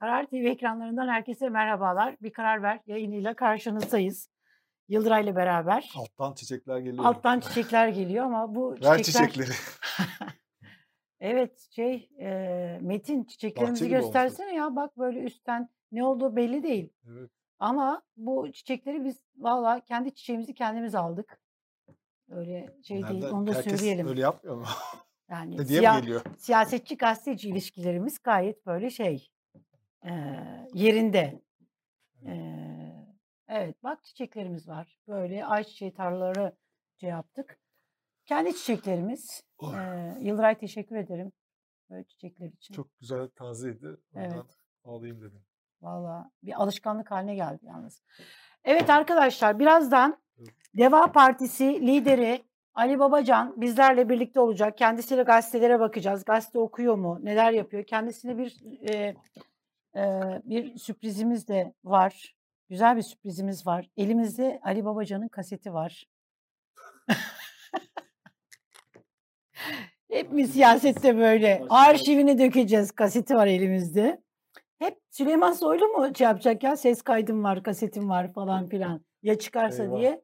Karar TV ekranlarından herkese merhabalar. Bir karar ver yayınıyla karşınızdayız. Yıldıray'la beraber. Alttan çiçekler geliyor. Alttan çiçekler geliyor ama bu Ver çiçekler... çiçekleri. evet şey e, Metin çiçeklerimizi gibi olmuş. göstersene ya bak böyle üstten ne olduğu belli değil. Evet. Ama bu çiçekleri biz valla kendi çiçeğimizi kendimiz aldık. Öyle şey değil Nereden? onu da Herkes söyleyelim. öyle yapmıyor mu? Yani siya- geliyor? siyasetçi gazeteci ilişkilerimiz gayet böyle şey e, yerinde. E, evet bak çiçeklerimiz var. Böyle ayçiçeği tarlaları şey yaptık. Kendi çiçeklerimiz. Oh. E, Yıldıray teşekkür ederim. Böyle çiçekler için. Çok güzel tazeydi. Ondan Evet. alayım dedim. Valla bir alışkanlık haline geldi yalnız. Evet arkadaşlar birazdan. Deva Partisi lideri Ali Babacan bizlerle birlikte olacak. Kendisiyle gazetelere bakacağız. Gazete okuyor mu? Neler yapıyor? Kendisine bir e, e, bir sürprizimiz de var. Güzel bir sürprizimiz var. Elimizde Ali Babacan'ın kaseti var. Hep mi siyasette böyle? Arşivini dökeceğiz. Kaseti var elimizde. Hep Süleyman Soylu mu şey yapacak ya? Ses kaydım var, kasetim var falan filan. Ya çıkarsa Eyvah. diye.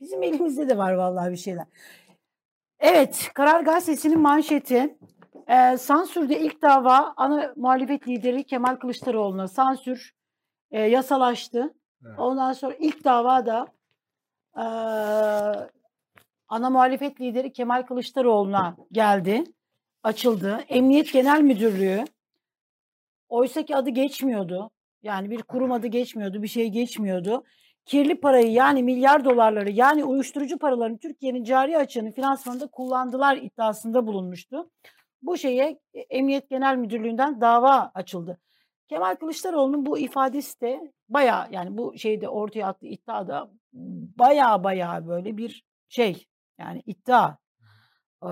Bizim elimizde de var vallahi bir şeyler. Evet, Karar Gazetesi'nin manşeti. Ee, sansürde ilk dava ana muhalefet lideri Kemal Kılıçdaroğlu'na sansür e, yasalaştı. Evet. Ondan sonra ilk dava da eee, ana muhalefet lideri Kemal Kılıçdaroğlu'na geldi, açıldı. Emniyet Genel Müdürlüğü, oysa ki adı geçmiyordu. Yani bir kurum adı geçmiyordu, bir şey geçmiyordu. Kirli parayı yani milyar dolarları yani uyuşturucu paralarını Türkiye'nin cari açığını finansmanında kullandılar iddiasında bulunmuştu. Bu şeye e, Emniyet Genel Müdürlüğü'nden dava açıldı. Kemal Kılıçdaroğlu'nun bu ifadesi de bayağı yani bu şeyde ortaya attığı iddia da bayağı bayağı böyle bir şey yani iddia. Eee,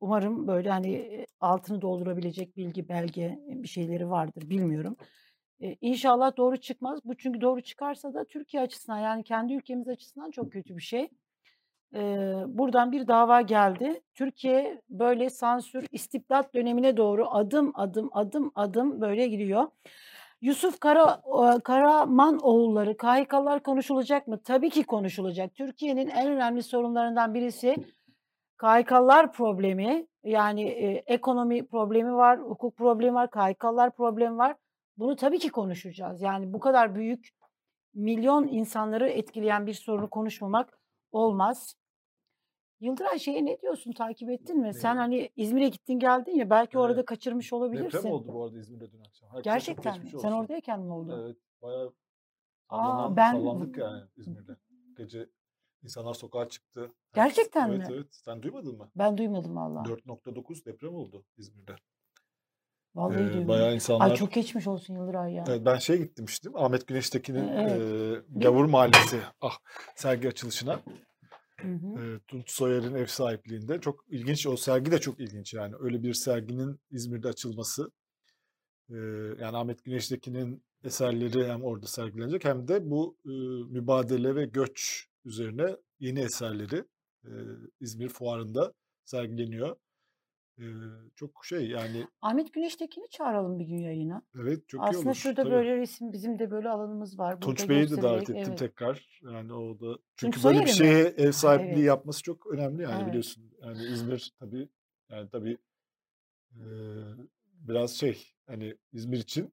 umarım böyle hani e, altını doldurabilecek bilgi, belge e, bir şeyleri vardır bilmiyorum. E, İnşallah doğru çıkmaz. Bu çünkü doğru çıkarsa da Türkiye açısından yani kendi ülkemiz açısından çok kötü bir şey. Eee, buradan bir dava geldi. Türkiye böyle sansür, istibdat dönemine doğru adım adım adım adım böyle gidiyor. Yusuf Kara eee, Karamanoğulları, KHK'lar konuşulacak mı? Tabii ki konuşulacak. Türkiye'nin en önemli sorunlarından birisi KHK'lar problemi. Yani eee, ekonomi problemi var, hukuk problemi var, KHK'lar problemi var. Bunu tabii ki konuşacağız. Yani bu kadar büyük milyon insanları etkileyen bir sorunu konuşmamak olmaz. Yıldıray şeye ne diyorsun? Takip ettin mi? Sen Neyi? hani İzmir'e gittin geldin ya belki orada Evet. kaçırmış Deprem olabilirsin. oldu bu arada İzmir'de dün akşam. Herkese çok Gerçekten mi? Sen oradayken mi oldu? Evet. Bayağı Aa, ben- sallandık yani İzmir'de. Gece insanlar sokağa çıktı. Herkes- Gerçekten evet, mi? Evet Sen duymadın mı? Ben duymadım valla. 4.9 deprem oldu İzmir'de. Vallahi Ee, duymadım. bayağı insanlar... Ay çok geçmiş olsun Yıldıray ya. Evet, ben şeye gitmiştim. Ahmet Güneştekin'in Evet. e, Gavur Mahallesi ah, sergi açılışına. Hı hı. E, Tunç Soyer'in ev sahipliğinde. Çok ilginç. O sergi de çok ilginç yani. Öyle bir serginin İzmir'de açılması. E, yani Ahmet Güneştekin'in eserleri hem orada sergilenecek hem de bu e, mübadele ve göç üzerine yeni eserleri e, İzmir Fuarı'nda sergileniyor. E, çok şey yani Ahmet Güneştekin'i çağıralım bir gün yayına. evet çok iyi Aslında olur. şurada Tabii. böyle resim bizim de böyle alanımız var. Tunç Burada Bey'i de davet ettim evet. tekrar. Yani o da Tunç çünkü böyle bir Soyer'i mi? şeye ev sahipliği evet. yapması çok önemli yani Evet. biliyorsun. Yani İzmir tabii yani tabii eee, biraz şey hani İzmir için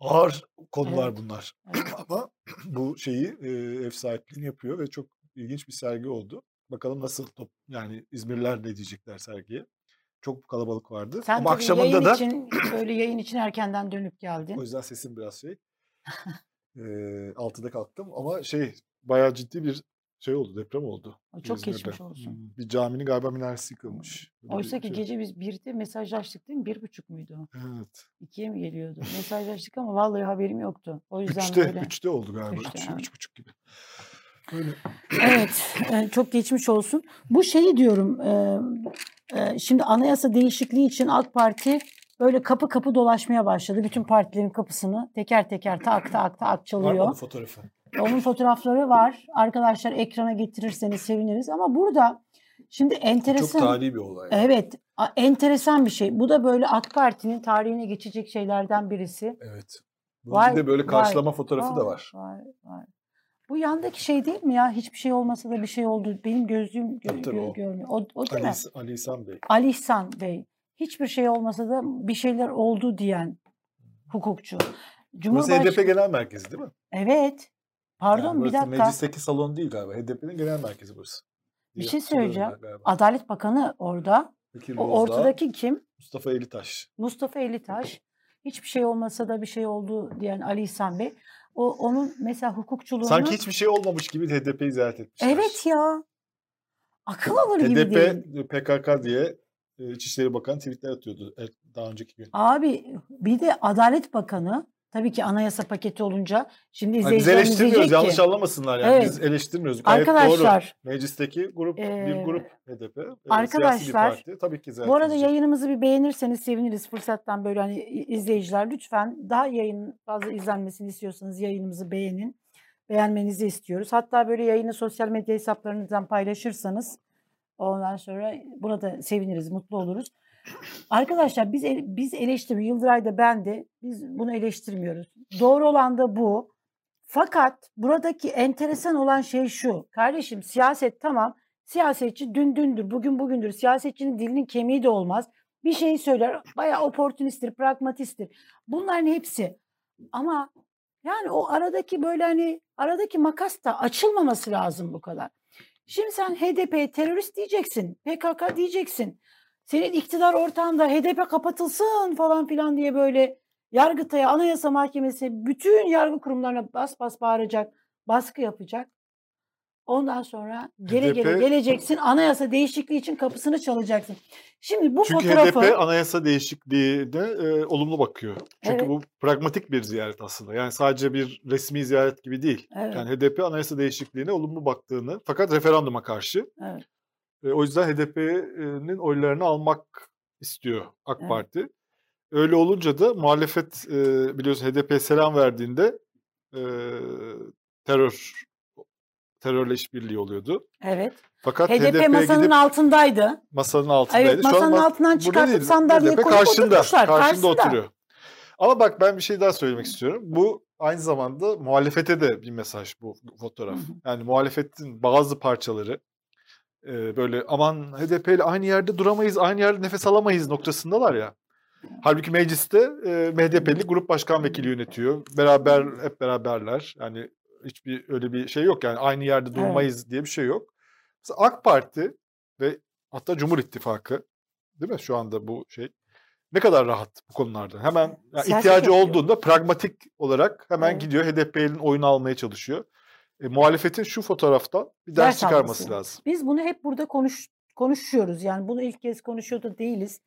ağır konular Evet. bunlar. Evet. Ama bu şeyi eee, ev sahipliğini yapıyor ve çok ilginç bir sergi oldu. Bakalım nasıl top, yani İzmirliler ne diyecekler sergiye. Çok kalabalık vardı. Sen Ama akşamında yayın da için böyle yayın için erkenden dönüp geldin. o yüzden sesim biraz şey. Eee 6'da kalktım ama şey bayağı ciddi bir şey oldu, deprem oldu Çok İzmir'de. geçmiş olsun. Hmm, Bir caminin galiba minaresi yıkılmış. Böyle Oysa ki şey. gece biz birde mesajlaştık değil mi? Bir buçuk muydu? Evet. İkiye mi geliyordu? Mesajlaştık ama vallahi haberim yoktu. O yüzden Üçte, böyle. üçte oldu galiba. Üçte, Üç, evet. üç buçuk gibi. Öyle. Evet, e, çok geçmiş olsun. Bu şeyi diyorum, e, e, şimdi anayasa değişikliği için AK Parti böyle kapı kapı dolaşmaya başladı. Bütün partilerin kapısını teker teker tak tak tak Var mı çalıyor. onun fotoğrafı? Onun fotoğrafları var. Arkadaşlar ekrana getirirseniz seviniriz. Ama burada Şimdi Çok enteresan. tarihi bir olay. Evet, enteresan bir şey. Bu da böyle AK Parti'nin tarihine geçecek şeylerden birisi. Evet. Bunun Vay, bir de böyle karşılama fotoğrafı da Vay, var. vay, vay. Bu yandaki şey değil mi ya? Hiçbir şey olmasa da bir şey oldu. Benim gözlüğüm gö- gö- o. görmüyor. O, o değil Ali, mi? Ali İhsan Bey. Ali İhsan Bey. Hiçbir şey olmasa da bir şeyler oldu diyen hukukçu. Burası Cumhurbaşkanı. HDP Genel Merkezi değil mi? Evet. Pardon Yani bir burası dakika. meclisteki salon değil galiba. HDP'nin genel merkezi burası. Bir şey söyleyeceğim. galiba. Adalet Bakanı orada. Bekir O Bozdağ, ortadaki kim? Mustafa Elitaş. Mustafa Elitaş. Hiçbir şey olmasa da bir şey oldu diyen Ali İhsan Bey. O onun mesela hukukçuluğunu Sanki hiçbir şey olmamış gibi HDP'yi ziyaret etmişler. Evet ya. Akıl alır gibi HDP değil. PKK diye e, İçişleri Bakanı tweetler atıyordu e, daha önceki gün. Abi bir de Adalet Bakanı tabii ki anayasa paketi olunca şimdi Hani biz izleyicilerimiz eleştirmiyoruz yanlış ki anlamasınlar yani. Evet. Biz eleştirmiyoruz. Gayet doğru. arkadaşlar Meclisteki grup bir Eee, grup HDP. e, bir arkadaşlar, parti. Tabii ki ziyaret bu arada yayınımızı bir beğenirseniz seviniriz fırsattan böyle hani izleyiciler lütfen daha yayın fazla izlenmesini istiyorsanız yayınımızı beğenin. Beğenmenizi istiyoruz. Hatta böyle yayını sosyal medya hesaplarınızdan paylaşırsanız ondan sonra buna da seviniriz, mutlu oluruz. Arkadaşlar biz biz eleştiriyoruz. Yıldıray da ben de biz bunu eleştirmiyoruz. Doğru olan da bu. Fakat buradaki enteresan olan şey şu. Kardeşim siyaset tamam. Siyasetçi dün dündür, bugün bugündür. Siyasetçinin dilinin kemiği de olmaz. Bir şey söyler, bayağı oportunisttir, pragmatisttir. Bunların hepsi. Ama yani o aradaki böyle hani aradaki makas da açılmaması lazım bu kadar. Şimdi sen HDP terörist diyeceksin, PKK diyeceksin. Senin iktidar ortağında HDP kapatılsın falan filan diye böyle Yargıtay'a, Anayasa Mahkemesi bütün yargı kurumlarına bas bas bağıracak, baskı yapacak. Ondan sonra gele gele HDP geleceksin, anayasa değişikliği için kapısını çalacaksın. Şimdi bu Çünkü fotoğrafı HDP anayasa değişikliğine e, olumlu bakıyor. Çünkü Evet. bu pragmatik bir ziyaret aslında. Yani sadece bir resmi ziyaret gibi değil. Evet. Yani HDP anayasa değişikliğine olumlu baktığını fakat referanduma karşı. Evet. E, o yüzden HDP'nin oylarını almak istiyor AK Evet. Parti. Öyle olunca da muhalefet e, biliyorsun HDP selam verdiğinde e, terör terörle işbirliği oluyordu. Evet. Fakat HDP HDP'ye masanın gidip altındaydı. masanın altındaydı. Evet, Şu an masanın altından çıkartıp sandalyeye HDP koyup karşında, oturtmuşlar. karşında Karşısında. oturuyor. Ama bak ben bir şey daha söylemek istiyorum. Bu aynı zamanda muhalefete de bir mesaj bu fotoğraf. Yani muhalefetin bazı parçaları e, böyle aman HDP ile aynı yerde duramayız, aynı yerde nefes alamayız noktasındalar ya. Halbuki mecliste e, MHDP'li grup başkan vekili yönetiyor. Beraber hep beraberler. Yani hiçbir öyle bir şey yok yani aynı yerde Evet. durmayız diye bir şey yok. Mesela AK Parti ve hatta Cumhur İttifakı değil mi şu anda bu şey ne kadar rahat bu konularda. Hemen yani ihtiyacı yapıyor. olduğunda pragmatik olarak hemen Evet. gidiyor HDP'nin oyunu almaya çalışıyor. E, muhalefetin şu fotoğraftan bir Ders ders çıkarması alması lazım. Biz bunu hep burada konuş konuşuyoruz. Yani bunu ilk kez konuşuyor da değiliz.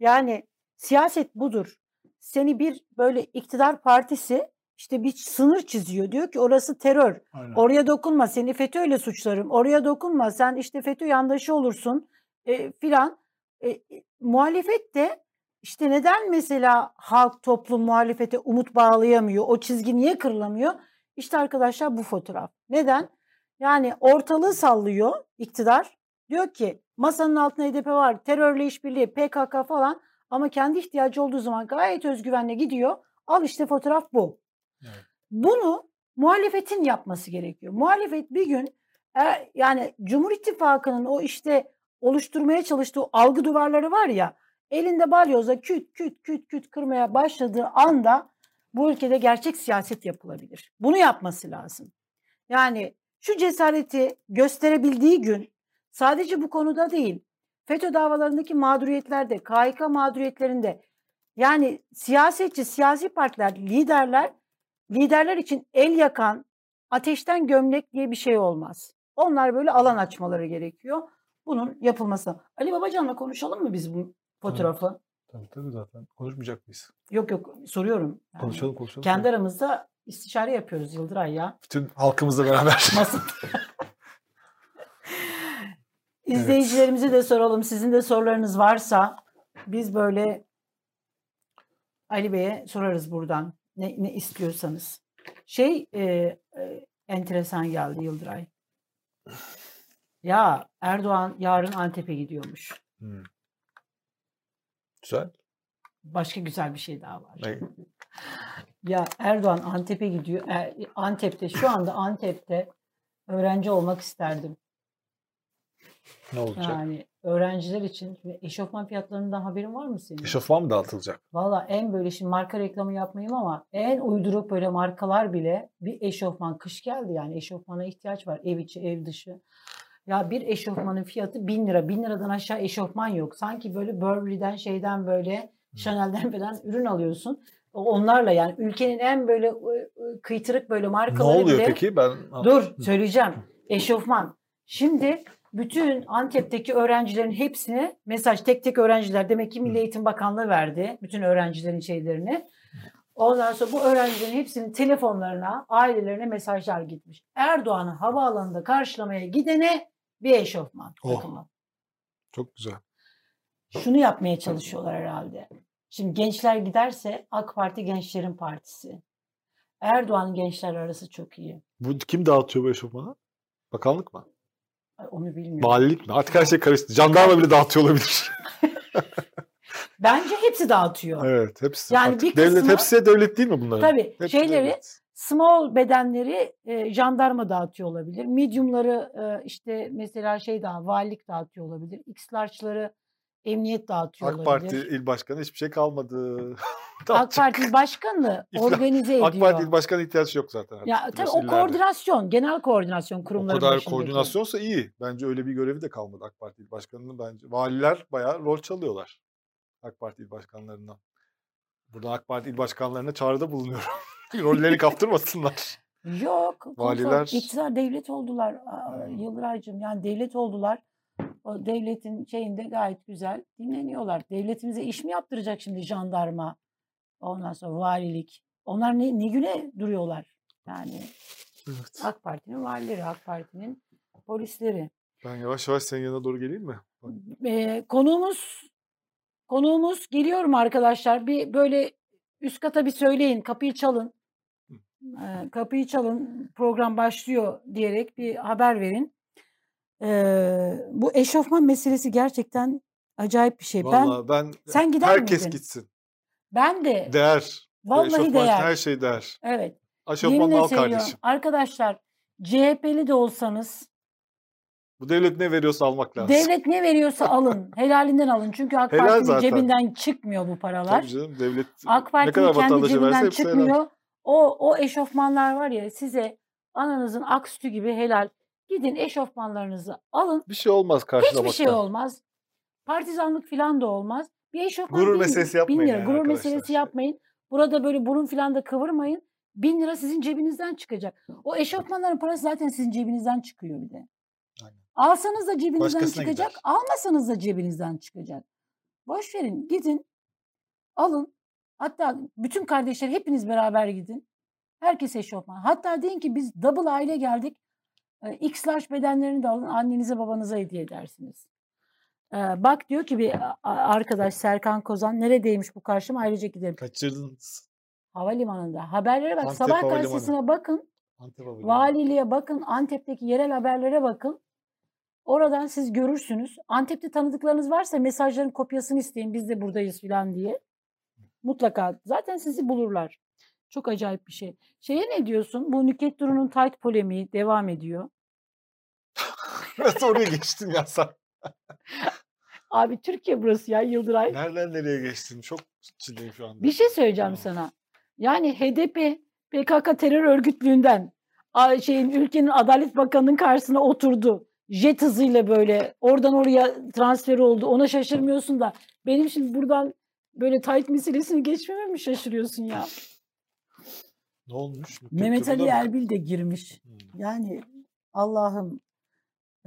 Yani siyaset budur. Seni bir böyle iktidar partisi işte bir sınır çiziyor. Diyor ki orası terör. Aynen. Oraya dokunma seni FETÖ'yle suçlarım. Oraya dokunma sen işte FETÖ yandaşı olursun e, filan. E, e, muhalefet de işte neden mesela halk toplum muhalefete umut bağlayamıyor? O çizgi niye kırılamıyor? İşte arkadaşlar bu fotoğraf. Neden? Yani ortalığı sallıyor iktidar. Diyor ki masanın altında HDP var, terörle işbirliği, PKK falan ama kendi ihtiyacı olduğu zaman gayet özgüvenle gidiyor. Al işte fotoğraf bu. Evet. Bunu muhalefetin yapması gerekiyor. Muhalefet bir gün e, yani Cumhur İttifakı'nın o işte oluşturmaya çalıştığı algı duvarları var ya elinde balyozla küt küt küt küt kırmaya başladığı anda bu ülkede gerçek siyaset yapılabilir. Bunu yapması lazım. Yani şu cesareti gösterebildiği gün sadece bu konuda değil FETÖ davalarındaki mağduriyetlerde, KHK mağduriyetlerinde yani siyasetçi, siyasi partiler, liderler liderler için el yakan, ateşten gömlek diye bir şey olmaz. Onlar böyle alan açmaları gerekiyor. Bunun yapılması. Ali Babacan'la konuşalım mı biz bu fotoğrafı? Tabii tabii zaten konuşmayacak mıyız? Yok yok soruyorum. Yani Konuşalım konuşalım. Kendi aramızda istişare yapıyoruz Yıldıray ya. Bütün halkımızla beraber. Masa... İzleyicilerimize de soralım. Sizin de sorularınız varsa biz böyle Ali Bey'e sorarız buradan. Ne, ne istiyorsanız. Şey e, e, enteresan geldi Yıldıray. Ya Erdoğan yarın Antep'e gidiyormuş. Hımm. Güzel. Başka güzel bir şey daha var. Ne? Ya Erdoğan Antep'e gidiyor. E, Antep'te şu anda Antep'te öğrenci olmak isterdim. Ne olacak? Yani öğrenciler için eşofman fiyatlarından haberin var mı senin? Eşofman mı dağıtılacak? Valla en böyle şimdi marka reklamı yapmayayım ama en uyduruk böyle markalar bile bir eşofman kış geldi yani eşofmana ihtiyaç var ev içi ev dışı. Ya bir eşofmanın fiyatı bin lira. Bin liradan aşağı eşofman yok. Sanki böyle Burberry'den şeyden böyle Chanel'den falan ürün alıyorsun. Onlarla yani ülkenin en böyle kıytırık böyle Ne markaları oluyor bile peki? Ben Dur söyleyeceğim. Eşofman. Şimdi bütün Antep'teki öğrencilerin hepsine mesaj tek tek öğrenciler demek ki Milli Eğitim Bakanlığı verdi bütün öğrencilerin şeylerini. Ondan sonra bu öğrencilerin hepsinin telefonlarına, ailelerine mesajlar gitmiş. Erdoğan'ı havaalanında karşılamaya gidene bir eşofman Oh. takımı. Çok güzel. Şunu yapmaya çalışıyorlar herhalde. Şimdi gençler giderse AK Parti Gençlerin Partisi. Erdoğan gençler arası çok iyi. Bu kim dağıtıyor bu eşofmanı? Bakanlık mı? Ay, Onu bilmiyorum. Valilik mi? Artık her şey karıştı. Jandarma bile dağıtıyor olabilir. Bence hepsi dağıtıyor. evet, hepsi. Yani Artık bir devlet kısmı- hepsi de devlet değil mi bunların? Tabii Hepsi şeyleri devlet. small bedenleri e, jandarma dağıtıyor olabilir. Medium'ları e, işte mesela şey daha valilik dağıtıyor olabilir. X large'ları emniyet dağıtıyor AK olabilir. Parti il başkanı hiçbir şey kalmadı. AK. Parti başkanı organize ediyor. AK Parti il başkanı ihtiyaç yok zaten. artık, ya tabii o koordinasyon, genel koordinasyon O kurumların kadar koordinasyonsa iyi. Bence öyle bir görevi de kalmadı AK Parti il başkanının bence. Valiler bayağı rol çalıyorlar. AK Parti il başkanlarından. Buradan AK Parti il başkanlarına çağrıda bulunuyorum. Rolleri kaptırmasınlar. Yok. Valiler- iktidar devlet oldular Hmm. Yıldıraycığım. Yani devlet oldular. O devletin şeyinde gayet güzel dinleniyorlar. Devletimize iş mi yaptıracak şimdi jandarma? Ondan sonra valilik. Onlar ne, ne güne duruyorlar? Yani Evet. AK Parti'nin valileri, AK Parti'nin polisleri. Ben yavaş yavaş senin yanına doğru geleyim mi? Ee, konuğumuz konuğumuz geliyorum arkadaşlar. Bir böyle üst kata bir söyleyin. Kapıyı çalın. Ee, kapıyı çalın. Program başlıyor diyerek bir haber verin. Ee, bu eşofman meselesi gerçekten acayip bir şey. Ben Vallahi ben, Sen gider herkes miydin? gitsin. ben de Değer. Vallahi eşofman değer. Her şey değer. Evet. Yeminle al kardeşim. Arkadaşlar CHP'li de olsanız Bu devlet ne veriyorsa almak lazım. devlet ne veriyorsa alın. Helalinden alın. Çünkü AK Helal Parti'nin zaten. cebinden çıkmıyor bu paralar. Tabii canım devlet AK Parti'nin kendi verse cebinden helal. çıkmıyor. O, o eşofmanlar var ya size ananızın ak sütü gibi helal. Gidin eşofmanlarınızı alın. Bir şey olmaz karşılamaktan. Hiçbir şey olmaz. Partizanlık falan da olmaz. Bir eşofman Gurur bin- meselesi bin yapmayın lira. yani Gurur arkadaşlar. meselesi yapmayın. Burada böyle burun falan da kıvırmayın. Bin lira sizin cebinizden çıkacak. O eşofmanların parası zaten sizin cebinizden çıkıyor bir de. Alsanız da cebinizden Başkasına çıkacak, gider. almasanız da cebinizden çıkacak. Boş verin, gidin, alın. Hatta bütün kardeşler hepiniz beraber gidin. Herkes eşofman. Hatta deyin ki biz double aile geldik. E, X large bedenlerini de alın, annenize babanıza hediye edersiniz. E, bak diyor ki bir arkadaş Serkan Kozan neredeymiş bu karşım ayrıca gidelim. Kaçırdınız. Havalimanında. Haberlere bak. Antep Sabah gazetesine bakın. Antep. Valiliğe bakın, Antep'teki yerel haberlere bakın. Oradan siz görürsünüz. Antep'te tanıdıklarınız varsa mesajların kopyasını isteyin. Biz de buradayız falan diye. Mutlaka. Zaten sizi bulurlar. Çok acayip bir şey. Şeye ne diyorsun? Bu Nükhet Duru'nun tayt polemiği devam ediyor. Nasıl oraya geçtin ya sen? Abi Türkiye burası ya Yıldıray. Nereden nereye geçtin? Çok içindeyim şu anda. Bir şey söyleyeceğim Tamam. sana. Yani HDP PKK terör örgütlüğünden şeyin ülkenin Adalet Bakanı'nın karşısına oturdu. Jet hızıyla böyle oradan oraya transfer oldu. Ona şaşırmıyorsun da benim şimdi buradan böyle tayt meselesini geçmeme mi şaşırıyorsun ya? Ne olmuş? Mehmet Ali? Erbil de girmiş. Hmm. Yani Allah'ım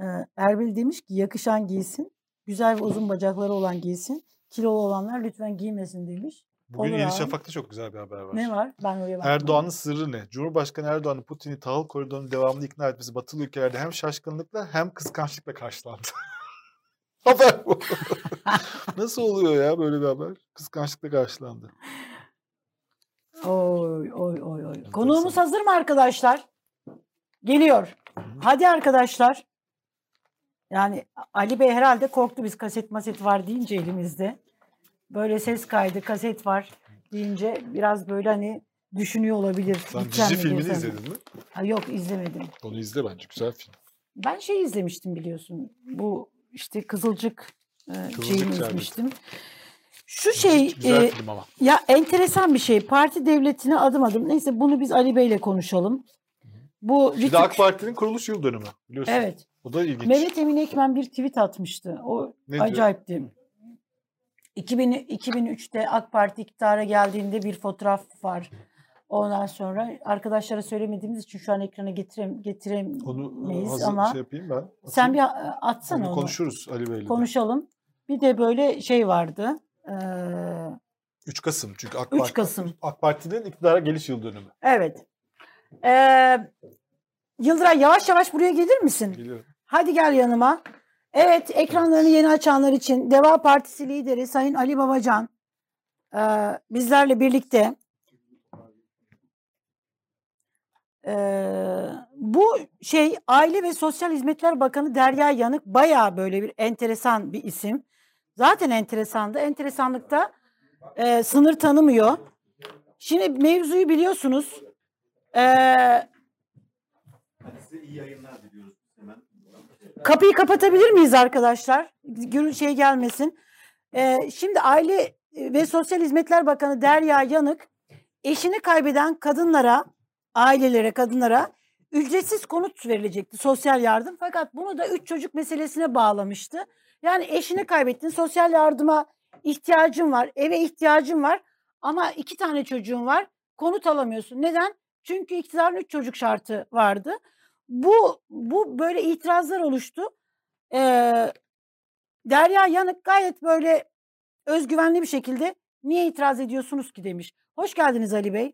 e, Erbil demiş ki yakışan giysin. Güzel ve uzun bacakları olan giysin. Kilolu olanlar lütfen giymesin demiş. Bugün Olur Yeni abi. Şafak'ta çok güzel bir haber var. Ne var? Ben oraya bakmadım. Erdoğan'ın sırrı ne? Cumhurbaşkanı Erdoğan'ın Putin'i tahıl koridorunun devamlı ikna etmesi batılı ülkelerde hem şaşkınlıkla hem kıskançlıkla karşılandı. haber bu. Nasıl oluyor ya böyle bir haber? Kıskançlıkla karşılandı. Oy oy oy oy. Konuğumuz hazır mı arkadaşlar? Geliyor. Hadi arkadaşlar. Yani Ali Bey herhalde korktu biz kaset maset var deyince elimizde. Böyle ses kaydı, kaset var deyince biraz böyle hani düşünüyor olabilir. Sen gideceğim dizi mi filmini diye izledin mi? Ha, yok izlemedim. Onu izle bence güzel film. Ben şey izlemiştim biliyorsun. Bu işte Kızılcık, e, Kızılcık şeyini Şerbeti. izlemiştim. Şu şey e, ya enteresan bir şey. Parti devletine adım adım. Neyse bunu biz Ali Bey'le konuşalım. Bu de AK Parti'nin kuruluş yıl dönümü biliyorsun. Evet. O da ilginç. Mehmet Emin Ekmen bir tweet atmıştı. O Ne diyor? Acayipti. 2000, 2003'te AK Parti iktidara geldiğinde bir fotoğraf var. Ondan sonra arkadaşlara söylemediğimiz için şu an ekrana getirem, getiremeyiz Onu hazır ama şey yapayım ben. sen bir atayım. a- atsana Onu onu. konuşuruz Ali Bey'le. Konuşalım. Bir de böyle şey vardı. Ee, 3 Kasım çünkü AK 3 Parti, Kasım. AK Parti'nin iktidara geliş yıl dönümü. Evet. Ee, Yıldıray yavaş yavaş buraya gelir misin? Geliyorum. Hadi gel yanıma. Evet, ekranlarını yeni açanlar için Deva Partisi lideri Sayın Ali Babacan e, bizlerle birlikte. E, bu şey Aile ve Sosyal Hizmetler Bakanı Derya Yanık bayağı böyle bir enteresan bir isim. Zaten enteresandı. Enteresanlıkta e, sınır tanımıyor. Şimdi mevzuyu biliyorsunuz. E, Kapıyı kapatabilir miyiz arkadaşlar? Görün şey gelmesin. Ee, şimdi Aile ve Sosyal Hizmetler Bakanı Derya Yanık eşini kaybeden kadınlara, ailelere, kadınlara ücretsiz konut verilecekti sosyal yardım. Fakat bunu da üç çocuk meselesine bağlamıştı. Yani eşini kaybettin, sosyal yardıma ihtiyacın var, eve ihtiyacın var ama iki tane çocuğun var, konut alamıyorsun. Neden? Çünkü iktidarın üç çocuk şartı vardı. Bu bu böyle itirazlar oluştu. Ee, Derya Yanık gayet böyle özgüvenli bir şekilde niye itiraz ediyorsunuz ki demiş. Hoş geldiniz Ali Bey.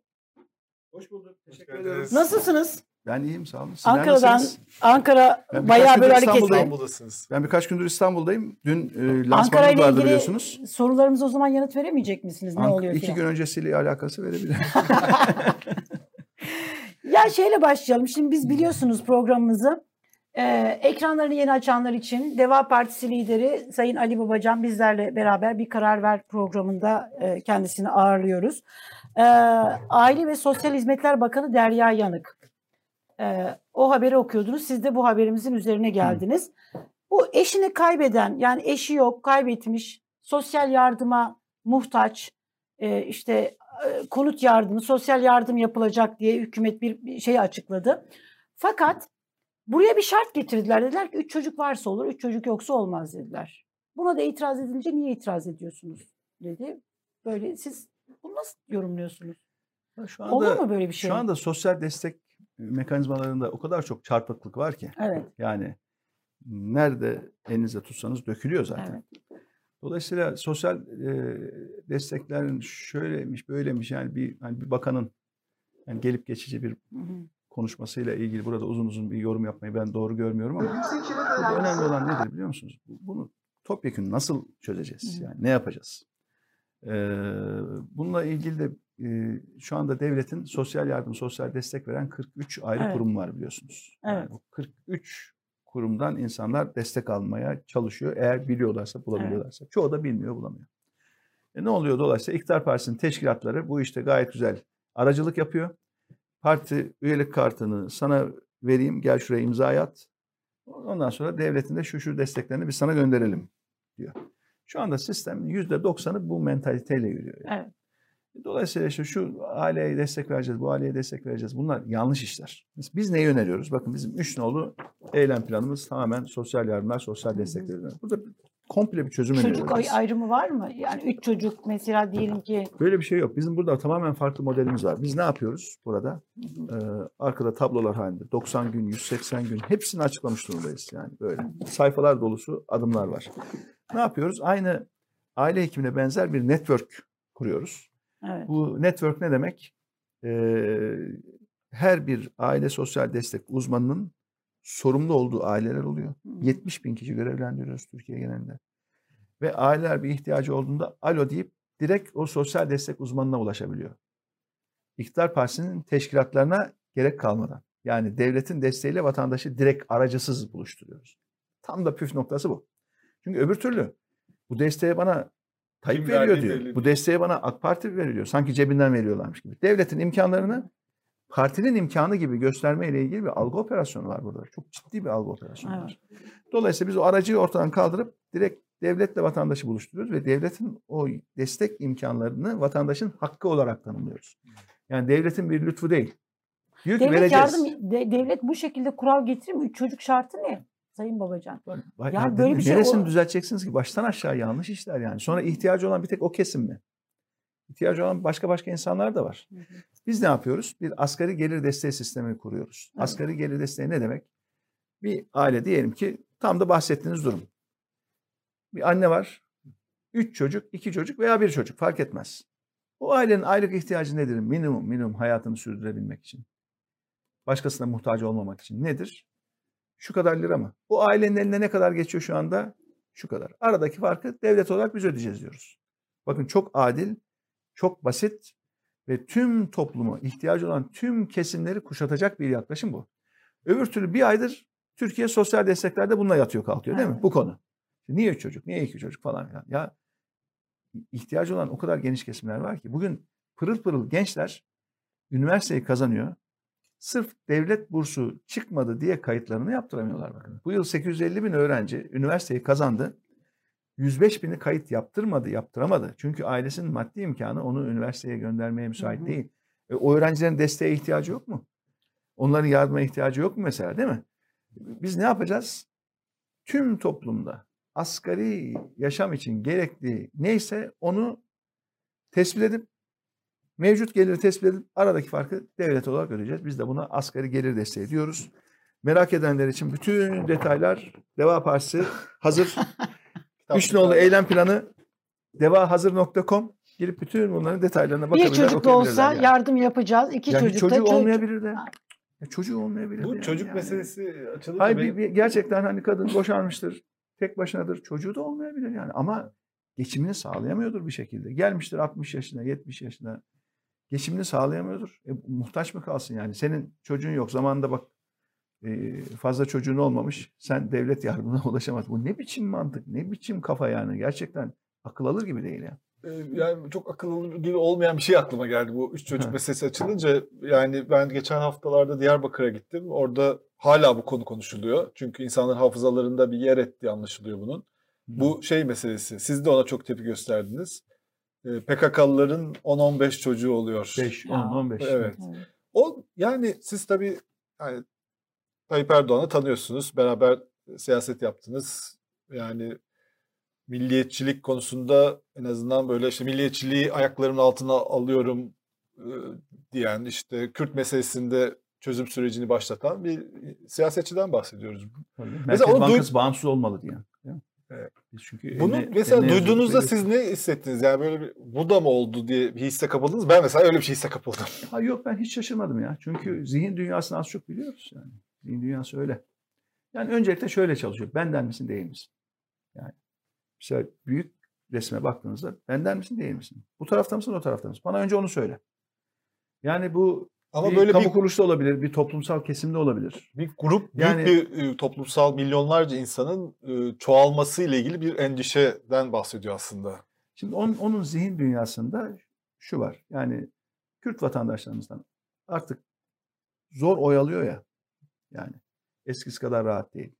Hoş bulduk. Teşekkür ederim. Nasılsınız? Ben iyiyim sağ olun. Sizler Ankara'dan nasılsınız? Ankara Ben bayağı böyle hareketli. İstanbul'dasınız. Ben birkaç gündür İstanbul'dayım. Dün e, ile vardı ilgili biliyorsunuz. sorularımıza o zaman yanıt veremeyecek misiniz? Ne Ank- oluyor İki filan? gün öncesiyle alakası verebilirim. Ya şeyle başlayalım. Şimdi biz biliyorsunuz programımızı. Ee, ekranlarını yeni açanlar için Deva Partisi lideri Sayın Ali Babacan bizlerle beraber bir karar ver programında e, kendisini ağırlıyoruz. Ee, Aile ve Sosyal Hizmetler Bakanı Derya Yanık. Ee, o haberi okuyordunuz. Siz de bu haberimizin üzerine geldiniz. Bu eşini kaybeden yani eşi yok kaybetmiş sosyal yardıma muhtaç e, işte konut yardımı, sosyal yardım yapılacak diye hükümet bir şey açıkladı. Fakat buraya bir şart getirdiler. Dediler ki üç çocuk varsa olur, üç çocuk yoksa olmaz dediler. Buna da itiraz edilince niye itiraz ediyorsunuz dedi. Böyle siz bunu nasıl yorumluyorsunuz? şu Olur anda, mu böyle bir şey? şu anda sosyal destek mekanizmalarında o kadar çok çarpıklık var ki. Evet, Yani nerede elinizde tutsanız dökülüyor zaten. evet. Dolayısıyla sosyal e, desteklerin şöyleymiş, böyleymiş yani bir hani bir bakanın yani gelip geçici bir konuşmasıyla ilgili burada uzun uzun bir yorum yapmayı ben doğru görmüyorum ama burada önemli olan nedir biliyor musunuz? Bu- Bunu topyekun nasıl çözeceğiz? Yani ne yapacağız? Ee, bununla ilgili de e, şu anda devletin sosyal yardım, sosyal destek veren 43 ayrı Evet. kurum var biliyorsunuz. Yani Evet. bu 43 kurumdan insanlar destek almaya çalışıyor. Eğer biliyorlarsa, bulabiliyorlarsa. Çoğu da bilmiyor, bulamıyor. E ne oluyor dolayısıyla? İktidar Partisi'nin teşkilatları bu işte gayet güzel aracılık yapıyor. Parti üyelik kartını sana vereyim, gel şuraya imza at. Ondan sonra devletin de şu şu desteklerini biz sana gönderelim diyor. Şu anda sistem %90'ı bu mentaliteyle yürüyor. yani. Evet. Dolayısıyla işte şu aileye destek vereceğiz, bu aileye destek vereceğiz. Bunlar yanlış işler. Biz, biz neyi öneriyoruz? Bakın bizim üç nolu eylem planımız tamamen sosyal yardımlar, sosyal destekler. Burada komple bir çözüm Çocuk öneriyoruz. ay- biz. ayrımı var mı? Yani üç çocuk mesela diyelim ki Böyle bir şey yok. Bizim burada tamamen farklı modelimiz var. Biz ne yapıyoruz burada? Ee, arkada tablolar halinde 90 gün, 180 gün hepsini açıklamış durumdayız. Yani böyle sayfalar dolusu adımlar var. Ne yapıyoruz? Aynı aile hekimine benzer bir network kuruyoruz. Evet. Bu network ne demek? Ee, her bir aile sosyal destek uzmanının sorumlu olduğu aileler oluyor. Hı. 70 bin kişi görevlendiriyoruz Türkiye genelinde. Ve aileler bir ihtiyacı olduğunda alo deyip direkt o sosyal destek uzmanına ulaşabiliyor. İktidar Partisi'nin teşkilatlarına gerek kalmadan. Yani devletin desteğiyle vatandaşı direkt aracısız buluşturuyoruz. Tam da püf noktası bu. Çünkü öbür türlü bu desteği bana Tayyip Kim veriyor diyor. belli Bu desteği bana AK Parti veriyor. Sanki cebinden veriyorlarmış gibi. Devletin imkanlarını partinin imkanı gibi göstermeyle ilgili bir algı operasyonu var burada. Çok ciddi bir algı operasyonu Evet. var. Dolayısıyla biz o aracıyı ortadan kaldırıp direkt devletle vatandaşı buluşturuyoruz ve devletin o destek imkanlarını vatandaşın hakkı olarak tanımlıyoruz. Yani devletin bir lütfu değil. Diyor Devlet vereceğiz. yardım de- devlet bu şekilde kural getirir mi? Üç çocuk şartı ne? Sayın Babacan. Vay- Yani ya böyle bir şey Neresini o- düzelteceksiniz ki? Baştan aşağı yanlış işler yani. Sonra ihtiyacı olan bir tek o kesim mi? İhtiyacı olan başka başka insanlar da var. Biz ne yapıyoruz? Bir asgari gelir desteği sistemi kuruyoruz. Evet. Asgari gelir desteği ne demek? Bir aile diyelim ki tam da bahsettiğiniz durum. Bir anne var. Üç çocuk, iki çocuk veya bir çocuk fark etmez. O ailenin aylık ihtiyacı nedir? Minimum, minimum hayatını sürdürebilmek için. Başkasına muhtaç olmamak için. Nedir? Şu kadar lira mı? O ailenin eline ne kadar geçiyor şu anda? Şu kadar. Aradaki farkı devlet olarak biz ödeyeceğiz diyoruz. Bakın çok adil, çok basit ve tüm toplumu, ihtiyacı olan tüm kesimleri kuşatacak bir yaklaşım bu. Öbür türlü bir aydır Türkiye sosyal desteklerde bununla yatıyor kalkıyor değil mi? Evet. Bu konu. Niye üç çocuk, niye iki çocuk falan filan. Ya ihtiyacı olan o kadar geniş kesimler var ki. Bugün pırıl pırıl gençler üniversiteyi kazanıyor. Sırf devlet bursu çıkmadı diye kayıtlarını yaptıramıyorlar bakın. Bu yıl 850 bin öğrenci üniversiteyi kazandı. 105 bini kayıt yaptırmadı, yaptıramadı. Çünkü ailesinin maddi imkanı onu üniversiteye göndermeye müsait Hı hı. değil. E, o öğrencilerin desteğe ihtiyacı yok mu? Onların yardıma ihtiyacı yok mu mesela değil mi? Biz ne yapacağız? Tüm toplumda asgari yaşam için gerekli neyse onu tespit edip mevcut geliri tespit edip aradaki farkı devlet olarak ödeyeceğiz. Biz de buna asgari gelir desteği diyoruz. Merak edenler için bütün detaylar Deva Partisi hazır. Üç nolu eylem planı devahazır.com girip bütün bunların detaylarına Bir bakabilirler. çocuk da olsa yani. yardım yapacağız. İki Yani çocuk da çocuğu çocuk- olmayabilir de. Ya çocuğu olmayabilir Bu yani. çocuk Yani. meselesi açılınca Hayır bir, bir- gerçekten hani kadın boşanmıştır, tek başınadır, çocuğu da olmayabilir yani. Ama geçimini sağlayamıyordur bir şekilde. Gelmiştir 60 yaşına, 70 yaşına. Geçimini sağlayamıyordur. E, muhtaç mı kalsın yani? Senin çocuğun yok. Zamanında bak e, fazla çocuğun olmamış. Sen devlet yardımına ulaşamadın. Bu ne biçim mantık, ne biçim kafa yani? Gerçekten akıl alır gibi değil ya. Ee, yani çok akıllı gibi olmayan bir şey aklıma geldi bu üç çocuk meselesi açılınca. Yani ben geçen haftalarda Diyarbakır'a gittim. Orada hala bu konu konuşuluyor. Çünkü insanların hafızalarında bir yer ettiği anlaşılıyor bunun. Bu şey meselesi. Siz de ona çok tepki gösterdiniz. Ee, PKK'lıların 10-15 çocuğu oluyor. 5, 10, Ya. 15. Evet. Evet. O yani siz tabii yani Tayyip Erdoğan'ı tanıyorsunuz. Beraber siyaset yaptınız. Yani milliyetçilik konusunda en azından böyle işte milliyetçiliği ayaklarımın altına alıyorum e, diyen işte Kürt meselesinde çözüm sürecini başlatan bir siyasetçiden bahsediyoruz. Tabii. Mesela Merkez duy- Bankası bağımsız olmalı diye. Evet. Biz çünkü Bunu eline- mesela yazıyorduk duyduğunuzda siz ne hissettiniz? Yani böyle bir bu da mı oldu diye bir hisse kapıldınız. Ben mesela öyle bir şey hisse kapıldım. Ha yok ben hiç şaşırmadım ya. Çünkü zihin dünyasını az çok biliyoruz yani. Zihin dünyası öyle. Yani öncelikle şöyle çalışıyor. Benden misin değil misin? Yani mesela büyük resme baktığınızda benden misin değil misin? Bu tarafta mısın o tarafta mısın? Bana önce onu söyle. Yani bu Ama bir böyle kamu bir kuruluşta olabilir, bir toplumsal kesimde olabilir. bir grup büyük Yani- bir e, toplumsal milyonlarca insanın e, çoğalması ile ilgili bir endişeden bahsediyor aslında. Şimdi onun, onun zihin dünyasında şu var. Yani Kürt vatandaşlarımızdan artık zor oyalıyor ya. Yani eskisi kadar rahat değil.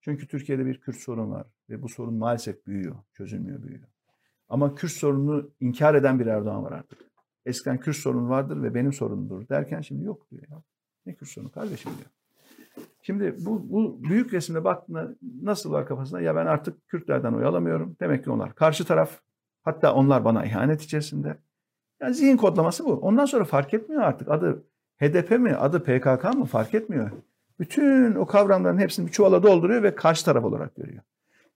Çünkü Türkiye'de bir Kürt sorun var ve bu sorun maalesef büyüyor, çözülmüyor, büyüyor. Ama Kürt sorununu inkar eden bir Erdoğan var artık. Eskiden Kürt sorunu vardır ve benim sorunumdur derken şimdi yok diyor ya. Ne Kürt sorunu kardeşim diyor. Şimdi bu, bu büyük resimde baktığında nasıl var kafasında? Ya ben artık Kürtlerden oy alamıyorum. Demek ki onlar karşı taraf. Hatta onlar bana ihanet içerisinde. Yani zihin kodlaması bu. Ondan sonra fark etmiyor artık. Adı HDP mi, adı PKK mı fark etmiyor. Bütün o kavramların hepsini bir çuvala dolduruyor ve karşı taraf olarak görüyor.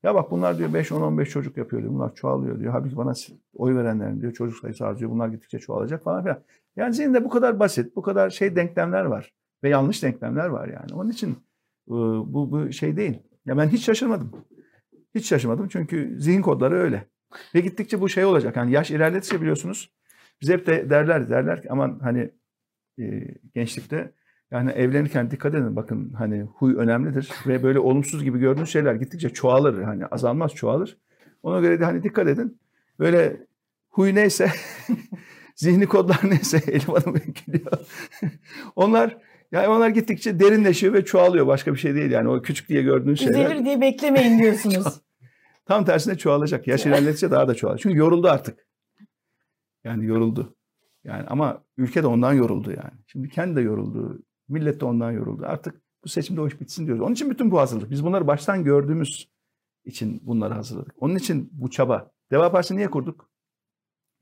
Ya bak bunlar diyor 5 10 15 çocuk yapıyor diyor. Bunlar çoğalıyor diyor. Halbuki bana oy verenlerin diyor çocuk sayısı artıyor. Bunlar gittikçe çoğalacak falan filan. Yani zihinde bu kadar basit, bu kadar şey denklemler var ve yanlış denklemler var yani. Onun için e, bu bu şey değil. Ya ben hiç şaşırmadım. Hiç şaşırmadım çünkü zihin kodları öyle. Ve gittikçe bu şey olacak. Yani yaş ilerledikçe biliyorsunuz biz hep de derler derler ki aman hani e, gençlikte Yani evlenirken dikkat edin bakın hani huy önemlidir ve böyle olumsuz gibi gördüğünüz şeyler gittikçe çoğalır. Hani azalmaz çoğalır. Ona göre de hani dikkat edin. Böyle huy neyse zihni kodlar neyse Elif Hanım geliyor. onlar yani onlar gittikçe derinleşiyor ve çoğalıyor. Başka bir şey değil yani o küçük diye gördüğünüz şeyler. Düzelir diye beklemeyin diyorsunuz. Tam tersine çoğalacak. Yaş ilerledikçe daha da çoğalacak. Çünkü yoruldu artık. Yani yoruldu. Yani ama ülke de ondan yoruldu yani. Şimdi kendi de yoruldu. Millet de ondan yoruldu. Artık bu seçimde o iş bitsin diyoruz. Onun için bütün bu hazırlık. Biz bunları baştan gördüğümüz için bunları hazırladık. Onun için bu çaba. Deva Partisi niye kurduk?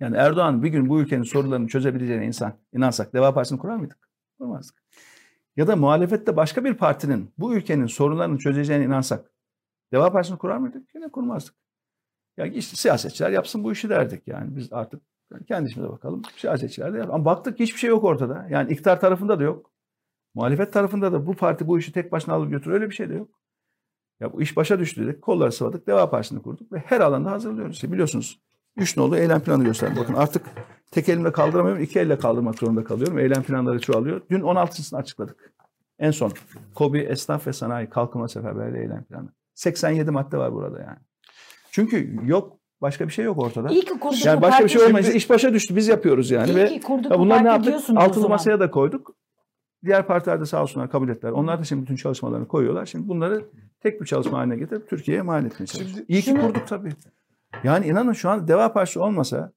Yani Erdoğan bir gün bu ülkenin sorunlarını çözebileceğine insan inansak Deva Partisi'ni kurar mıydık? Kurmazdık. Ya da muhalefette başka bir partinin bu ülkenin sorunlarını çözeceğine inansak Deva Partisi'ni kurar mıydık? Yine kurmazdık. Ya işte siyasetçiler yapsın bu işi derdik yani. Biz artık kendi işimize bakalım. Siyasetçiler de yapsın. Ama baktık hiçbir şey yok ortada. Yani iktidar tarafında da yok. Muhalefet tarafında da bu parti bu işi tek başına alıp götürüyor. Öyle bir şey de yok. Ya bu iş başa düştü dedik. Kolları sıvadık. Deva Partisi'ni kurduk ve her alanda hazırlıyoruz. İşte biliyorsunuz. Üç nolu eylem planı gösterdim. Bakın artık tek elimle kaldıramıyorum. iki elle kaldırmak zorunda kalıyorum. Eylem planları çoğalıyor. Dün 16'sını açıkladık. En son. KOBİ, Esnaf ve Sanayi Kalkınma Seferberliği Eylem Planı. 87 madde var burada yani. Çünkü yok başka bir şey yok ortada. İyi ki kurduk Yani başka bir şey olmayınca iş başa düştü. Biz yapıyoruz yani İyi ve ki kurduk ya bu bunlar ne yaptık? Altılı masaya da koyduk. Diğer partiler de sağ olsunlar kabul ettiler. Onlar da şimdi bütün çalışmalarını koyuyorlar. Şimdi bunları tek bir çalışma haline getirip Türkiye'ye emanet etmeye çalışıyoruz. İyi ki kurduk tabii. Yani inanın şu an Deva Partisi olmasa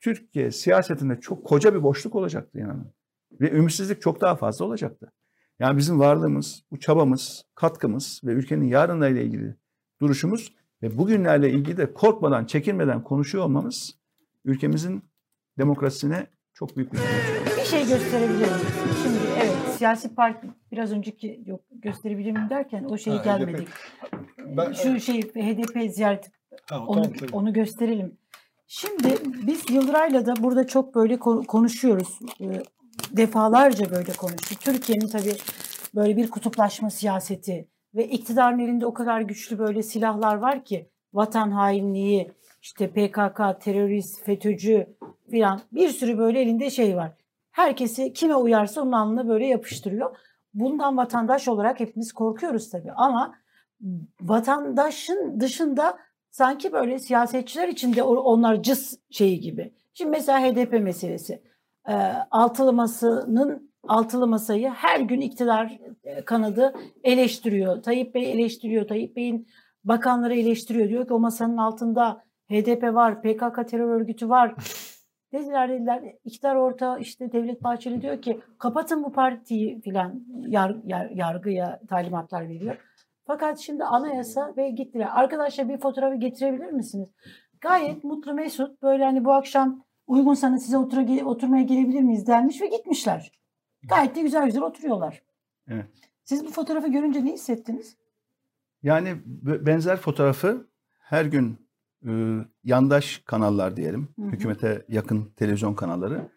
Türkiye siyasetinde çok koca bir boşluk olacaktı inanın. Ve ümitsizlik çok daha fazla olacaktı. Yani bizim varlığımız, bu çabamız, katkımız ve ülkenin yarınlarıyla ilgili duruşumuz ve bugünlerle ilgili de korkmadan, çekinmeden konuşuyor olmamız ülkemizin demokrasisine çok büyük bir. Bir şey gösterebilir miyim? Şimdi evet siyasi parti biraz önceki yok gösterebilir miyim derken o şeye Ha, gelmedik. Ben- Şu şey HDP ziyareti onu, tamam, onu gösterelim. Şimdi biz Yıldıray'la da burada çok böyle ko- konuşuyoruz. Ee, Defalarca böyle konuştuk. Türkiye'nin tabii böyle bir kutuplaşma siyaseti ve iktidarın elinde o kadar güçlü böyle silahlar var ki vatan hainliği, işte PKK, terörist, FETÖ'cü filan bir sürü böyle elinde şey var. Herkesi kime uyarsa onun alnına böyle yapıştırıyor. Bundan vatandaş olarak hepimiz korkuyoruz tabii ama vatandaşın dışında sanki böyle siyasetçiler içinde onlar cız şeyi gibi. Şimdi mesela HDP meselesi. Ee, altılı masasının altılı masayı her gün iktidar e, kanadı eleştiriyor. Tayyip Bey eleştiriyor. Tayyip Bey'in bakanları eleştiriyor. Diyor ki o masanın altında HDP var, PKK terör örgütü var. Dediler dediler iktidar orta işte Devlet Bahçeli diyor ki kapatın bu partiyi filan yar, yar, yargıya talimatlar veriyor. Fakat şimdi anayasa ve gittiler. Arkadaşlar bir fotoğrafı getirebilir misiniz? Gayet mutlu mesut böyle hani bu akşam uygunsanız size otura, oturmaya gelebilir miyiz denmiş ve gitmişler. Gayet de güzel güzel oturuyorlar. Evet. Siz bu fotoğrafı görünce ne hissettiniz? Yani benzer fotoğrafı her gün e, yandaş kanallar diyelim, Hı hı. hükümete yakın televizyon kanalları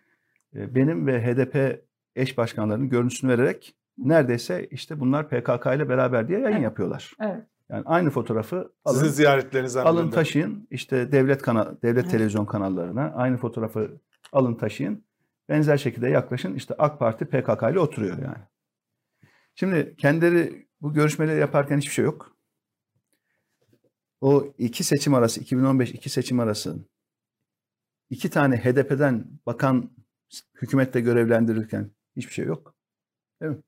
e, benim ve HDP eş başkanlarının görüntüsünü vererek neredeyse işte bunlar PKK ile beraber diye yayın Evet. yapıyorlar. Evet. Yani aynı fotoğrafı alın, Sizin ziyaretlerinizden alın taşıyın işte devlet kanal devlet Evet. televizyon kanallarına aynı fotoğrafı alın taşıyın. Benzer şekilde yaklaşın işte AK Parti PKK ile oturuyor yani. Şimdi kendileri bu görüşmeleri yaparken hiçbir şey yok. O iki seçim arası 2015 iki seçim arası iki tane HDP'den bakan hükümette görevlendirirken hiçbir şey yok. Değil mi?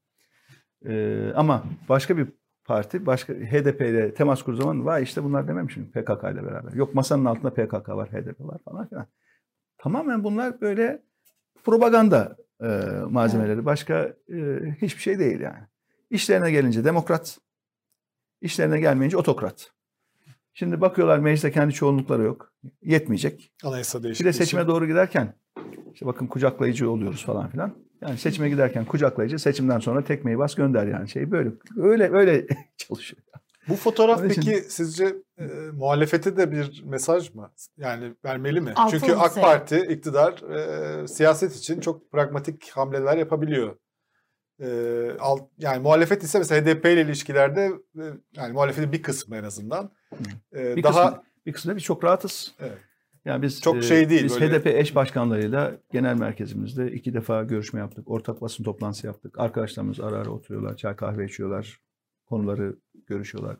Ee, ama başka bir parti başka HDP ile temas kurduğu zaman vay işte bunlar dememiş mi PKK ile beraber. Yok masanın altında PKK var, HDP var falan filan. Tamamen bunlar böyle propaganda e, malzemeleri. Başka e, hiçbir şey değil yani. İşlerine gelince demokrat, işlerine gelmeyince otokrat. Şimdi bakıyorlar mecliste kendi çoğunlukları yok. Yetmeyecek. Anayasa Bir değişikliği. de seçime doğru giderken işte bakın kucaklayıcı oluyoruz falan filan. Yani seçime giderken kucaklayıcı, seçimden sonra tekmeyi bas gönder yani şey böyle öyle öyle çalışıyor. Bu fotoğraf Onun için- peki sizce e, muhalefete de bir mesaj mı? Yani vermeli mi? Altılı Çünkü AK. Parti, iktidar e, siyaset için çok pragmatik hamleler yapabiliyor. E, alt, yani muhalefet ise mesela HDP ile ilişkilerde e, yani muhalefetin bir kısmı en azından e, Bir daha kısmı, bir kısmında biz çok rahatız. Evet. Yani biz Çok e, şey değil, Biz böyle- HDP eş başkanlarıyla genel merkezimizde iki defa görüşme yaptık. Ortak basın toplantısı yaptık. Arkadaşlarımız ara ara oturuyorlar, çay kahve içiyorlar. Konuları görüşüyorlar.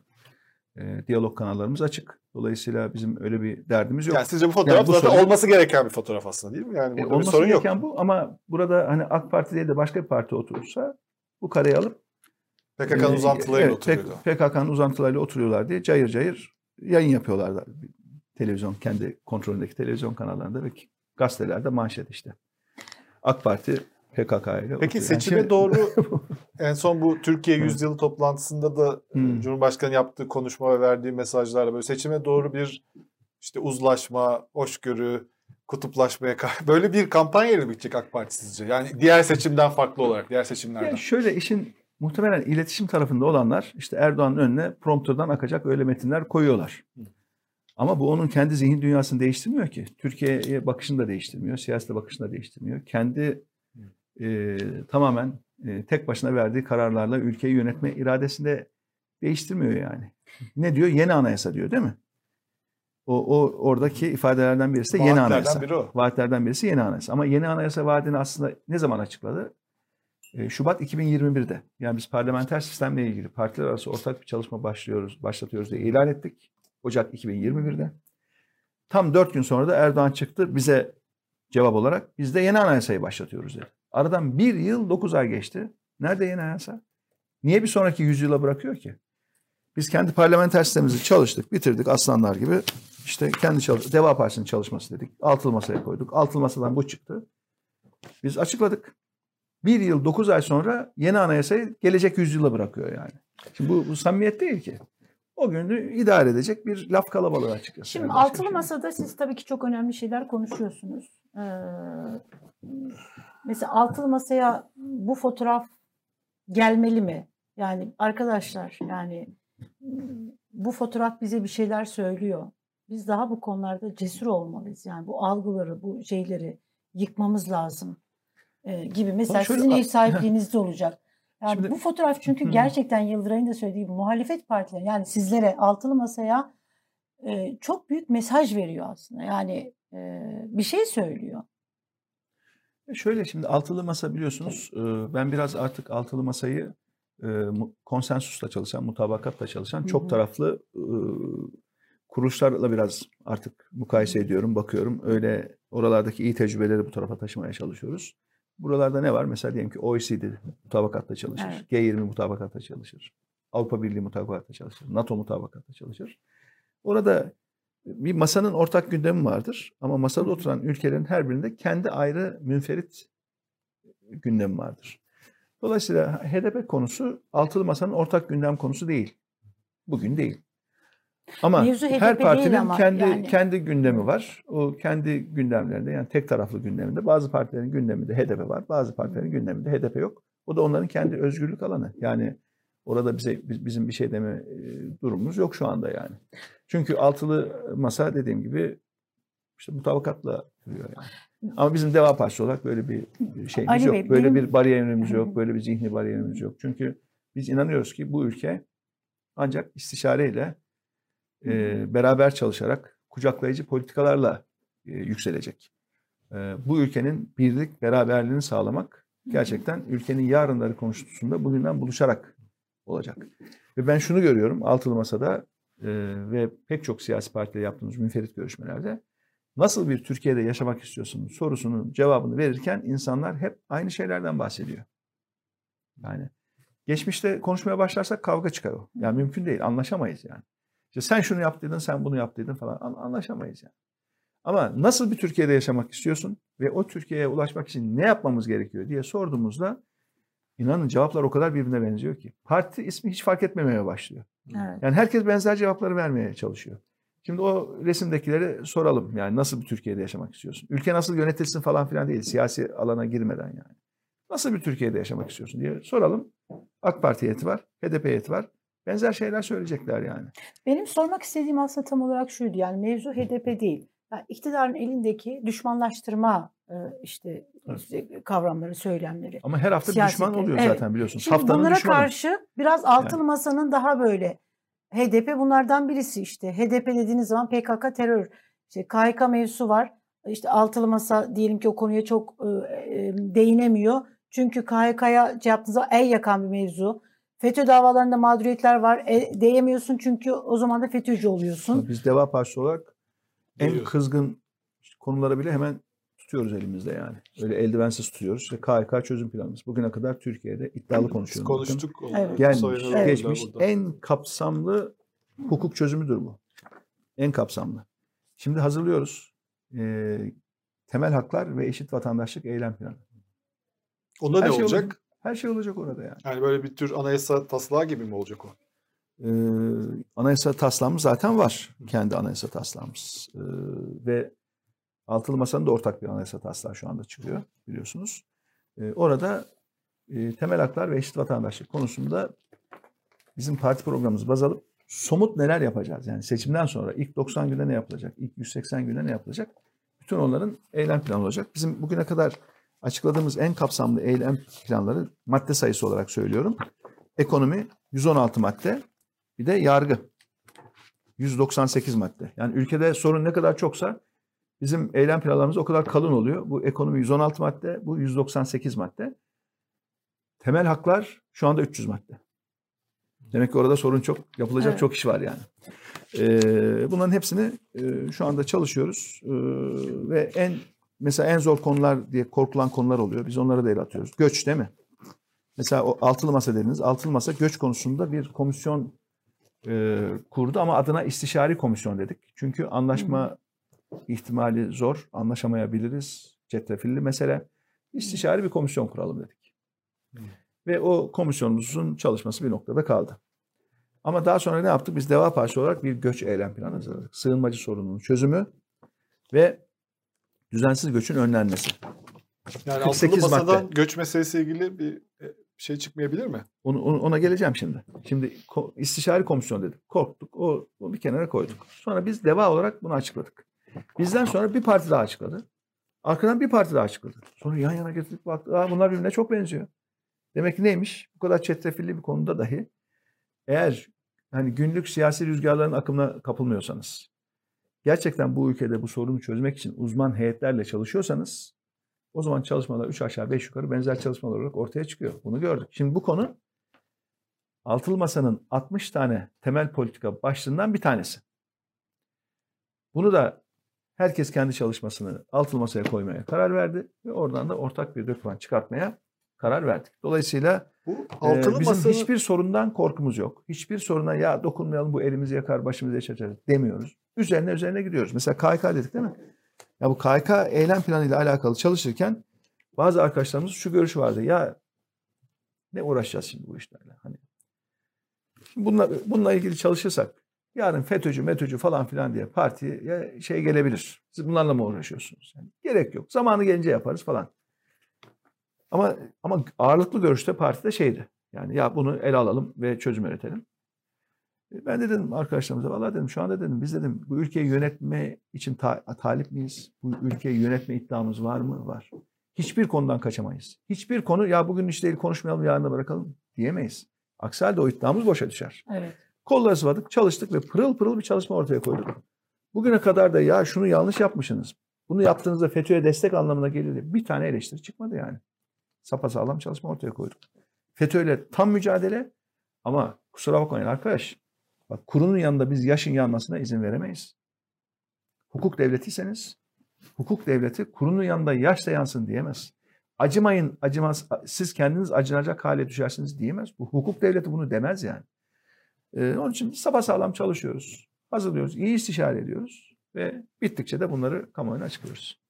E, diyalog kanallarımız açık. Dolayısıyla bizim öyle bir derdimiz yok. Yani sizce bu fotoğraf Yani bu zaten sorun- olması gereken bir fotoğraf aslında değil mi? Yani E, burada bir olması sorun yok. gereken bu ama burada hani AK Parti değil de başka bir parti oturursa bu kareyi alıp PKK'nın e, uzantılarıyla evet, oturuyordu. PKK'nın uzantılarıyla oturuyorlar diye cayır cayır yayın yapıyorlar. Televizyon, kendi kontrolündeki televizyon kanallarında ve gazetelerde manşet işte. AK Parti PKK ile Peki oturuyor. seçime Yani şimdi- doğru en son bu Türkiye Yüzyılı toplantısında da Hmm. Cumhurbaşkanı yaptığı konuşma ve verdiği mesajlarla böyle seçime doğru bir işte uzlaşma, hoşgörü, kutuplaşmaya karşı böyle bir kampanya ile bitecek AK Parti sizce? Yani diğer seçimden farklı olarak, diğer seçimlerden. Yani şöyle işin muhtemelen iletişim tarafında olanlar işte Erdoğan'ın önüne prompterdan akacak öyle metinler koyuyorlar. Ama bu onun kendi zihin dünyasını değiştirmiyor ki. Türkiye'ye bakışını da değiştirmiyor, siyasete bakışını da değiştirmiyor. Kendi e, tamamen e, tek başına verdiği kararlarla ülkeyi yönetme iradesini de değiştirmiyor yani. Ne diyor? Yeni anayasa diyor değil mi? O, o oradaki ifadelerden birisi de yeni anayasa. biri o. Vaatlerden birisi yeni anayasa. Ama yeni anayasa vaadini aslında ne zaman açıkladı? E, Şubat 2021'de. Yani biz parlamenter sistemle ilgili partiler arası ortak bir çalışma başlıyoruz, başlatıyoruz diye ilan ettik. Ocak 2021'de. Tam dört gün sonra da Erdoğan çıktı bize cevap olarak biz de yeni anayasayı başlatıyoruz dedi. Aradan bir yıl dokuz ay geçti. Nerede yeni anayasa? Niye bir sonraki yüzyıla bırakıyor ki? Biz kendi parlamenter sistemimizi çalıştık, bitirdik aslanlar gibi. İşte kendi çalış Deva Partisi'nin çalışması dedik. Altılı masaya koyduk. Altılı masadan bu çıktı. Biz açıkladık. Bir yıl dokuz ay sonra yeni anayasayı gelecek yüzyıla bırakıyor yani. Şimdi bu, bu samimiyet değil ki. O günü idare edecek bir laf kalabalığı açıkçası. Şimdi Yani altılı şey masada siz tabii ki çok önemli şeyler konuşuyorsunuz. Ee, mesela altılı masaya bu fotoğraf gelmeli mi? Yani arkadaşlar yani bu fotoğraf bize bir şeyler söylüyor. Biz daha bu konularda cesur olmalıyız. Yani bu algıları, bu şeyleri yıkmamız lazım ee, gibi. Mesela şöyle- sizin ev sahipliğinizde olacak. Yani Şimdi- bu fotoğraf çünkü Hı. gerçekten Yıldıray'ın da söylediği gibi muhalefet partileri yani sizlere altılı masaya e, çok büyük mesaj veriyor aslında. Yani e, bir şey söylüyor. Şöyle şimdi altılı masa biliyorsunuz e, ben biraz artık altılı masayı e, konsensusla çalışan, mutabakatla çalışan çok taraflı e, kuruluşlarla biraz artık mukayese ediyorum, bakıyorum. Öyle oralardaki iyi tecrübeleri bu tarafa taşımaya çalışıyoruz. Buralarda ne var? Mesela diyelim ki OECD mutabakatla çalışır, Evet. G20 mutabakatla çalışır, Avrupa Birliği mutabakatla çalışır, NATO mutabakatla çalışır. Orada bir masanın ortak gündemi vardır ama masada oturan ülkelerin her birinde kendi ayrı münferit gündemi vardır. Dolayısıyla HDP konusu altılı masanın ortak gündem konusu değil. Bugün değil. Ama Mevzu HDP her partinin ama kendi yani. kendi gündemi var. O kendi gündemlerinde yani tek taraflı gündeminde bazı partilerin gündeminde HDP var. Bazı partilerin gündeminde HDP yok. O da onların kendi özgürlük alanı. Yani orada bize biz- bizim bir şey deme e, durumumuz yok şu anda yani. Çünkü altılı masa dediğim gibi işte mutabakatla yürüyor yani. Ama bizim Deva Partisi olarak böyle bir şeyimiz Ali yok. Bey, böyle benim- bir bariyerimiz yok. Böyle bir zihni bariyerimiz yok. Çünkü biz inanıyoruz ki bu ülke ancak istişareyle e, beraber çalışarak kucaklayıcı politikalarla e, yükselecek. E, bu ülkenin birlik, beraberliğini sağlamak gerçekten ülkenin yarınları konusunda bugünden buluşarak olacak. Ve ben şunu görüyorum altılı masada e, ve pek çok siyasi partiyle yaptığımız münferit görüşmelerde nasıl bir Türkiye'de yaşamak istiyorsun sorusunun cevabını verirken insanlar hep aynı şeylerden bahsediyor. Yani geçmişte konuşmaya başlarsak kavga çıkar o. Yani mümkün değil anlaşamayız yani. İşte sen şunu yaptıydın, sen bunu yaptıydın falan An- anlaşamayız yani. Ama nasıl bir Türkiye'de yaşamak istiyorsun ve o Türkiye'ye ulaşmak için ne yapmamız gerekiyor diye sorduğumuzda inanın cevaplar o kadar birbirine benziyor ki. Parti ismi hiç fark etmemeye başlıyor. Evet. Yani herkes benzer cevapları vermeye çalışıyor. Şimdi o resimdekileri soralım. Yani nasıl bir Türkiye'de yaşamak istiyorsun? Ülke nasıl yönetilsin falan filan değil. Siyasi alana girmeden yani. Nasıl bir Türkiye'de yaşamak istiyorsun diye soralım. AK Parti heyeti var, HDP heyeti var. Benzer şeyler söyleyecekler yani. Benim sormak istediğim aslında tam olarak şuydu. Yani mevzu HDP değil. Yani iktidarın elindeki düşmanlaştırma e, işte, Evet. kavramları, söylemleri. Ama her hafta bir düşman Siyasetleri, oluyor evet. zaten biliyorsunuz. Şimdi Haftanın bunlara düşmanı. karşı biraz altılı masanın daha böyle HDP bunlardan birisi işte. HDP dediğiniz zaman PKK terör İşte KHK mevzusu var. İşte altılı masa diyelim ki o konuya çok e, e, değinemiyor. Çünkü KHK'ya yaptığınızda el yakan bir mevzu. FETÖ davalarında mağduriyetler var. E, değemiyorsun çünkü o zaman da FETÖ'cü oluyorsun. Biz Deva Partisi olarak en kızgın konulara bile hemen tutuyoruz elimizde yani. Öyle eldivensiz tutuyoruz. İşte KHK çözüm planımız. Bugüne kadar Türkiye'de iddialı bakın. konuştuk. onu. Evet. Gelmiş, Evet. geçmiş burada. en kapsamlı hukuk çözümüdür bu. En kapsamlı. Şimdi hazırlıyoruz. Ee, temel haklar ve eşit vatandaşlık eylem planı. Onda Her ne şey olacak? olacak. Her şey olacak orada yani. Yani böyle bir tür anayasa taslağı gibi mi olacak o? Ee, anayasa taslağımız zaten var. Kendi anayasa taslağımız. Ee, ve Altılı Masa'nın da ortak bir anayasa taslağı şu anda çıkıyor biliyorsunuz. Ee, orada e, temel haklar ve eşit vatandaşlık konusunda bizim parti programımızı baz alıp somut neler yapacağız? Yani seçimden sonra ilk 90 günde ne yapılacak? İlk 180 günde ne yapılacak? Bütün onların eylem planı olacak. Bizim bugüne kadar açıkladığımız en kapsamlı eylem planları madde sayısı olarak söylüyorum. Ekonomi 116 madde, bir de yargı 198 madde. Yani ülkede sorun ne kadar çoksa bizim eylem planlarımız o kadar kalın oluyor. Bu ekonomi 116 madde, bu 198 madde. Temel haklar şu anda 300 madde. Demek ki orada sorun çok, yapılacak Evet. çok iş var yani. Ee, bunların hepsini e, şu anda çalışıyoruz. Ee, ve en mesela en zor konular diye korkulan konular oluyor. Biz onları da ele atıyoruz. Göç değil mi? Mesela o altılı masa dediniz. Altılı masa göç konusunda bir komisyon e, kurdu ama adına istişari komisyon dedik. Çünkü anlaşma ihtimali zor. Anlaşamayabiliriz. Çetrefilli mesele. İstişari bir komisyon kuralım dedik. Hı. Ve o komisyonumuzun çalışması bir noktada kaldı. Ama daha sonra ne yaptık? Biz Deva Partisi olarak bir göç eylem planı hazırladık. Sığınmacı sorununun çözümü ve düzensiz göçün önlenmesi. Yani 48 altılı masadan madde. göç meselesiyle ilgili bir e, şey çıkmayabilir mi? Onu, onu- ona geleceğim şimdi. Şimdi ko- istişari komisyon dedik. Korktuk. O, o bir kenara koyduk. Sonra biz deva olarak bunu açıkladık. Bizden sonra bir parti daha açıkladı. Arkadan bir parti daha açıkladı. Sonra yan yana getirdik baktık. Aa, bunlar birbirine çok benziyor. Demek ki neymiş? Bu kadar çetrefilli bir konuda dahi eğer hani günlük siyasi rüzgarların akımına kapılmıyorsanız, gerçekten bu ülkede bu sorunu çözmek için uzman heyetlerle çalışıyorsanız o zaman çalışmalar 3 aşağı 5 yukarı benzer çalışmalar olarak ortaya çıkıyor. Bunu gördük. Şimdi bu konu Altılı Masa'nın 60 tane temel politika başlığından bir tanesi. Bunu da herkes kendi çalışmasını Altılı Masa'ya koymaya karar verdi ve oradan da ortak bir doküman çıkartmaya karar verdik. Dolayısıyla Bu ee, altılı bizim masanın hiçbir sorundan korkumuz yok. Hiçbir soruna ya dokunmayalım bu elimizi yakar başımızı yaşatacağız demiyoruz. Üzerine üzerine gidiyoruz. Mesela KHK dedik değil mi? Ya bu KHK eylem planıyla alakalı çalışırken bazı arkadaşlarımız şu görüşü vardı. Ya ne uğraşacağız şimdi bu işlerle? Hani bununla, bununla ilgili çalışırsak yarın FETÖ'cü, METÖ'cü falan filan diye partiye şey gelebilir. Siz bunlarla mı uğraşıyorsunuz? Yani gerek yok. Zamanı gelince yaparız falan. Ama ama ağırlıklı görüşte partide şeydi. Yani ya bunu ele alalım ve çözüm üretelim. E, Ben de dedim arkadaşlarımıza vallahi dedim şu anda dedim biz dedim bu ülkeyi yönetme için ta- talip miyiz? Bu ülkeyi yönetme iddiamız var mı? Var. Hiçbir konudan kaçamayız. Hiçbir konu ya bugün iş değil konuşmayalım yarına bırakalım diyemeyiz. Aksi halde o iddiamız boşa düşer. Evet. Kolları sıvadık, çalıştık ve pırıl pırıl bir çalışma ortaya koyduk. Bugüne kadar da ya şunu yanlış yapmışsınız. Bunu yaptığınızda FETÖ'ye destek anlamına diye bir tane eleştiri çıkmadı yani. Sapasağlam çalışma ortaya koyduk. FETÖ'yle tam mücadele ama kusura bakmayın arkadaş. Bak kurunun yanında biz yaşın yanmasına izin veremeyiz. Hukuk devletiyseniz hukuk devleti kurunun yanında yaş da yansın diyemez. Acımayın, acımaz, siz kendiniz acınacak hale düşersiniz diyemez. Bu hukuk devleti bunu demez yani. Ee, onun için sapasağlam çalışıyoruz. Hazırlıyoruz, iyi istişare ediyoruz ve bittikçe de bunları kamuoyuna açıklıyoruz.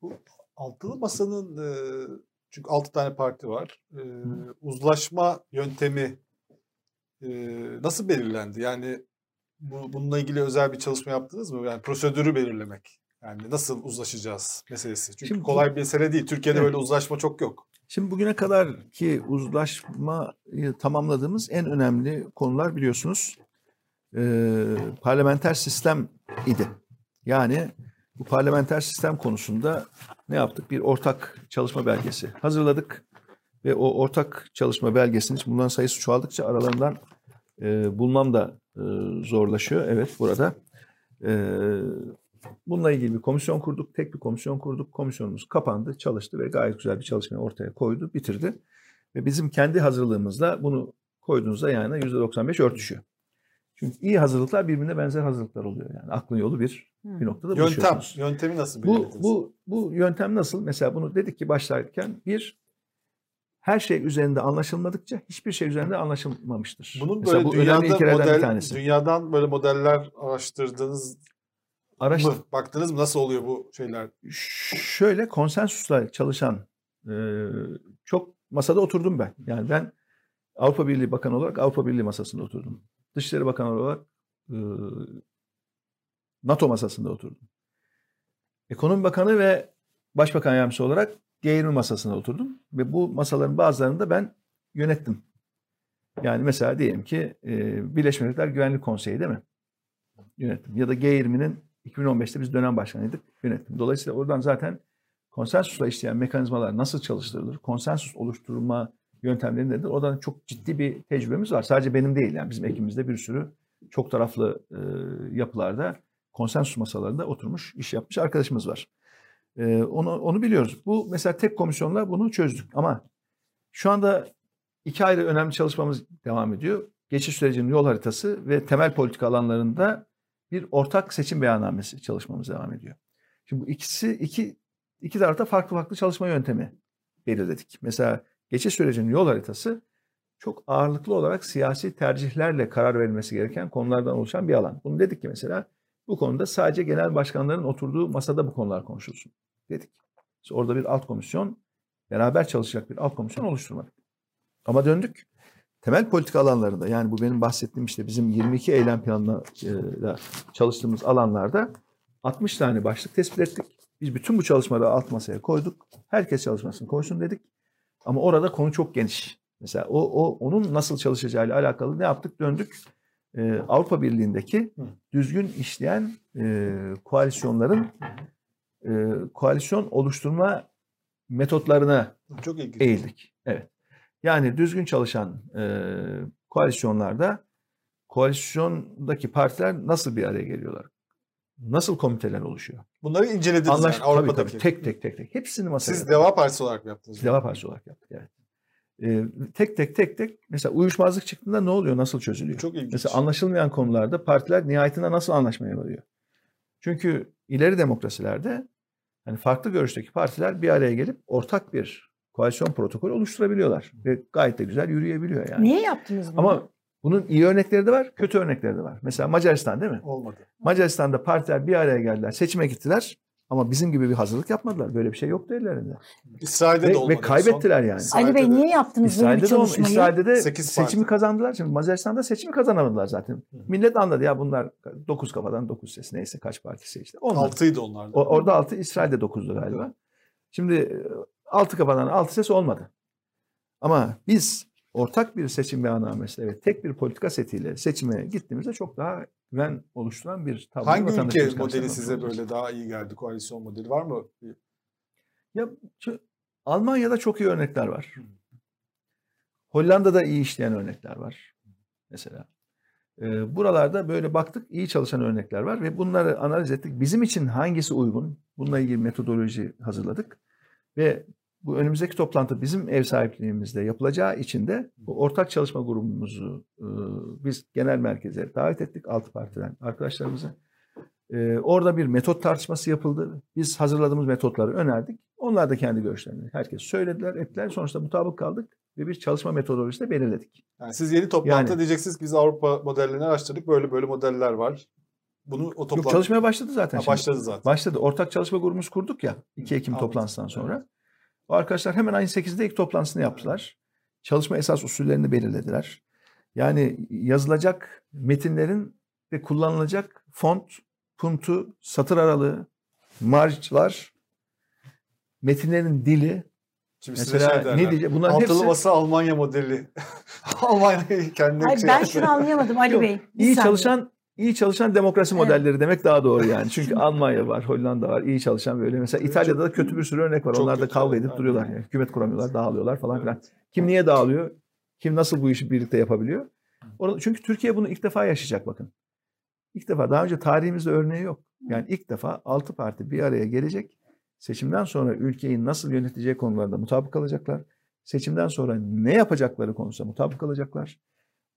altılı masanın e, çünkü altı tane parti var. E, uzlaşma yöntemi e, nasıl belirlendi? Yani bu, bununla ilgili özel bir çalışma yaptınız mı? Yani prosedürü belirlemek. Yani nasıl uzlaşacağız meselesi. Çünkü Şimdi kolay bir mesele değil. Türkiye'de Evet. böyle uzlaşma çok yok. Şimdi bugüne kadar ki uzlaşmayı tamamladığımız en önemli konular biliyorsunuz e, parlamenter sistem idi. Yani bu parlamenter sistem konusunda ne yaptık? Bir ortak çalışma belgesi hazırladık ve o ortak çalışma belgesinin bunların sayısı çoğaldıkça aralarından e, bulmam da e, zorlaşıyor. Evet burada. E, bununla ilgili bir komisyon kurduk. Tek bir komisyon kurduk. Komisyonumuz kapandı, çalıştı ve gayet güzel bir çalışmayı ortaya koydu, bitirdi. Ve bizim kendi hazırlığımızla bunu koyduğunuzda yani %95 örtüşüyor. Çünkü iyi hazırlıklar birbirine benzer hazırlıklar oluyor. Yani aklın yolu bir bir noktada Yöntem. Yöntemi nasıl Bu, belirlediniz? bu, bu yöntem nasıl? Mesela bunu dedik ki başlarken bir her şey üzerinde anlaşılmadıkça hiçbir şey üzerinde anlaşılmamıştır. Bunun Mesela böyle bu dünyada model, tanesi. dünyadan böyle modeller araştırdığınız Araştır- mı? Baktınız mı nasıl oluyor bu şeyler? şöyle konsensusla çalışan e, çok masada oturdum ben. Yani ben Avrupa Birliği Bakanı olarak Avrupa Birliği masasında oturdum. Dışişleri Bakanı olarak e, NATO masasında oturdum. Ekonomi Bakanı ve Başbakan Yardımcısı olarak G20 masasında oturdum. Ve bu masaların bazılarını da ben yönettim. Yani mesela diyelim ki e, Birleşmiş Milletler Güvenlik Konseyi değil mi? Yönettim. Ya da G20'nin 2015'te biz dönem başkanıydık, yönettim. Dolayısıyla oradan zaten konsensusla işleyen mekanizmalar nasıl çalıştırılır, konsensus oluşturma yöntemleri nedir? Oradan çok ciddi bir tecrübemiz var. Sadece benim değil yani bizim ekibimizde bir sürü çok taraflı e, yapılarda konsensus masalarında oturmuş iş yapmış arkadaşımız var. E, onu onu biliyoruz. Bu mesela tek komisyonla bunu çözdük ama şu anda iki ayrı önemli çalışmamız devam ediyor. Geçiş sürecinin yol haritası ve temel politika alanlarında bir ortak seçim beyannamesi çalışmamız devam ediyor. Şimdi bu ikisi iki iki tarafta farklı farklı çalışma yöntemi belirledik. Mesela geçiş sürecinin yol haritası çok ağırlıklı olarak siyasi tercihlerle karar verilmesi gereken konulardan oluşan bir alan. Bunu dedik ki mesela bu konuda sadece genel başkanların oturduğu masada bu konular konuşulsun dedik. İşte orada bir alt komisyon, beraber çalışacak bir alt komisyon oluşturmadık. Ama döndük temel politika alanlarında yani bu benim bahsettiğim işte bizim 22 eylem planına e, çalıştığımız alanlarda 60 tane başlık tespit ettik. Biz bütün bu çalışmaları alt masaya koyduk. Herkes çalışmasını koysun dedik. Ama orada konu çok geniş. Mesela o, o onun nasıl çalışacağıyla alakalı ne yaptık? Döndük. Ee, Avrupa Birliği'ndeki düzgün işleyen e, koalisyonların e, koalisyon oluşturma metotlarına Çok ilginç. eğildik. Evet. Yani düzgün çalışan e, koalisyonlarda koalisyondaki partiler nasıl bir araya geliyorlar? Nasıl komiteler oluşuyor? Bunları incelediniz Anlaş yani tabii, Avrupa'daki. tabii, tek tek tek tek. Hepsini masaya Siz yatırdık. Deva Partisi olarak mı yaptınız? Deva Partisi olarak yaptık. Evet. Tek tek tek tek mesela uyuşmazlık çıktığında ne oluyor? Nasıl çözülüyor? Çok ilginç. Mesela anlaşılmayan konularda partiler nihayetinde nasıl anlaşmaya varıyor? Çünkü ileri demokrasilerde hani farklı görüşteki partiler bir araya gelip ortak bir koalisyon protokolü oluşturabiliyorlar ve gayet de güzel yürüyebiliyor yani. Niye yaptınız bunu? Ama bunun iyi örnekleri de var, kötü örnekleri de var. Mesela Macaristan değil mi? Olmadı. Macaristan'da partiler bir araya geldiler, seçime gittiler ama bizim gibi bir hazırlık yapmadılar. Böyle bir şey yoktu ellerinde. İsrail'de Ve, de olmadı. ve kaybettiler yani. Son- Ali Bey İsrail'de de- niye yaptınız böyle bir İsrail'de de, çalışmayı? İsrail'de de seçimi kazandılar. Şimdi Macaristan'da seçimi kazanamadılar zaten. Millet anladı ya bunlar 9 kafadan 9 ses neyse kaç partisi işte. Olmadı. Altıydı onlarda. O- orada 6 İsrail'de 9'du galiba. Şimdi 6 kafadan 6 ses olmadı. Ama biz ortak bir seçim beyannamesi evet tek bir politika setiyle seçime gittiğimizde çok daha güven oluşturan bir tablo. Hangi ülke modeli size olacağız. böyle daha iyi geldi? Koalisyon modeli var mı? Ya şu- Almanya'da çok iyi örnekler var. Hollanda'da iyi işleyen örnekler var mesela. Ee, buralarda böyle baktık iyi çalışan örnekler var ve bunları analiz ettik. Bizim için hangisi uygun? Bununla ilgili metodoloji hazırladık ve bu önümüzdeki toplantı bizim ev sahipliğimizde yapılacağı için de bu ortak çalışma grubumuzu e, biz genel merkeze davet ettik altı partiden arkadaşlarımızı. Ee, orada bir metot tartışması yapıldı. Biz hazırladığımız metotları önerdik. Onlar da kendi görüşlerini herkes söylediler, ettiler. Sonuçta mutabık kaldık ve bir çalışma metodolojisi de belirledik. Yani siz yeni toplantıda Yani- diyeceksiniz ki biz Avrupa modellerini araştırdık. Böyle böyle modeller var. Bunu o toplantı... Yok çalışmaya başladı zaten. Ha, şimdi. başladı zaten. Başladı. Ortak çalışma grubumuz kurduk ya 2 Ekim Anladım. toplantısından sonra. O arkadaşlar hemen ayın 8'de ilk toplantısını yaptılar. Çalışma esas usullerini belirlediler. Yani yazılacak metinlerin ve kullanılacak font, puntu, satır aralığı, marjlar, metinlerin dili. Şimdi size şey Mesela derler. ne diyecek? Bunların Altılı hepsi masa Almanya modeli. Almanya'yı kendine Hayır, şey ben şunu anlayamadım Ali Yok, Bey. İyi saniye. çalışan iyi çalışan demokrasi Evet. modelleri demek daha doğru yani. Çünkü Almanya var, Hollanda var, iyi çalışan böyle. Mesela İtalya'da da kötü bir sürü örnek var. çok Onlar da kavga edip aynen. duruyorlar. Yani. Hükümet kuramıyorlar, dağılıyorlar falan filan. Evet. Kim niye dağılıyor? Kim nasıl bu işi birlikte yapabiliyor? Çünkü Türkiye bunu ilk defa yaşayacak bakın. İlk defa. Daha önce tarihimizde örneği yok. Yani ilk defa altı parti bir araya gelecek. Seçimden sonra ülkeyi nasıl yöneteceği konularda mutabık kalacaklar. Seçimden sonra ne yapacakları konusunda mutabık kalacaklar.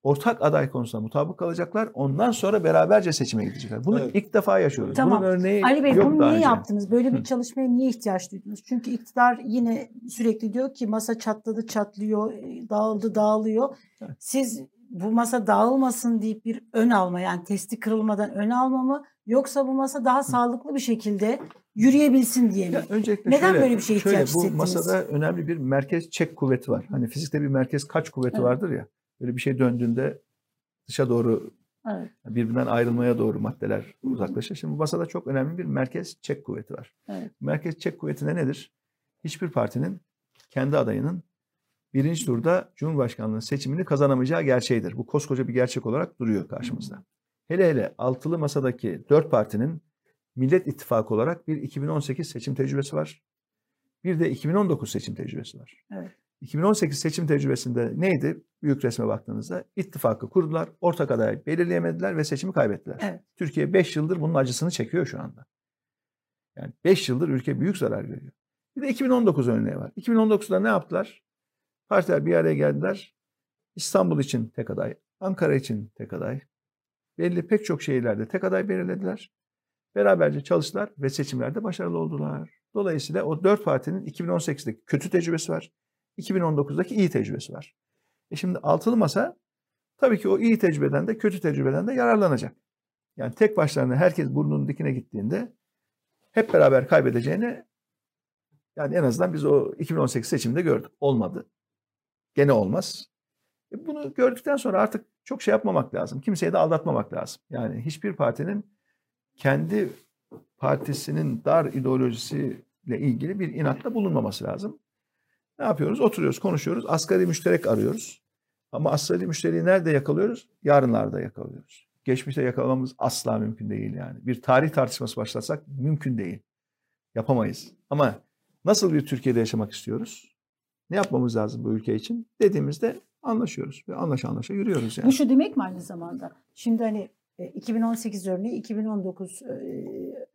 Ortak aday konusunda mutabık kalacaklar. Ondan sonra beraberce seçime gidecekler. Bunu Evet. ilk defa yaşıyoruz. Tamam. Bunun örneği Ali Bey yok bunu daha niye önce. yaptınız? Böyle bir Hı. çalışmaya niye ihtiyaç duydunuz? Çünkü iktidar yine sürekli diyor ki masa çatladı çatlıyor, dağıldı dağılıyor. Siz bu masa dağılmasın deyip bir ön alma yani testi kırılmadan ön alma mı yoksa bu masa daha sağlıklı bir şekilde yürüyebilsin diye mi? Ya öncelikle Neden şöyle, böyle bir şeye şöyle, ihtiyaç Bu hissettiniz? masada önemli bir merkez çek kuvveti var. Hani fizikte bir merkez kaç kuvveti Evet. vardır ya. Böyle bir şey döndüğünde dışa doğru Evet. birbirinden ayrılmaya doğru maddeler uzaklaşır. Şimdi bu masada çok önemli bir merkez çek kuvveti var. Evet. Merkez çek kuvveti de nedir? Hiçbir partinin kendi adayının birinci turda Cumhurbaşkanlığı seçimini kazanamayacağı gerçeğidir. Bu koskoca bir gerçek olarak duruyor karşımızda. Hele hele altılı masadaki dört partinin Millet İttifakı olarak bir 2018 seçim tecrübesi var. Bir de 2019 seçim tecrübesi var. Evet. 2018 seçim tecrübesinde neydi? Büyük resme baktığınızda ittifakı kurdular, ortak aday belirleyemediler ve seçimi kaybettiler. Evet. Türkiye 5 yıldır bunun acısını çekiyor şu anda. Yani 5 yıldır ülke büyük zarar görüyor. Bir de 2019 örneği var. 2019'da ne yaptılar? Partiler bir araya geldiler. İstanbul için tek aday, Ankara için tek aday. Belli pek çok şehirlerde tek aday belirlediler. Beraberce çalıştılar ve seçimlerde başarılı oldular. Dolayısıyla o dört partinin 2018'deki kötü tecrübesi var. 2019'daki iyi tecrübesi var. E şimdi altılı masa tabii ki o iyi tecrübeden de kötü tecrübeden de yararlanacak. Yani tek başlarına herkes burnunun dikine gittiğinde hep beraber kaybedeceğini yani en azından biz o 2018 seçiminde gördük. Olmadı. Gene olmaz. E bunu gördükten sonra artık çok şey yapmamak lazım. Kimseyi de aldatmamak lazım. Yani hiçbir partinin kendi partisinin dar ideolojisiyle ilgili bir inatta bulunmaması lazım. Ne yapıyoruz? Oturuyoruz, konuşuyoruz. Asgari müşterek arıyoruz. Ama asgari müşteriyi nerede yakalıyoruz? Yarınlarda yakalıyoruz. Geçmişte yakalamamız asla mümkün değil yani. Bir tarih tartışması başlatsak mümkün değil. Yapamayız. Ama nasıl bir Türkiye'de yaşamak istiyoruz? Ne yapmamız lazım bu ülke için? Dediğimizde anlaşıyoruz ve anlaşa anlaşa yürüyoruz yani. Bu şu demek mi aynı zamanda? Şimdi hani e, 2018 örneği, 2019 e,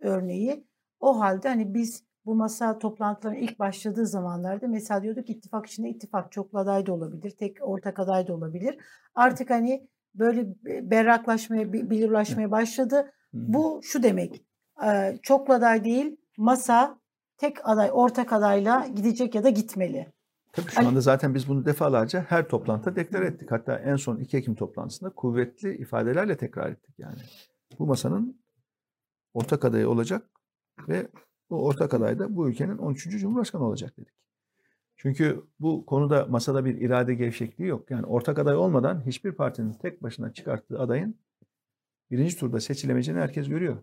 örneği o halde hani biz bu masa toplantılarının ilk başladığı zamanlarda mesela diyorduk ittifak içinde ittifak çoklu aday da olabilir, tek ortak aday da olabilir. Artık hani böyle berraklaşmaya, belirlaşmaya başladı. Bu şu demek, e, çoklu aday değil, masa tek aday, ortak adayla gidecek ya da gitmeli. Tabii şu Ali- anda zaten biz bunu defalarca her toplantıda deklar ettik. Hatta en son 2 Ekim toplantısında kuvvetli ifadelerle tekrar ettik yani. Bu masanın ortak adayı olacak ve bu ortak aday da bu ülkenin 13. Cumhurbaşkanı olacak dedik. Çünkü bu konuda masada bir irade gevşekliği yok. Yani ortak aday olmadan hiçbir partinin tek başına çıkarttığı adayın birinci turda seçilemeyeceğini herkes görüyor.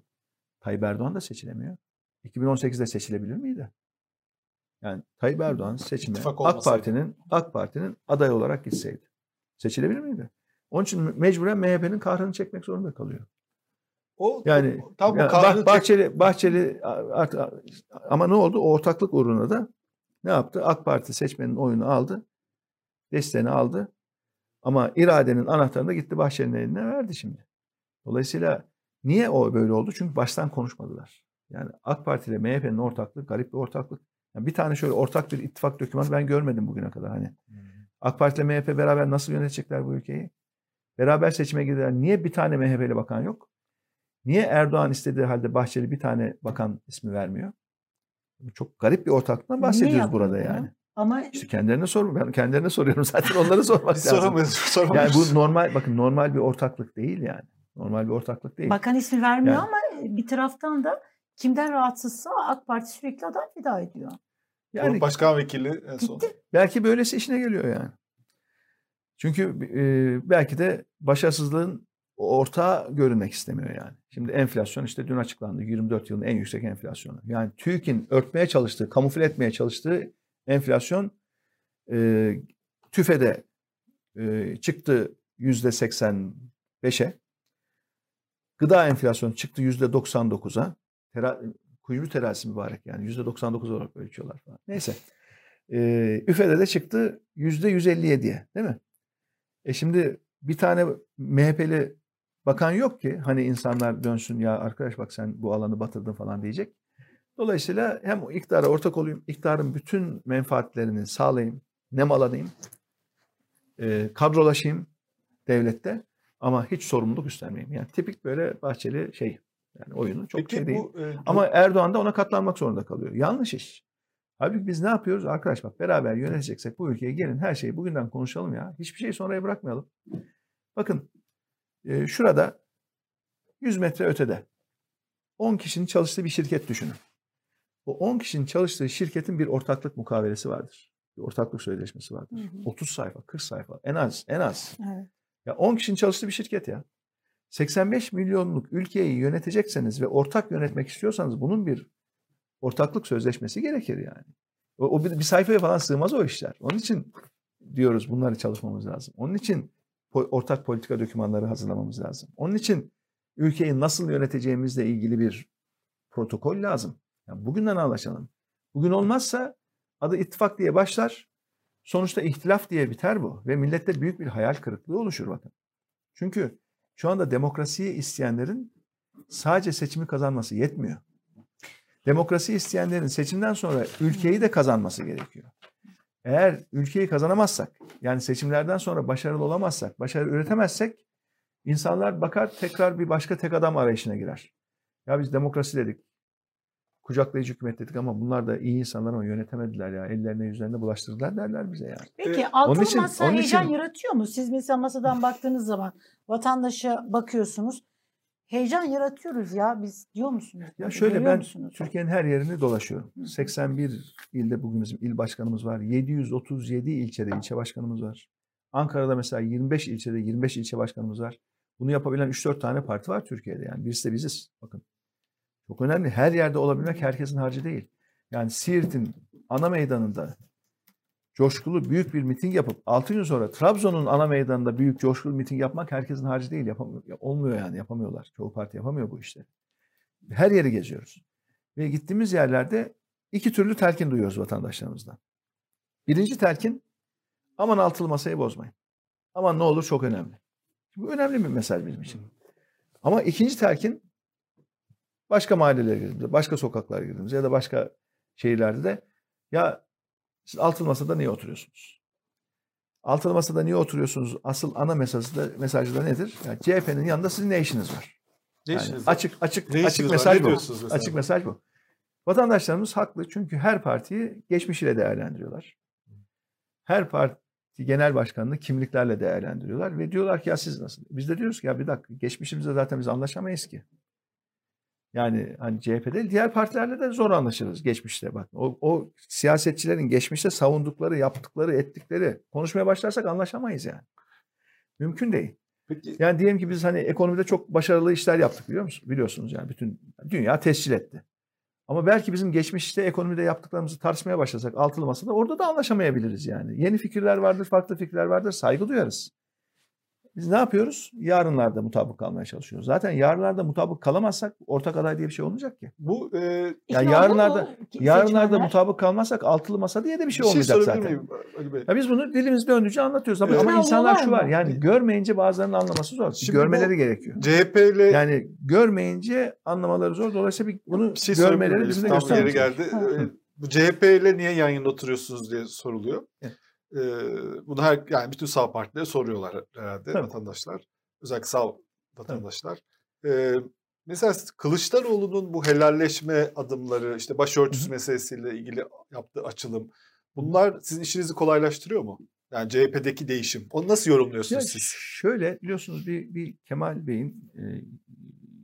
Tayyip Erdoğan da seçilemiyor. 2018'de seçilebilir miydi? Yani Tayyip Erdoğan seçime AK. Parti'nin AK Parti'nin aday olarak gitseydi seçilebilir miydi? Onun için mecburen MHP'nin kahrını çekmek zorunda kalıyor. O Yani tam bu ya kahrını Bah- Bahçeli Bahçeli ama ne oldu? O ortaklık uğruna da ne yaptı? AK Parti seçmenin oyunu aldı. Desteğini aldı. Ama iradenin anahtarını da gitti Bahçeli'nin eline verdi şimdi. Dolayısıyla niye o böyle oldu? Çünkü baştan konuşmadılar. Yani AK Parti ile MHP'nin ortaklığı garip bir ortaklık. Yani bir tane şöyle ortak bir ittifak dokümanı ben görmedim bugüne kadar. Hani AK Parti ile MHP beraber nasıl yönetecekler bu ülkeyi? Beraber seçime girdiler. Niye bir tane MHP'li bakan yok? Niye Erdoğan istediği halde Bahçeli bir tane bakan ismi vermiyor? Bu Çok garip bir ortaklıktan bahsediyoruz burada yani. Ama İşte kendilerine sor. Ben kendilerine soruyorum zaten onları sormak lazım. soramıyoruz. Yani soramıyoruz. bu normal bakın normal bir ortaklık değil yani. Normal bir ortaklık değil. Bakan ismi vermiyor Yani. ama bir taraftan da kimden rahatsızsa AK Parti sürekli aday feda ediyor. Yani Grup Başkan Vekili en son. Gitti. belki böylesi işine geliyor yani. Çünkü e, belki de başarısızlığın ortağı görünmek istemiyor yani. Şimdi enflasyon işte dün açıklandı. 24 yılın en yüksek enflasyonu. Yani TÜİK'in örtmeye çalıştığı, kamufle etmeye çalıştığı enflasyon e, TÜFE'de e, çıktı yüzde 85'e. Gıda enflasyonu çıktı yüzde 99'a. Tera, kuyruğu terazisi mübarek yani yüzde 99 olarak ölçüyorlar falan. Neyse. E, üfede de çıktı yüzde 157'ye değil mi? E şimdi bir tane MHP'li bakan yok ki hani insanlar dönsün ya arkadaş bak sen bu alanı batırdın falan diyecek. Dolayısıyla hem iktidara ortak olayım, iktidarın bütün menfaatlerini sağlayayım, nemalanayım, e, kadrolaşayım devlette ama hiç sorumluluk üstlenmeyeyim. Yani tipik böyle Bahçeli şey yani oyunu çok Peki şey değil. bu e, Ama Erdoğan da ona katlanmak zorunda kalıyor. Yanlış iş. Halbuki biz ne yapıyoruz? Arkadaş bak beraber yöneteceksek bu ülkeye gelin her şeyi bugünden konuşalım ya. Hiçbir şeyi sonraya bırakmayalım. Bakın e, şurada 100 metre ötede 10 kişinin çalıştığı bir şirket düşünün. O 10 kişinin çalıştığı şirketin bir ortaklık mukavelesi vardır. Bir ortaklık sözleşmesi vardır. Hı hı. 30 sayfa, 40 sayfa en az, en az. Evet. Ya 10 kişinin çalıştığı bir şirket ya. 85 milyonluk ülkeyi yönetecekseniz ve ortak yönetmek istiyorsanız bunun bir ortaklık sözleşmesi gerekir yani. O, o bir, bir sayfaya falan sığmaz o işler. Onun için diyoruz bunları çalışmamız lazım. Onun için ortak politika dokümanları hazırlamamız lazım. Onun için ülkeyi nasıl yöneteceğimizle ilgili bir protokol lazım. Yani bugünden anlaşalım. Bugün olmazsa adı ittifak diye başlar. Sonuçta ihtilaf diye biter bu. Ve millette büyük bir hayal kırıklığı oluşur bakın. Çünkü şu anda demokrasiyi isteyenlerin sadece seçimi kazanması yetmiyor. Demokrasi isteyenlerin seçimden sonra ülkeyi de kazanması gerekiyor. Eğer ülkeyi kazanamazsak, yani seçimlerden sonra başarılı olamazsak, başarı üretemezsek, insanlar bakar tekrar bir başka tek adam arayışına girer. Ya biz demokrasi dedik, kucaklayıcı hükümet dedik ama bunlar da iyi insanlar ama yönetemediler ya, ellerine yüzlerine bulaştırdılar derler bize yani. Peki Ee, altılı onun için- masa onun heyecan için- yaratıyor mu? Siz mesela masadan baktığınız zaman vatandaşa bakıyorsunuz. Heyecan yaratıyoruz ya biz diyor musunuz? Ya şöyle Görüyor ben musunuz? Türkiye'nin her yerini dolaşıyorum. Hı hı. 81 ilde bugün bizim il başkanımız var. 737 ilçede ilçe başkanımız var. Ankara'da mesela 25 ilçede 25 ilçe başkanımız var. Bunu yapabilen 3-4 tane parti var Türkiye'de yani. Birisi de biziz. Bakın. Çok önemli. Her yerde olabilmek herkesin harcı değil. Yani Siirt'in ana meydanında coşkulu büyük bir miting yapıp 6 gün sonra Trabzon'un ana meydanında büyük coşkulu miting yapmak herkesin harcı değil. Yapamıyor. Ya Olmuyor yani yapamıyorlar. Çoğu parti yapamıyor bu işleri. Her yeri geziyoruz. Ve gittiğimiz yerlerde iki türlü telkin duyuyoruz vatandaşlarımızdan. Birinci telkin aman altılı masayı bozmayın. Aman ne olur çok önemli. Bu önemli bir mesaj bizim için. Ama ikinci telkin başka mahallelere girdiğimizde, başka sokaklara girdiğimizde ya da başka şehirlerde de ya siz altılı masada niye oturuyorsunuz? Altılı masada niye oturuyorsunuz? Asıl ana mesajı da, mesajı da nedir? Yani CHP'nin yanında sizin ne işiniz var? ne Yani işiniz var? açık açık Ne açık var? mesaj bu. mesela? Açık mesaj bu. Vatandaşlarımız haklı çünkü her partiyi geçmişiyle değerlendiriyorlar. Her parti genel başkanını kimliklerle değerlendiriyorlar ve diyorlar ki ya siz nasıl? Biz de diyoruz ki ya bir dakika geçmişimizde zaten biz anlaşamayız ki. Yani hani CHP değil diğer partilerle de zor anlaşırız geçmişte bak. O, o siyasetçilerin geçmişte savundukları, yaptıkları, ettikleri konuşmaya başlarsak anlaşamayız yani. Mümkün değil. Peki Yani diyelim ki biz hani ekonomide çok başarılı işler yaptık biliyor musun? Biliyorsunuz yani bütün dünya tescil etti. Ama belki bizim geçmişte ekonomide yaptıklarımızı tartışmaya başlasak altılı masada orada da anlaşamayabiliriz yani. Yeni fikirler vardır, farklı fikirler vardır, saygı duyarız. Biz ne yapıyoruz? Yarınlarda mutabık kalmaya çalışıyoruz. Zaten yarınlarda mutabık kalamazsak ortak aday diye bir şey olmayacak ki. bu e, Ya İkna oldu yarınlarda- Yarınlarda mutabık kalmazsak altılı masa diye de bir bir şey şey olmayacak zaten. miyim? Ya biz bunu dilimiz döndüğünce anlatıyoruz ama, ama insanlar şu var yani görmeyince bazılarının anlaması zor. Şimdi Görmeleri gerekiyor. CHP ile Yani görmeyince anlamaları zor. Dolayısıyla bir, bunu bir şey görmeleri yeri göstermemiz geldi. Ee, Bu CHP ile niye yan yana oturuyorsunuz diye soruluyor. Evet. Ee, bunu her yani bütün sağ partilere soruyorlar herhalde Tabii. vatandaşlar. Özellikle sağ vatandaşlar. Ee, mesela Kılıçdaroğlu'nun bu helalleşme adımları, işte başörtüsü meselesiyle ilgili yaptığı açılım, bunlar sizin işinizi kolaylaştırıyor mu? Yani CHP'deki değişim. Onu nasıl Ya yorumluyorsunuz siz? şöyle biliyorsunuz bir, bir Kemal Bey'in e,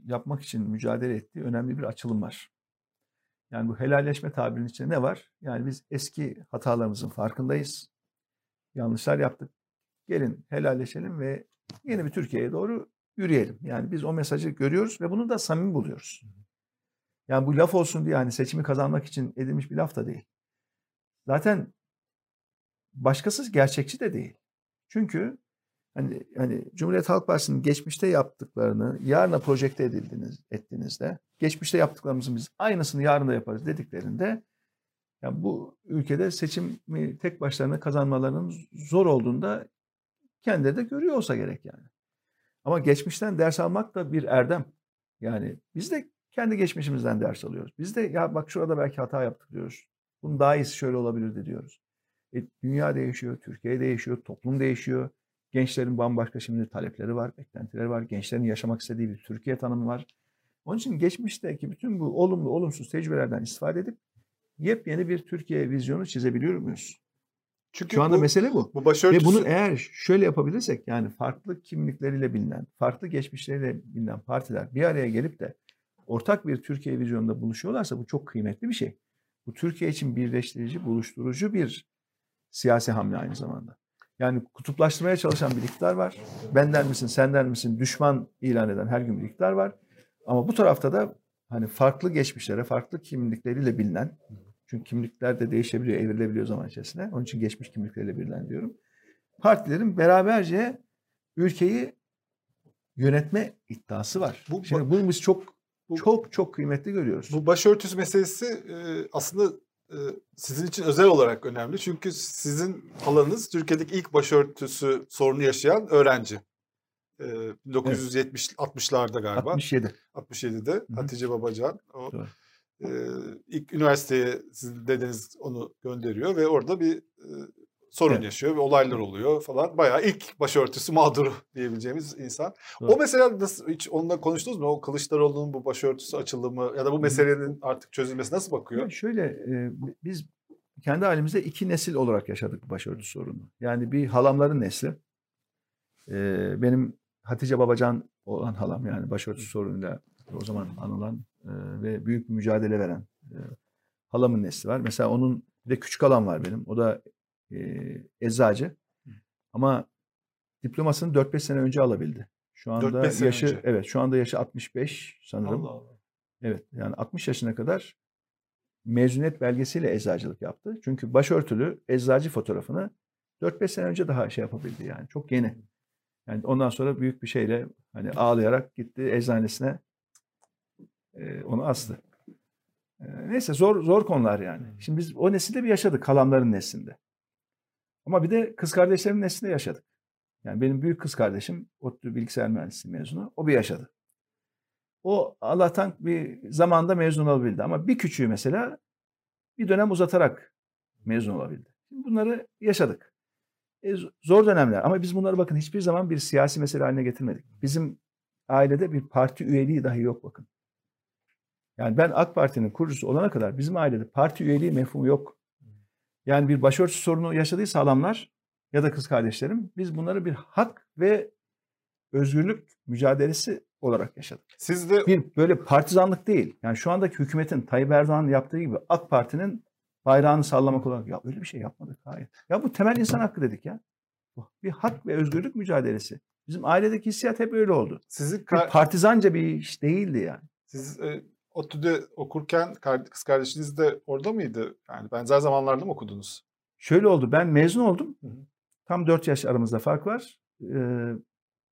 yapmak için mücadele ettiği önemli bir açılım var. Yani bu helalleşme tabirinin içinde ne var? Yani biz eski hatalarımızın farkındayız. Yanlışlar yaptık. Gelin helalleşelim ve yeni bir Türkiye'ye doğru yürüyelim. Yani biz o mesajı görüyoruz ve bunu da samimi buluyoruz. Yani bu laf olsun diye hani seçimi kazanmak için edilmiş bir laf da değil. Zaten başkası gerçekçi de değil. Çünkü hani hani Cumhuriyet Halk Partisi'nin geçmişte yaptıklarını yarına projekte edildiniz ettiğinizde geçmişte yaptıklarımızın biz aynısını yarın da yaparız dediklerinde yani bu ülkede seçimi tek başlarına kazanmalarının zor olduğunda kendileri de görüyor olsa gerek yani. Ama geçmişten ders almak da bir erdem. Yani biz de kendi geçmişimizden ders alıyoruz. Biz de ya bak şurada belki hata yaptık diyoruz. Bunun daha iyisi şöyle olabilirdi diyoruz. E, dünya değişiyor, Türkiye değişiyor, toplum değişiyor. Gençlerin bambaşka şimdi talepleri var, beklentileri var. Gençlerin yaşamak istediği bir Türkiye tanımı var. Onun için geçmişteki bütün bu olumlu olumsuz tecrübelerden istifade edip yepyeni bir Türkiye vizyonu çizebiliyor muyuz? Çünkü Şu anda bu, mesele bu. bu başörtüsü Ve bunu eğer şöyle yapabilirsek yani farklı kimlikleriyle bilinen, farklı geçmişleriyle bilinen partiler bir araya gelip de ortak bir Türkiye vizyonunda buluşuyorlarsa bu çok kıymetli bir şey. Bu Türkiye için birleştirici, buluşturucu bir siyasi hamle aynı zamanda. Yani kutuplaştırmaya çalışan bir iktidar var. Benden misin, senden misin düşman ilan eden her gün bir iktidar var. Ama bu tarafta da hani farklı geçmişlere, farklı kimlikleriyle bilinen, çünkü kimlikler de değişebiliyor, evrilebiliyor zaman içerisinde. Onun için geçmiş kimlikleriyle bilinen diyorum. Partilerin beraberce ülkeyi yönetme iddiası var. Bu- Şimdi bunu biz çok bu- çok çok kıymetli görüyoruz. Bu başörtüsü meselesi e, aslında e, sizin için özel olarak önemli. Çünkü sizin alanınız Türkiye'deki ilk başörtüsü sorunu yaşayan öğrenci. E, 1970-60'larda galiba. 67. 67'de hı. Hatice Babacan. O, Doğru. E, ilk üniversiteye sizin dedeniz onu gönderiyor ve orada bir e, sorun Evet. yaşıyor ve olaylar oluyor falan. Bayağı ilk başörtüsü mağduru diyebileceğimiz insan. Doğru. O mesela nasıl hiç onunla konuştunuz mu? O Kılıçdaroğlu'nun bu başörtüsü açılımı ya da bu meselenin artık çözülmesi nasıl bakıyor? Ya şöyle e, biz kendi halimizde iki nesil olarak yaşadık bu başörtüsü sorunu. Yani bir halamların nesli. E, benim Hatice Babacan olan halam yani başörtüsü sorunuyla o zaman anılan ve büyük bir mücadele veren e, halamın nesli var. Mesela onun bir de küçük halam var benim. O da e, eczacı. Ama diplomasını 4-5 sene önce alabildi. Şu anda 4-5 sene yaşı önce. evet şu anda yaşı 65 sanırım. Allah Allah. Evet yani 60 yaşına kadar mezuniyet belgesiyle eczacılık yaptı. Çünkü başörtülü eczacı fotoğrafını 4-5 sene önce daha şey yapabildi yani. Çok yeni. Yani ondan sonra büyük bir şeyle hani ağlayarak gitti eczanesine e, onu astı. E, neyse zor zor konular yani. Şimdi biz o nesilde bir yaşadık halamların neslinde. Ama bir de kız kardeşlerimin neslinde yaşadık. Yani benim büyük kız kardeşim ODTÜ bilgisayar mühendisliği mezunu. O bir yaşadı. O Allah'tan bir zamanda mezun olabildi. Ama bir küçüğü mesela bir dönem uzatarak mezun olabildi. Bunları yaşadık. E, zor dönemler ama biz bunları bakın hiçbir zaman bir siyasi mesele haline getirmedik. Bizim ailede bir parti üyeliği dahi yok bakın. Yani ben AK Parti'nin kurucusu olana kadar bizim ailede parti üyeliği mefhumu yok. Yani bir başörtüsü sorunu yaşadıysa adamlar ya da kız kardeşlerim biz bunları bir hak ve özgürlük mücadelesi olarak yaşadık. Siz de Bir böyle partizanlık değil. Yani şu andaki hükümetin Tayyip Erdoğan'ın yaptığı gibi AK Parti'nin bayrağını sallamak olarak ya öyle bir şey yapmadık. Hayır. Ya bu temel insan hakkı dedik ya. Bir hak ve özgürlük mücadelesi. Bizim ailedeki hissiyat hep öyle oldu. sizin Bir partizanca bir iş değildi yani. siz e, ODTÜ'de okurken kız kardeşiniz de orada mıydı? Yani benzer zamanlarda mı okudunuz? Şöyle oldu. Ben mezun oldum. Hı hı. Tam 4 yaş aramızda fark var. Ee,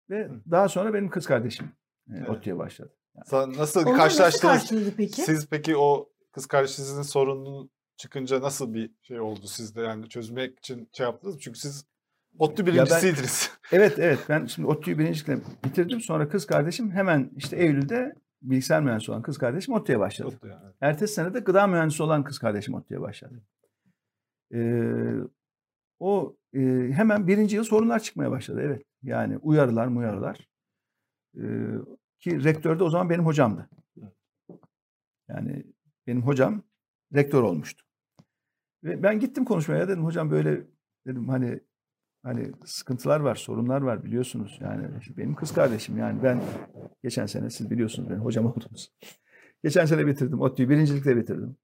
ve Hı. daha sonra benim kız kardeşim e, Evet. ODTÜ'ye başladı. Sa- Nasıl Onu nasıl karşılaştınız? karşıladı peki? Siz peki o kız kardeşinizin sorununu çıkınca nasıl bir şey oldu sizde? Yani çözmek için şey yaptınız mı? Çünkü siz ODTÜ ben- birincisiydiniz. Evet evet ben şimdi ODTÜ'yü birincilikle bitirdim. Sonra kız kardeşim hemen işte Eylül'de bilgisayar mühendisi olan kız kardeşim ODTÜ'ye başladı. ODTÜ yani. Ertesi sene de gıda mühendisi olan kız kardeşim ODTÜ'ye başladı. Ee, o e, hemen birinci yıl sorunlar çıkmaya başladı. Evet yani uyarılar muyarılar. Ee, ki rektör de o zaman benim hocamdı. Yani benim hocam rektör olmuştu. Ve ben gittim konuşmaya dedim hocam böyle dedim hani hani sıkıntılar var, sorunlar var biliyorsunuz. Yani benim kız kardeşim yani ben geçen sene siz biliyorsunuz benim hocam oldunuz. Geçen sene bitirdim. ODTÜ'yü birincilikle bitirdim.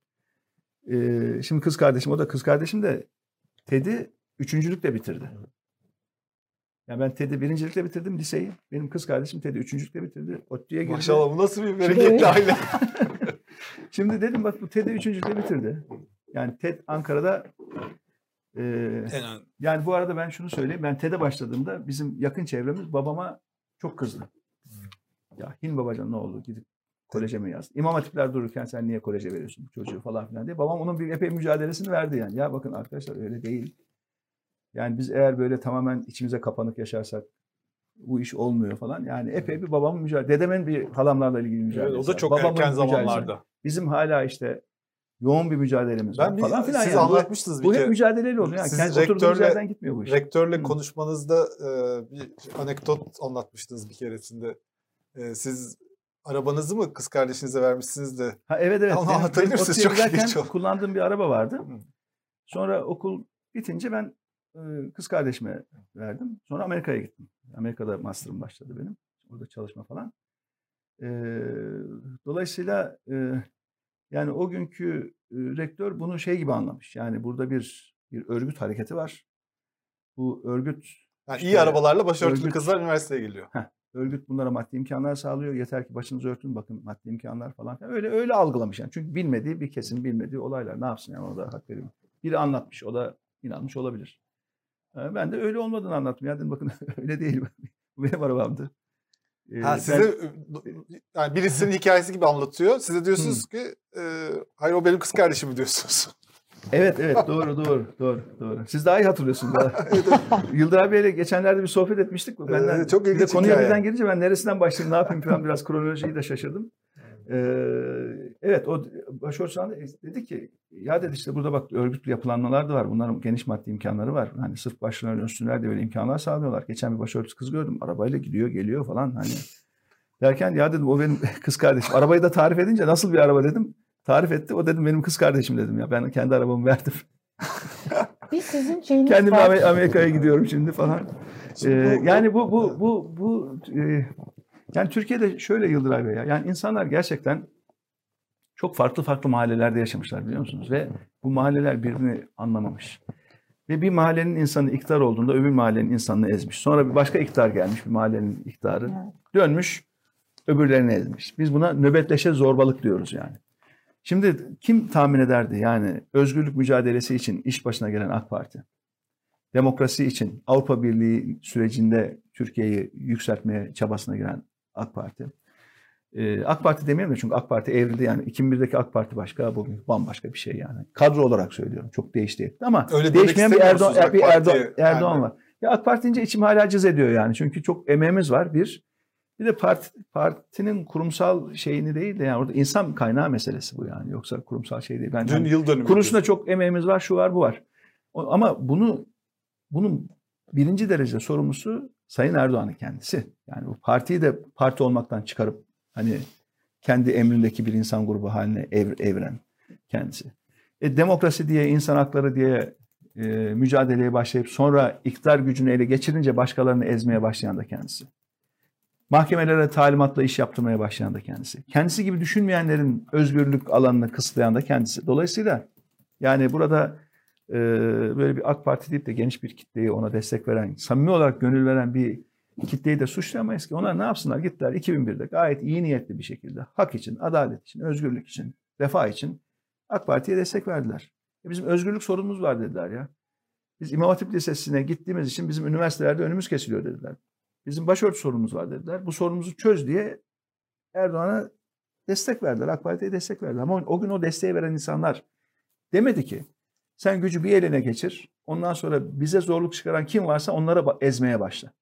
Ee, şimdi kız kardeşim, o da kız kardeşim de TED'i üçüncülükle bitirdi. Yani ben TED'i birincilikle bitirdim liseyi. Benim kız kardeşim TED'i üçüncülükle bitirdi. ODTÜ'ye girdi. Maşallah bu nasıl bir bereketli aile. Şimdi dedim bak bu TED'i üçüncülükle bitirdi. Yani TED Ankara'da e, yani bu arada ben şunu söyleyeyim. Ben TED'e başladığımda bizim yakın çevremiz babama çok kızdı. Ya Hilmi Babacan ne oldu gidip koleje mi yaz? İmam hatipler dururken sen niye koleje veriyorsun çocuğu falan filan diye. Babam onun bir epey mücadelesini verdi yani. Ya bakın arkadaşlar öyle değil. Yani biz eğer böyle tamamen içimize kapanık yaşarsak bu iş olmuyor falan. Yani epey bir babamın mücadele, dedemin bir halamlarla ilgili Evet, mücadelesi. o da çok Babamın erken mücadelesi. zamanlarda. Bizim hala işte yoğun bir mücadelemiz Ben var bir, falan filan. siz yani. Bu- anlatmıştınız bir Bu hep kere. mücadeleli oluyor. Yani kendi rektörle- gitmiyor bu iş. Rektörle Hı. konuşmanızda e, bir anekdot anlatmıştınız bir keresinde. E, siz arabanızı mı kız kardeşinize vermişsiniz de Ha, evet evet. Onu anlatabilir misiniz? Çok ilginç o. kullandığım bir araba vardı. Hı. Sonra okul bitince ben e, kız kardeşime verdim. Sonra Amerika'ya gittim. Amerika'da master'ım başladı benim. Orada çalışma falan. E, dolayısıyla e, yani o günkü rektör bunu şey gibi anlamış. Yani burada bir bir örgüt hareketi var. Bu örgüt yani İşte iyi arabalarla başörtülü örgüt- kızlar üniversiteye geliyor. örgüt bunlara maddi imkanlar sağlıyor. Yeter ki başınızı örtün bakın maddi imkanlar falan filan. Öyle öyle algılamış yani. Çünkü bilmediği bir kesin bilmediği olaylar ne yapsın yani ona da hak veriyorum. Biri anlatmış o da inanmış olabilir. Ben de öyle olmadığını anlattım. Ya dedim bakın öyle değil. Bu benim arabamdı. Ee, Ha, ben- size yani birisinin hikayesi gibi anlatıyor. Size diyorsunuz ki e, hayır o benim kız kardeşim diyorsunuz. Evet evet doğru doğru doğru doğru. Siz daha iyi hatırlıyorsunuz. Yıldıray Bey'le geçenlerde bir sohbet etmiştik. Benden, Evet, çok bir de ilginç konuya birden girince ben neresinden başlayayım ne yapayım falan biraz kronolojiyi de şaşırdım. Ee, evet o başörtüsü hanım dedi ki ya dedi işte burada bak örgütlü yapılanmalar da var. Bunların geniş maddi imkanları var. Hani sırf başlarına üstünler de böyle imkanlar sağlıyorlar. Geçen bir başörtüsü kız gördüm. Arabayla gidiyor geliyor falan hani. Derken ya dedim o benim kız kardeşim. Arabayı da tarif edince nasıl bir araba dedim. Tarif etti. O dedim benim kız kardeşim dedim ya. Ben kendi arabamı verdim. Bir sizin şeyiniz Kendim var. Amerika'ya gidiyorum şimdi falan. Ee, bu- yani bu bu bu bu e, yani Türkiye'de şöyle Yıldıray Bey ya. Yani insanlar gerçekten çok farklı farklı mahallelerde yaşamışlar biliyor musunuz? Ve bu mahalleler birbirini anlamamış. Ve bir mahallenin insanı iktidar olduğunda öbür mahallenin insanını ezmiş. Sonra bir başka iktidar gelmiş bir mahallenin iktidarı. Dönmüş öbürlerini ezmiş. Biz buna nöbetleşe zorbalık diyoruz yani. Şimdi kim tahmin ederdi yani özgürlük mücadelesi için iş başına gelen AK Parti, demokrasi için Avrupa Birliği sürecinde Türkiye'yi yükseltmeye çabasına giren AK Parti. Ee, AK Parti demeyelim de çünkü AK Parti evrildi yani 2001'deki AK Parti başka, bugün bambaşka bir şey yani. Kadro olarak söylüyorum çok değişti etti ama Öyle değişmeyen bir Erdoğan, bir Erdoğan? Erdoğan Yani- var. Ya AK Parti deyince içim hala cız ediyor yani. Çünkü çok emeğimiz var bir. Bir de parti, partinin kurumsal şeyini değil de yani orada insan kaynağı meselesi bu yani. Yoksa kurumsal şey değil. Ben Dün hani yıl dönümü. kuruluşunda çok emeğimiz var, şu var, bu var. Ama bunu bunun birinci derece sorumlusu Sayın Erdoğan'ın kendisi. Yani bu partiyi de parti olmaktan çıkarıp hani kendi emrindeki bir insan grubu haline ev- evren kendisi. E, demokrasi diye, insan hakları diye e, mücadeleye başlayıp sonra iktidar gücünü ele geçirince başkalarını ezmeye başlayan da kendisi. Mahkemelere talimatla iş yaptırmaya başlayan da kendisi. Kendisi gibi düşünmeyenlerin özgürlük alanını kısıtlayan da kendisi. Dolayısıyla yani burada e, böyle bir AK Parti deyip de geniş bir kitleyi ona destek veren, samimi olarak gönül veren bir kitleyi de suçlayamayız ki. Onlar ne yapsınlar? Gittiler 2001'de gayet iyi niyetli bir şekilde hak için, adalet için, özgürlük için, refah için AK Parti'ye destek verdiler. E bizim özgürlük sorunumuz var dediler ya. Biz İmam Hatip Lisesi'ne gittiğimiz için bizim üniversitelerde önümüz kesiliyor dediler. Bizim başörtü sorunumuz var dediler. Bu sorunumuzu çöz diye Erdoğan'a destek verdiler. AK Parti'ye destek verdiler. Ama o gün o desteği veren insanlar demedi ki sen gücü bir eline geçir. Ondan sonra bize zorluk çıkaran kim varsa onlara ezmeye başla.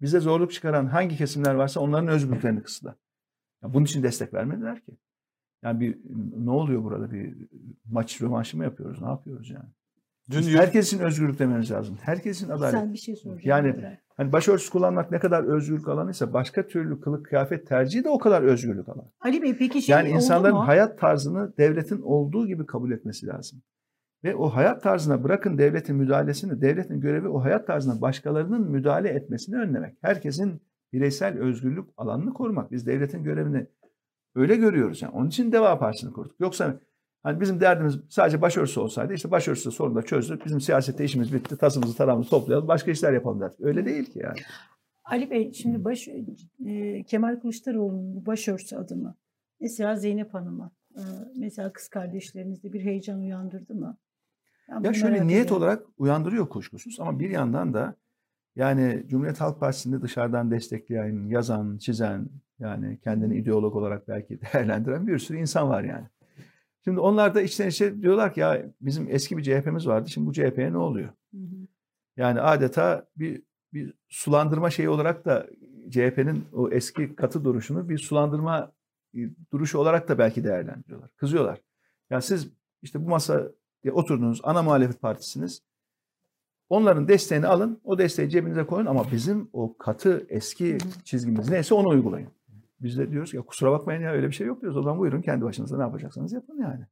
Bize zorluk çıkaran hangi kesimler varsa onların özgürlüklerini kısıtla. Ya bunun için destek vermediler ki. Yani bir ne oluyor burada bir maç rövanşı mı yapıyoruz? Ne yapıyoruz yani? Dün Biz herkesin özgürlük dememiz lazım. Herkesin adalet. Sen bir şey soracaksın. Yani hani başörtüsü kullanmak ne kadar özgürlük alanıysa başka türlü kılık kıyafet tercihi de o kadar özgürlük alanı. Ali Bey peki şey Yani oldu insanların mu? hayat tarzını devletin olduğu gibi kabul etmesi lazım. Ve o hayat tarzına bırakın devletin müdahalesini, devletin görevi o hayat tarzına başkalarının müdahale etmesini önlemek. Herkesin bireysel özgürlük alanını korumak. Biz devletin görevini öyle görüyoruz. Yani onun için Deva Partisi'ni kurduk. Yoksa hani bizim derdimiz sadece başörtüsü olsaydı işte başörtüsü sorunu da çözdük. Bizim siyasette işimiz bitti. Tasımızı taramızı toplayalım. Başka işler yapalım derdik. Öyle değil ki yani. Ali Bey şimdi baş, e, Kemal Kılıçdaroğlu'nun bu başörtüsü adımı mesela Zeynep Hanım'a e, mesela kız kardeşlerinizde bir heyecan uyandırdı mı? Ben Ya şöyle niyet olarak uyandırıyor kuşkusuz ama bir yandan da yani Cumhuriyet Halk Partisi'ni dışarıdan destekleyen, yazan, çizen yani kendini ideolog olarak belki değerlendiren bir sürü insan var yani. Şimdi onlar da içten içe diyorlar ki ya bizim eski bir CHP'miz vardı şimdi bu CHP'ye ne oluyor? Hı hı. Yani adeta bir bir sulandırma şeyi olarak da CHP'nin o eski katı duruşunu bir sulandırma e, duruşu olarak da belki değerlendiriyorlar. Kızıyorlar. Yani siz işte bu masaya oturdunuz ana muhalefet partisiniz. Onların desteğini alın, o desteği cebinize koyun ama bizim o katı eski çizgimiz neyse onu uygulayın. Biz de diyoruz ya kusura bakmayın ya öyle bir şey yok diyoruz. O zaman buyurun kendi başınıza ne yapacaksanız yapın yani.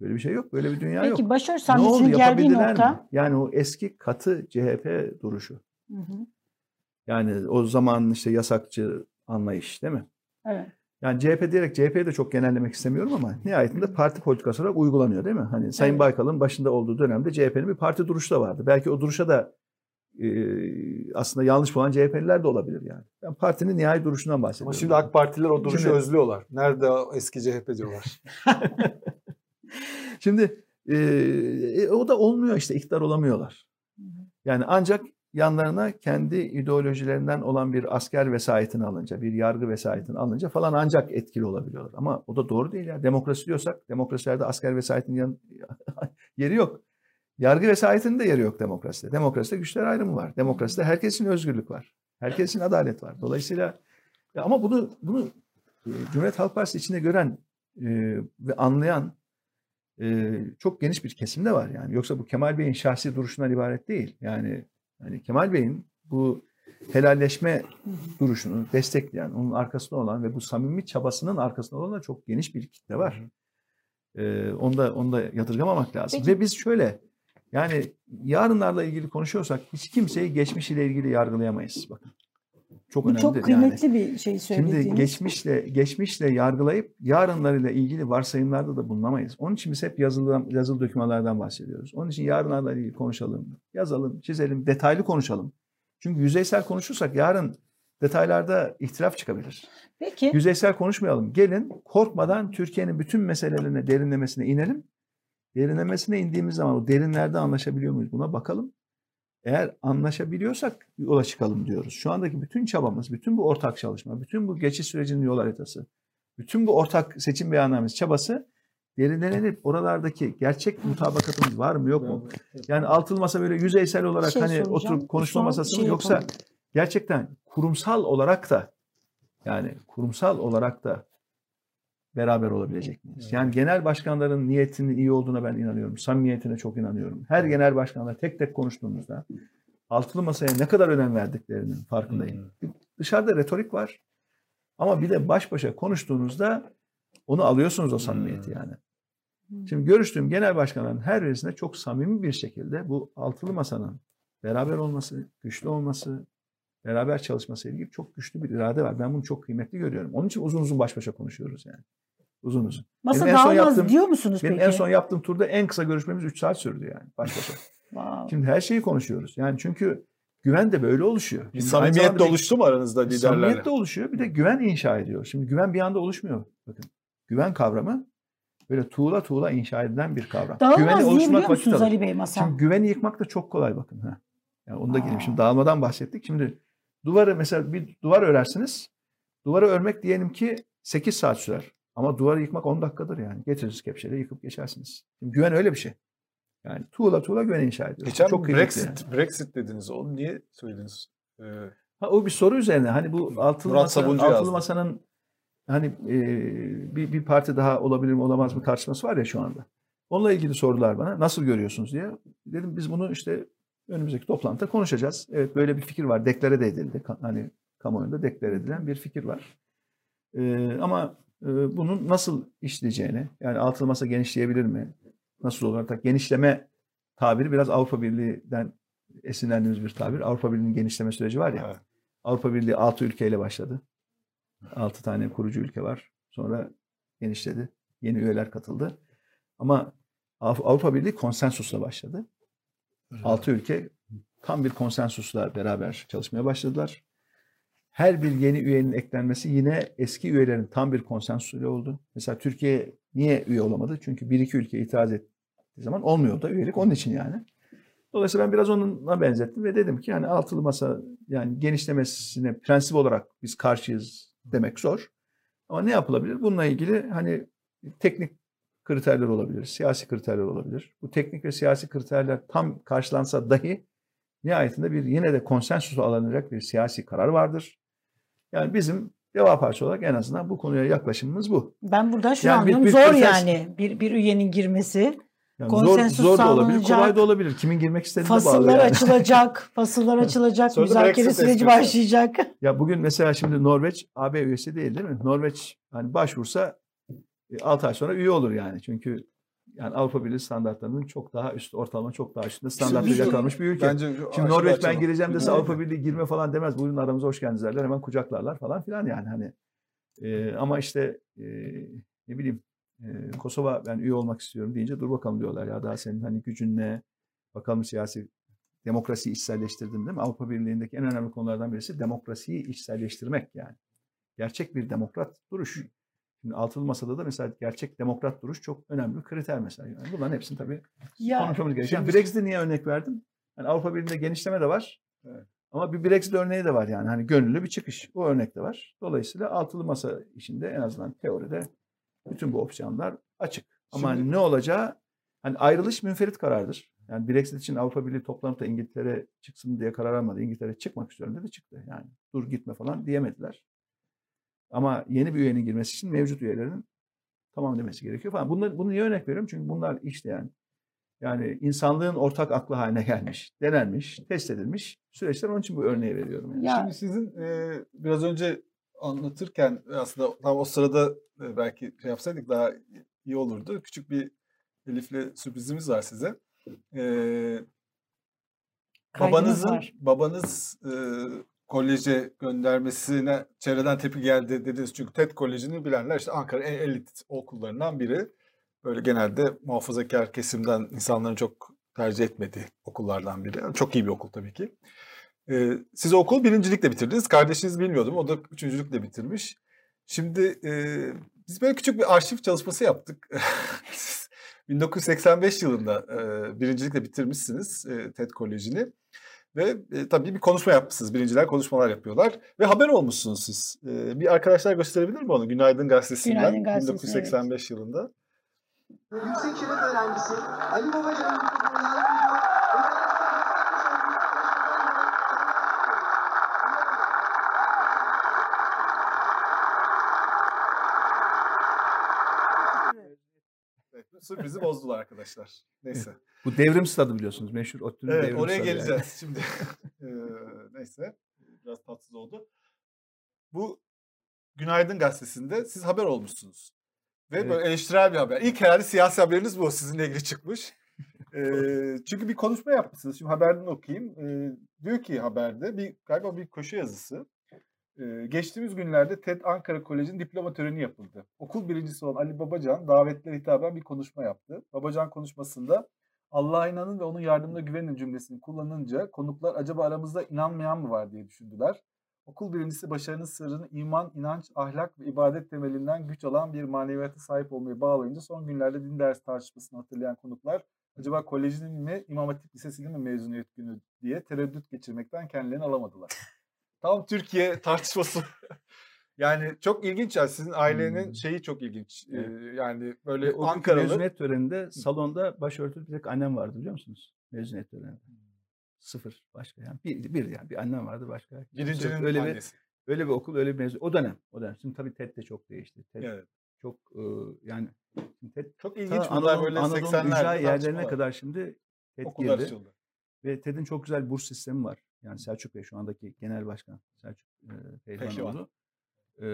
Böyle bir şey yok. Böyle bir dünya yok. Peki Başar Ne oldu geldiği nokta. mi? Yani o eski katı CHP duruşu. Hı hı. Yani o zaman işte yasakçı anlayış değil mi? Evet. Yani CHP diyerek CHP'yi de çok genellemek istemiyorum ama nihayetinde parti politikası olarak uygulanıyor değil mi? Hani Sayın Evet. Baykal'ın başında olduğu dönemde CHP'nin bir parti duruşu da vardı. Belki o duruşa da e, aslında yanlış bulan CHP'liler de olabilir yani. Ben partinin nihai duruşundan Ama bahsediyorum. şimdi AK Partililer o duruşu Şimdi- özlüyorlar. Nerede o eski CHP diyorlar. Şimdi e, e, o da olmuyor işte iktidar olamıyorlar. Yani ancak yanlarına kendi ideolojilerinden olan bir asker vesayetini alınca, bir yargı vesayetini alınca falan ancak etkili olabiliyorlar. Ama o da doğru değil ya. Demokrasi diyorsak demokrasilerde asker vesayetinin yan, yeri yok. Yargı vesayetinin de yeri yok demokraside. Demokraside güçler ayrımı var. Demokraside herkesin özgürlük var. Herkesin adalet var. Dolayısıyla ama bunu bunu e, Cumhuriyet Halk Partisi içinde gören e, ve anlayan e, çok geniş bir kesim de var yani. Yoksa bu Kemal Bey'in şahsi duruşundan ibaret değil. Yani hani Kemal Bey'in bu helalleşme duruşunu destekleyen, onun arkasında olan ve bu samimi çabasının arkasında olan da çok geniş bir kitle var. Ee, onu da onu da yadırgamamak lazım. Peki. Ve biz şöyle yani yarınlarla ilgili konuşuyorsak hiç kimseyi geçmişiyle ilgili yargılayamayız. Bakın. Çok Bu önemli. çok yani. kıymetli bir şey söylediğiniz. Şimdi geçmişle geçmişle yargılayıp yarınlarıyla ilgili varsayımlarda da bulunamayız. Onun için biz hep yazılı yazılı dokümanlardan bahsediyoruz. Onun için yarınlarla ilgili konuşalım, yazalım, çizelim, detaylı konuşalım. Çünkü yüzeysel konuşursak yarın detaylarda ihtilaf çıkabilir. Peki. Yüzeysel konuşmayalım. Gelin korkmadan Türkiye'nin bütün meselelerine derinlemesine inelim. Derinlemesine indiğimiz zaman o derinlerde anlaşabiliyor muyuz buna bakalım. Eğer anlaşabiliyorsak yola çıkalım diyoruz. Şu andaki bütün çabamız, bütün bu ortak çalışma, bütün bu geçiş sürecinin yol haritası, bütün bu ortak seçim beyannamesi çabası derinlenip oralardaki gerçek mutabakatımız var mı yok mu? Yani altılı masa böyle yüzeysel olarak Şey hani oturup konuşma masası mı şey yoksa gerçekten kurumsal olarak da yani kurumsal olarak da beraber olabilecek miyiz? Yani genel başkanların niyetinin iyi olduğuna ben inanıyorum. Samimiyetine çok inanıyorum. Her genel başkanla tek tek konuştuğumuzda altılı masaya ne kadar önem verdiklerinin farkındayım. Dışarıda retorik var. Ama bir de baş başa konuştuğunuzda onu alıyorsunuz o samimiyeti yani. Şimdi görüştüğüm genel başkanların her birisinde çok samimi bir şekilde bu altılı masanın beraber olması, güçlü olması, beraber çalışması ilgili çok güçlü bir irade var. Ben bunu çok kıymetli görüyorum. Onun için uzun uzun baş başa konuşuyoruz yani. Uzun uzun. Masa Benim en son dağılmaz yaptığım- diyor musunuz Benim peki? en son yaptığım turda en kısa görüşmemiz 3 saat sürdü yani baş başa. Wow. Şimdi her şeyi konuşuyoruz. Yani çünkü güven de böyle oluşuyor. Bir Şimdi aynı samimiyet de bir- oluştu mu aranızda liderlerle? Samimiyet de oluşuyor. Bir de güven inşa ediyor. Şimdi güven bir anda oluşmuyor. Bakın güven kavramı böyle tuğla tuğla inşa edilen bir kavram. Dağılmaz Güveni oluşturmak vakit musunuz alır. Ali Bey masa? Şimdi güveni yıkmak da çok kolay bakın. Ha. Yani onu da geleyim. Aa. Şimdi dağılmadan bahsettik. Şimdi duvarı mesela bir duvar örersiniz. Duvarı örmek diyelim ki 8 saat sürer. Ama duvarı yıkmak 10 dakikadır yani. Getirirsiniz kepçeyle yıkıp geçersiniz. Şimdi güven öyle bir şey. Yani tuğla tuğla güven inşa ediyoruz. Geçen çok Brexit, yani. Brexit dediniz. Onu niye söylediniz? Ee, Ha, o bir soru üzerine. Hani bu altılı, Murat masa, Sabuncu altılı yazdı. masanın hani e, bir, bir parti daha olabilir mi olamaz mı tartışması var ya şu anda. Onunla ilgili sorular bana. Nasıl görüyorsunuz diye. Dedim biz bunu işte önümüzdeki toplantıda konuşacağız. Evet böyle bir fikir var. Deklare de edildi. Hani kamuoyunda deklare edilen bir fikir var. Ee, ama bunun nasıl işleyeceğini, yani altılı masa genişleyebilir mi? Nasıl? Hatta genişleme tabiri biraz Avrupa Birliği'den esinlendiğimiz bir tabir. Avrupa Birliği'nin genişleme süreci var ya. evet. Avrupa Birliği 6 ülkeyle başladı. 6 tane kurucu ülke var. Sonra genişledi. Yeni üyeler katıldı. Ama Av- Avrupa Birliği konsensusla başladı. 6 ülke tam bir konsensusla beraber çalışmaya başladılar. Her bir yeni üyenin eklenmesi yine eski üyelerin tam bir konsensusuyla oldu. Mesela Türkiye niye üye olamadı? Çünkü bir iki ülke itiraz ettiği zaman olmuyor da üyelik onun için yani. Dolayısıyla ben biraz onunla benzettim ve dedim ki yani altılı masa yani genişlemesine prensip olarak biz karşıyız demek zor. Ama ne yapılabilir? Bununla ilgili hani teknik kriterler olabilir, siyasi kriterler olabilir. Bu teknik ve siyasi kriterler tam karşılansa dahi nihayetinde bir yine de konsensus alınacak bir siyasi karar vardır. Yani bizim Deva Partisi olarak en azından bu konuya yaklaşımımız bu. Ben buradan şunu Yani bir- anlıyorum. bir Zor proses- yani bir, bir üyenin girmesi. Yani zor, Konsensus zor da olabilir, kolay da olabilir. Kimin girmek istediğine bağlı. Fasıllar yani. açılacak. Fasıllar açılacak. Müzakere süreci başlayacak. Ya bugün mesela şimdi Norveç AB üyesi değil değil mi? Norveç hani başvursa 6 ay sonra üye olur yani. Çünkü yani Avrupa Birliği standartlarının çok daha üst, ortalama çok daha üstünde standartları yakalamış bir ülke. Bence Şimdi Norveç ben gireceğim dese. Avrupa Birliği girme falan demez. Buyurun aramıza hoş geldiniz derler. Hemen kucaklarlar falan filan yani hani. Ee, ama işte e, ne bileyim e, Kosova ben üye olmak istiyorum deyince dur bakalım diyorlar ya daha senin hani gücün ne? Bakalım siyasi demokrasiyi içselleştirdin değil mi? Avrupa Birliği'ndeki en önemli konulardan birisi demokrasiyi içselleştirmek yani. Gerçek bir demokrat duruş. Şimdi altılı masada da mesela gerçek demokrat duruş çok önemli bir kriter mesela. Yani bunların hepsini tabii Ya konuşmamız gerekiyor. şimdi- Brexit'e niye örnek verdim? Yani Avrupa Birliği'nde genişleme de var. Evet. Ama bir Brexit örneği de var yani. Hani gönüllü bir çıkış. O örnek de var. Dolayısıyla altılı masa işinde en azından teoride bütün bu opsiyonlar açık. Ama Şimdi- ne olacağı hani ayrılış münferit karardır. Yani Brexit için Avrupa Birliği toplanıp da İngiltere çıksın diye karar almadı. İngiltere çıkmak istiyorum dedi çıktı. Yani dur gitme falan diyemediler. Ama yeni bir üyenin girmesi için mevcut üyelerin tamam demesi gerekiyor falan. Bunları, bunu niye örnek veriyorum? Çünkü bunlar işte yani yani insanlığın ortak aklı haline gelmiş, denenmiş, test edilmiş süreçler. Onun için bu örneği veriyorum. Yani. Ya- Şimdi sizin e, biraz önce anlatırken aslında tam o sırada e, belki şey yapsaydık daha iyi olurdu. Küçük bir Elif'le sürprizimiz var size. E, babanızın var. babanız e, koleje göndermesine çevreden tepki geldi dediniz. Çünkü TED Koleji'ni bilenler işte Ankara en elit okullarından biri. Böyle genelde muhafazakar kesimden insanların çok tercih etmediği okullardan biri. Çok iyi bir okul tabii ki. Ee, siz o okulu birincilikle bitirdiniz. Kardeşiniz bilmiyordum. O da üçüncülükle bitirmiş. Şimdi e, biz böyle küçük bir arşiv çalışması yaptık. Siz 1985 yılında e, birincilikle bitirmişsiniz e, TED Koleji'ni. Ve e, tabii bir konuşma yapmışsınız. Birinciler konuşmalar yapıyorlar. Ve haber olmuşsunuz siz. E, bir arkadaşlar gösterebilir mi onu? Günaydın Gazetesi'nden. Günaydın Gazetesi, 1985 yılında. Yüksek şeref öğrencisi Ali Babacan'ın Evet, sürprizi bozdular arkadaşlar. Neyse. Bu devrim stadı biliyorsunuz. Meşhur ODTÜ'nün Evet devrim oraya stadı yani. geleceğiz şimdi. Eee, neyse biraz tatsız oldu. Bu Günaydın Gazetesi'nde siz haber olmuşsunuz. Ve Evet. böyle eleştirel bir haber. İlk herhalde siyasi haberiniz bu sizinle ilgili çıkmış. Eee, çünkü bir konuşma yapmışsınız. Şimdi haberden okuyayım. Eee, diyor ki haberde bir galiba bir köşe yazısı. Eee, geçtiğimiz günlerde TED Ankara Koleji'nin diploma töreni yapıldı. Okul birincisi olan Ali Babacan davetlere hitaben bir konuşma yaptı. Babacan konuşmasında Allah'a inanın ve onun yardımına güvenin cümlesini kullanınca konuklar acaba aramızda inanmayan mı var diye düşündüler. Okul birincisi başarının sırrını iman, inanç, ahlak ve ibadet temelinden güç alan bir maneviyata sahip olmayı bağlayınca son günlerde din dersi tartışmasını hatırlayan konuklar acaba kolejinin mi İmam Hatip Lisesi'nin mi mezuniyet günü diye tereddüt geçirmekten kendilerini alamadılar. Tam Türkiye tartışması. yani çok ilginç ya sizin ailenin Hmm. şeyi çok ilginç. Ee, Evet. yani böyle o Ankaralı mezuniyet töreninde salonda başörtülü bir tek annem vardı biliyor musunuz? Mezuniyet töreninde. Sıfır başka yani. Bir, bir yani bir annem vardı başka. birincinin öyle bir, annesi. öyle bir okul öyle bir mezun. O dönem. O dönem. Şimdi tabii TED de çok değişti. TED Evet. çok e, yani TED Çok ta ilginç bunlar Anadolu, böyle Anadolu'nun 80'lerde ücra yerlerine kadar şimdi TED okullar girdi. açıldı. Ve TED'in çok güzel burs sistemi var. Yani Selçuk Bey şu andaki genel başkan Selçuk e, Pehlivonoğlu. E,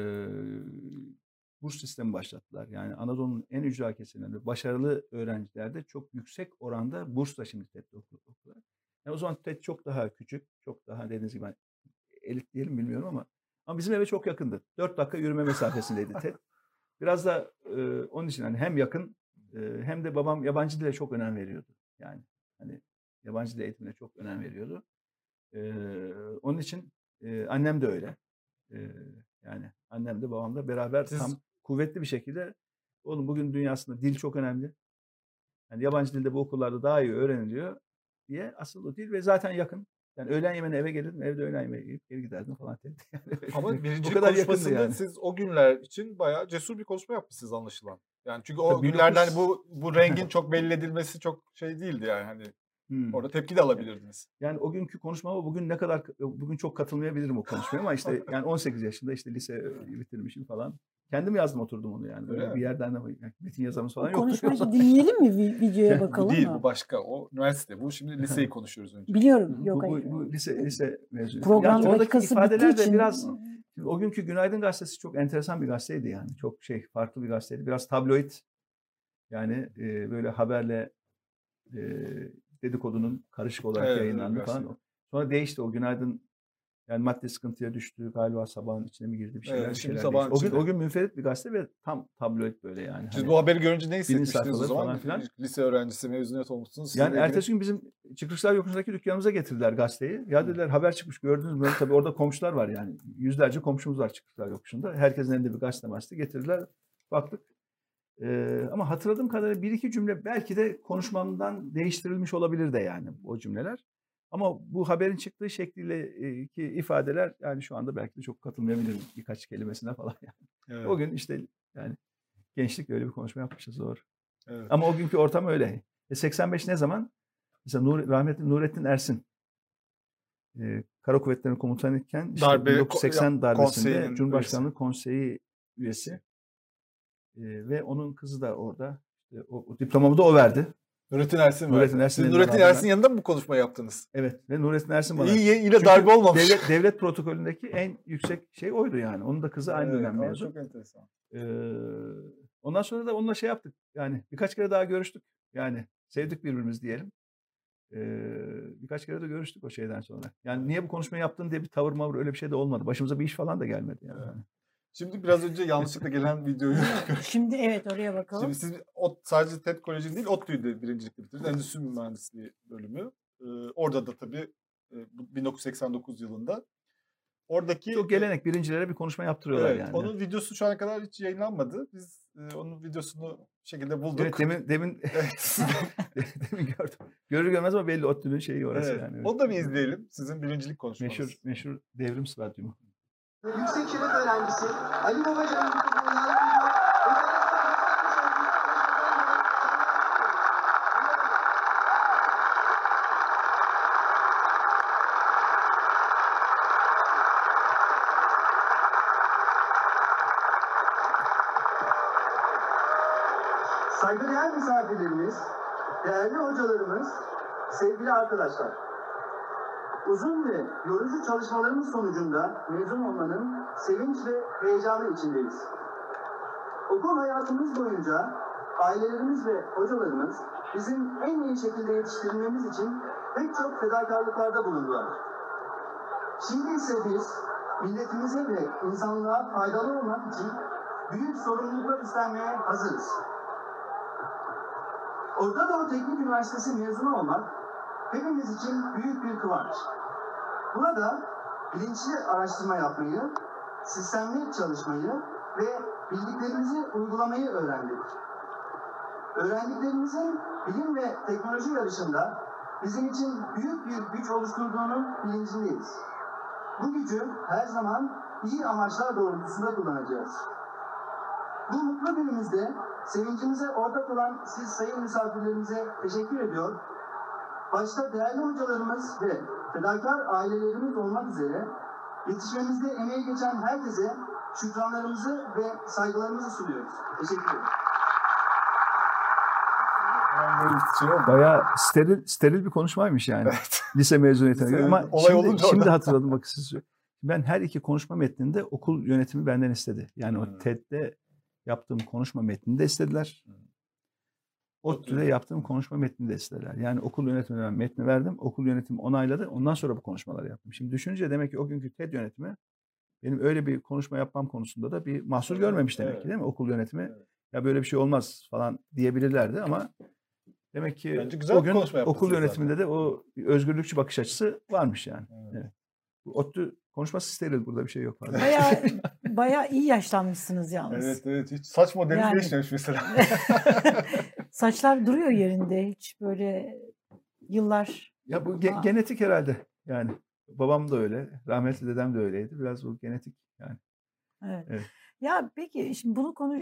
burs sistemi başlattılar. Yani Anadolu'nun en ücra kesimlerinde başarılı öğrencilerde çok yüksek oranda bursla şimdi TED'de oku- okuyorlar. Yani o zaman TED çok daha küçük, çok daha dediğiniz gibi hani elit diyelim bilmiyorum ama ama bizim eve çok yakındı. 4 dakika yürüme mesafesindeydi TED. Biraz da e, onun için hani hem yakın e, hem de babam yabancı dile çok önem veriyordu. Yani hani yabancı dil eğitimine çok önem veriyordu. Ee, onun için e, annem de öyle. Ee, yani annem de babam da beraber Siz- tam kuvvetli bir şekilde oğlum bugün dünyasında dil çok önemli. Yani yabancı dilde bu okullarda daha iyi öğreniliyor diye asıl o dil ve zaten yakın. Yani öğlen yemeğine eve gelirdim, evde öğlen yemeği yiyip geri giderdim falan. Yani Ama birinci kadar yakındı konuşmasında yani. siz o günler için bayağı cesur bir konuşma yapmışsınız anlaşılan. Yani çünkü o Tabii günlerden 1900 bu bu rengin çok belli edilmesi çok şey değildi yani hani Hmm. Orada tepki de alabilirdiniz. Yani o günkü konuşmama bugün ne kadar bugün çok katılmayabilirim o konuşmaya ama işte yani 18 yaşında işte lise bitirmişim falan. Kendim yazdım oturdum onu yani. Böyle Öyle bir yerden de yani metin yazarımız falan O yoktu. konuşmayı dinleyelim mi vi- videoya Bu Bu bakalım değil mı? bu başka. O üniversite. Bu şimdi liseyi konuşuyoruz önce. Biliyorum. Bu, Yok bu, hayır. bu lise lise mezunu. Program Yani dakikası ifadeler de için biraz Şimdi o günkü Günaydın Gazetesi çok enteresan bir gazeteydi yani. Çok şey farklı bir gazeteydi. Biraz tabloid yani e, böyle haberle e, dedikodunun karışık olarak Evet, yayınlandı evet, falan. Sonra değişti o Günaydın yani madde sıkıntıya düştü. Galiba sabahın içine mi girdi bir şeyler. Evet, şimdi şeyler. O gün, o gün münferit bir gazete ve tam tabloid böyle yani. Siz Hani- bu haberi görünce ne hissetmiştiniz o zaman? falan filan. Lise öğrencisi mezuniyet olmuşsunuz. Yani ertesi gün bizim Çıkışlar Yokuşu'ndaki dükkanımıza getirdiler gazeteyi. Ya dediler haber çıkmış gördünüz mü? Tabii orada komşular var yani. Yüzlerce komşumuz var Çıkışlar Yokuşu'nda. Herkesin elinde bir gazete gazete getirdiler. Baktık. Ee, ama hatırladığım kadarıyla bir iki cümle belki de konuşmamdan değiştirilmiş olabilir de yani o cümleler. Ama bu haberin çıktığı şekliyle ki ifadeler yani şu anda belki de çok katılmayabilirim birkaç kelimesine falan. Yani. Evet, O gün işte yani gençlik öyle bir konuşma yapmışız doğru. evet. Ama o günkü ortam öyle. E 85 ne zaman? Mesela Nur, rahmetli Nurettin Ersin e, Kara Kuvvetleri'nin komutanıyken işte Darbe- 1980 darbesinde Cumhurbaşkanlığı Konseyi üyesi E, ve onun kızı da orada. İşte o, o diplomamı da o verdi. Nurettin Ersin var. Nurettin Ersin'in Siz Nurettin Ersin yanında mı bu konuşma yaptınız? Evet ve Nurettin Ersin bana. İyi, yine Çünkü darbe olmamış. Devlet, devlet protokolündeki en yüksek şey oydu yani. Onun da kızı aynı Evet, dönem mezun. Çok enteresan. Ee, ondan sonra da onunla şey yaptık. Yani birkaç kere daha görüştük. Yani sevdik birbirimizi diyelim. Ee, birkaç kere de görüştük o şeyden sonra. Yani niye bu konuşmayı yaptın diye bir tavır mavır öyle bir şey de olmadı. Başımıza bir iş falan da gelmedi yani. Evet. Şimdi biraz önce yanlışlıkla gelen videoyu Şimdi evet oraya bakalım. Şimdi siz ot, sadece TED Koleji değil, ODTÜ'yü de birincilikle bitirdiniz. Endüstri Mühendisliği bölümü. Ee, orada da tabii e, bu 1989 yılında. Oradaki O gelenek birincilere bir konuşma yaptırıyorlar Evet, yani. onun videosu şu ana kadar hiç yayınlanmadı. Biz e, onun videosunu bir şekilde bulduk. Evet, demin, demin, Evet. demin gördüm. Görür görmez ama belli ODTÜ'nün şeyi orası Evet. yani. Onu da bir izleyelim. Sizin birincilik konuşmanız. Meşhur, meşhur devrim stadyumu. Yüksek Şeref Öğrencisi Ali Babacan Saygıdeğer misafirlerimiz, değerli hocalarımız, sevgili arkadaşlar. Uzun ve yorucu çalışmalarımız sonucunda mezun olmanın sevinç ve heyecanı içindeyiz. Okul hayatımız boyunca ailelerimiz ve hocalarımız bizim en iyi şekilde yetiştirilmemiz için pek çok fedakarlıklarda bulundular. Şimdi ise biz milletimize ve insanlığa faydalı olmak için büyük sorumluluklar üstlenmeye hazırız. Orta Doğu Teknik Üniversitesi mezunu olmak hepimiz için büyük bir kıvanç. Burada bilinçli araştırma yapmayı, sistemli çalışmayı ve bildiklerimizi uygulamayı öğrendik. Öğrendiklerimizin bilim ve teknoloji yarışında bizim için büyük bir güç oluşturduğunun bilincindeyiz. Bu gücü her zaman iyi amaçlar doğrultusunda kullanacağız. Bu mutlu günümüzde sevincimize ortak olan siz sayın misafirlerimize teşekkür ediyor. Başta değerli hocalarımız ve fedakar ailelerimiz olmak üzere yetişmemizde emeği geçen herkese şükranlarımızı ve saygılarımızı sunuyoruz. Teşekkür ederim. Şey. Bayağı steril steril bir konuşmaymış yani. Evet. Lise mezuniyetine göre. Ama olay şimdi, olunca şimdi orada. hatırladım bak siz. Ben her iki konuşma metninde okul yönetimi benden istedi. Yani Hmm. o TED'de yaptığım konuşma metnini de istediler. Hmm. ODTÜ'de yaptığım konuşma metnini de istediler. Yani okul yönetimine ben metni verdim. Okul yönetimi onayladı. Ondan sonra bu konuşmaları yaptım. Şimdi düşününce demek ki o günkü TED yönetimi benim öyle bir konuşma yapmam konusunda da bir mahsur görmemiş demek evet. ki değil mi? Okul yönetimi Evet. ya böyle bir şey olmaz falan diyebilirlerdi ama demek ki Bence güzel o gün okul yönetiminde de o özgürlükçü bakış açısı varmış yani. Evet. Evet. ODTÜ konuşması steril burada bir şey yok. Bayağı, bayağı iyi yaşlanmışsınız yalnız. Evet evet hiç saç modeli Yani- değişmemiş mesela. Saçlar duruyor yerinde hiç böyle yıllar. Ya bu ge- Aa. genetik herhalde yani. Babam da öyle, rahmetli dedem de öyleydi. Biraz bu genetik yani. Evet. Evet. Ya peki şimdi bunu konu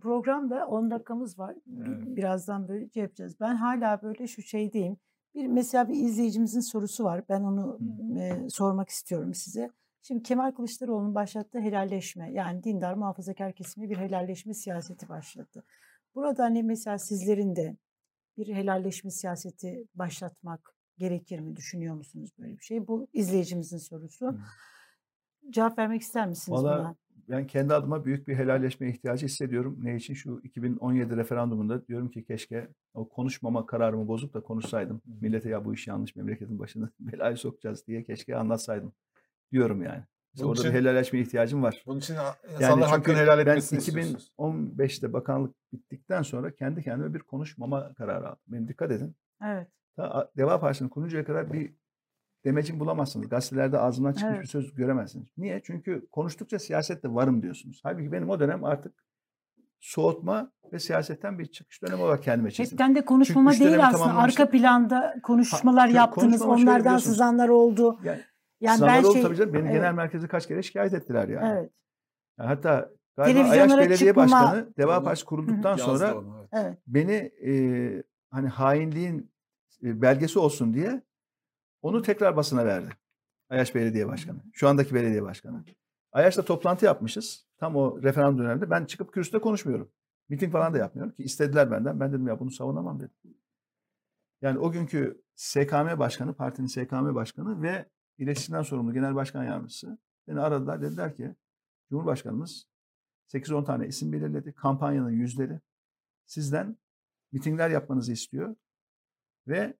programda 10 dakikamız var. Evet. Birazdan böyle şey yapacağız. Ben hala böyle şu şeydeyim. Bir mesela bir izleyicimizin sorusu var. Ben onu e, sormak istiyorum size. Şimdi Kemal Kılıçdaroğlu'nun başlattığı helalleşme yani dindar muhafazakar kesimi bir helalleşme siyaseti başlattı. Burada hani mesela sizlerin de bir helalleşme siyaseti başlatmak gerekir mi? Düşünüyor musunuz böyle bir şey? Bu izleyicimizin sorusu. Hı. Cevap vermek ister misiniz Valla buna? ben kendi adıma büyük bir helalleşme ihtiyacı hissediyorum. Ne için? Şu 2017 referandumunda diyorum ki keşke o konuşmama kararımı bozup da konuşsaydım. Millete ya bu iş yanlış memleketin başına belayı sokacağız diye keşke anlatsaydım diyorum yani. Bunun orada için- bir helalleşme ihtiyacım var. Bunun için Yani hakkını çünkü helal ben etmesini istiyorsunuz. 2015'te bakanlık bittikten sonra kendi kendime bir konuşmama kararı aldım. Benim dikkat edin. Evet. Ta Deva Partisi'ni kuruncaya kadar bir demecin bulamazsınız. Gazetelerde ağzımdan çıkmış Evet. bir söz göremezsiniz. Niye? Çünkü konuştukça siyasette varım diyorsunuz. Halbuki benim o dönem artık soğutma ve siyasetten bir çıkış dönemi olarak kendime çizdim. Hepten de konuşmama değil aslında. tamamlamıştım. Arka planda konuşmalar şöyle yaptınız. Onlardan sızanlar oldu. Yani, Yani Sınavlar ben oldu şey tabii canım. Beni Evet. genel merkeze kaç kere şikayet ettiler yani. Evet. Yani hatta galiba Ayaş Belediye çıkmama- Başkanı Deva Partisi kurulduktan Yazdı sonra onu, evet. Evet. beni e, hani hainliğin belgesi olsun diye onu tekrar basına verdi. Ayaş Belediye Başkanı. Şu andaki belediye başkanı. Ayaş'ta toplantı yapmışız. Tam o referandum döneminde. Ben çıkıp kürsüde konuşmuyorum. Miting falan da yapmıyorum ki istediler benden. Ben dedim ya bunu savunamam dedim. Yani o günkü SKM Başkanı, partinin SKM Başkanı ve iletişimden sorumlu Genel Başkan Yardımcısı beni aradılar. Dediler ki Cumhurbaşkanımız 8-10 tane isim belirledi. Kampanyanın yüzleri. Sizden mitingler yapmanızı istiyor ve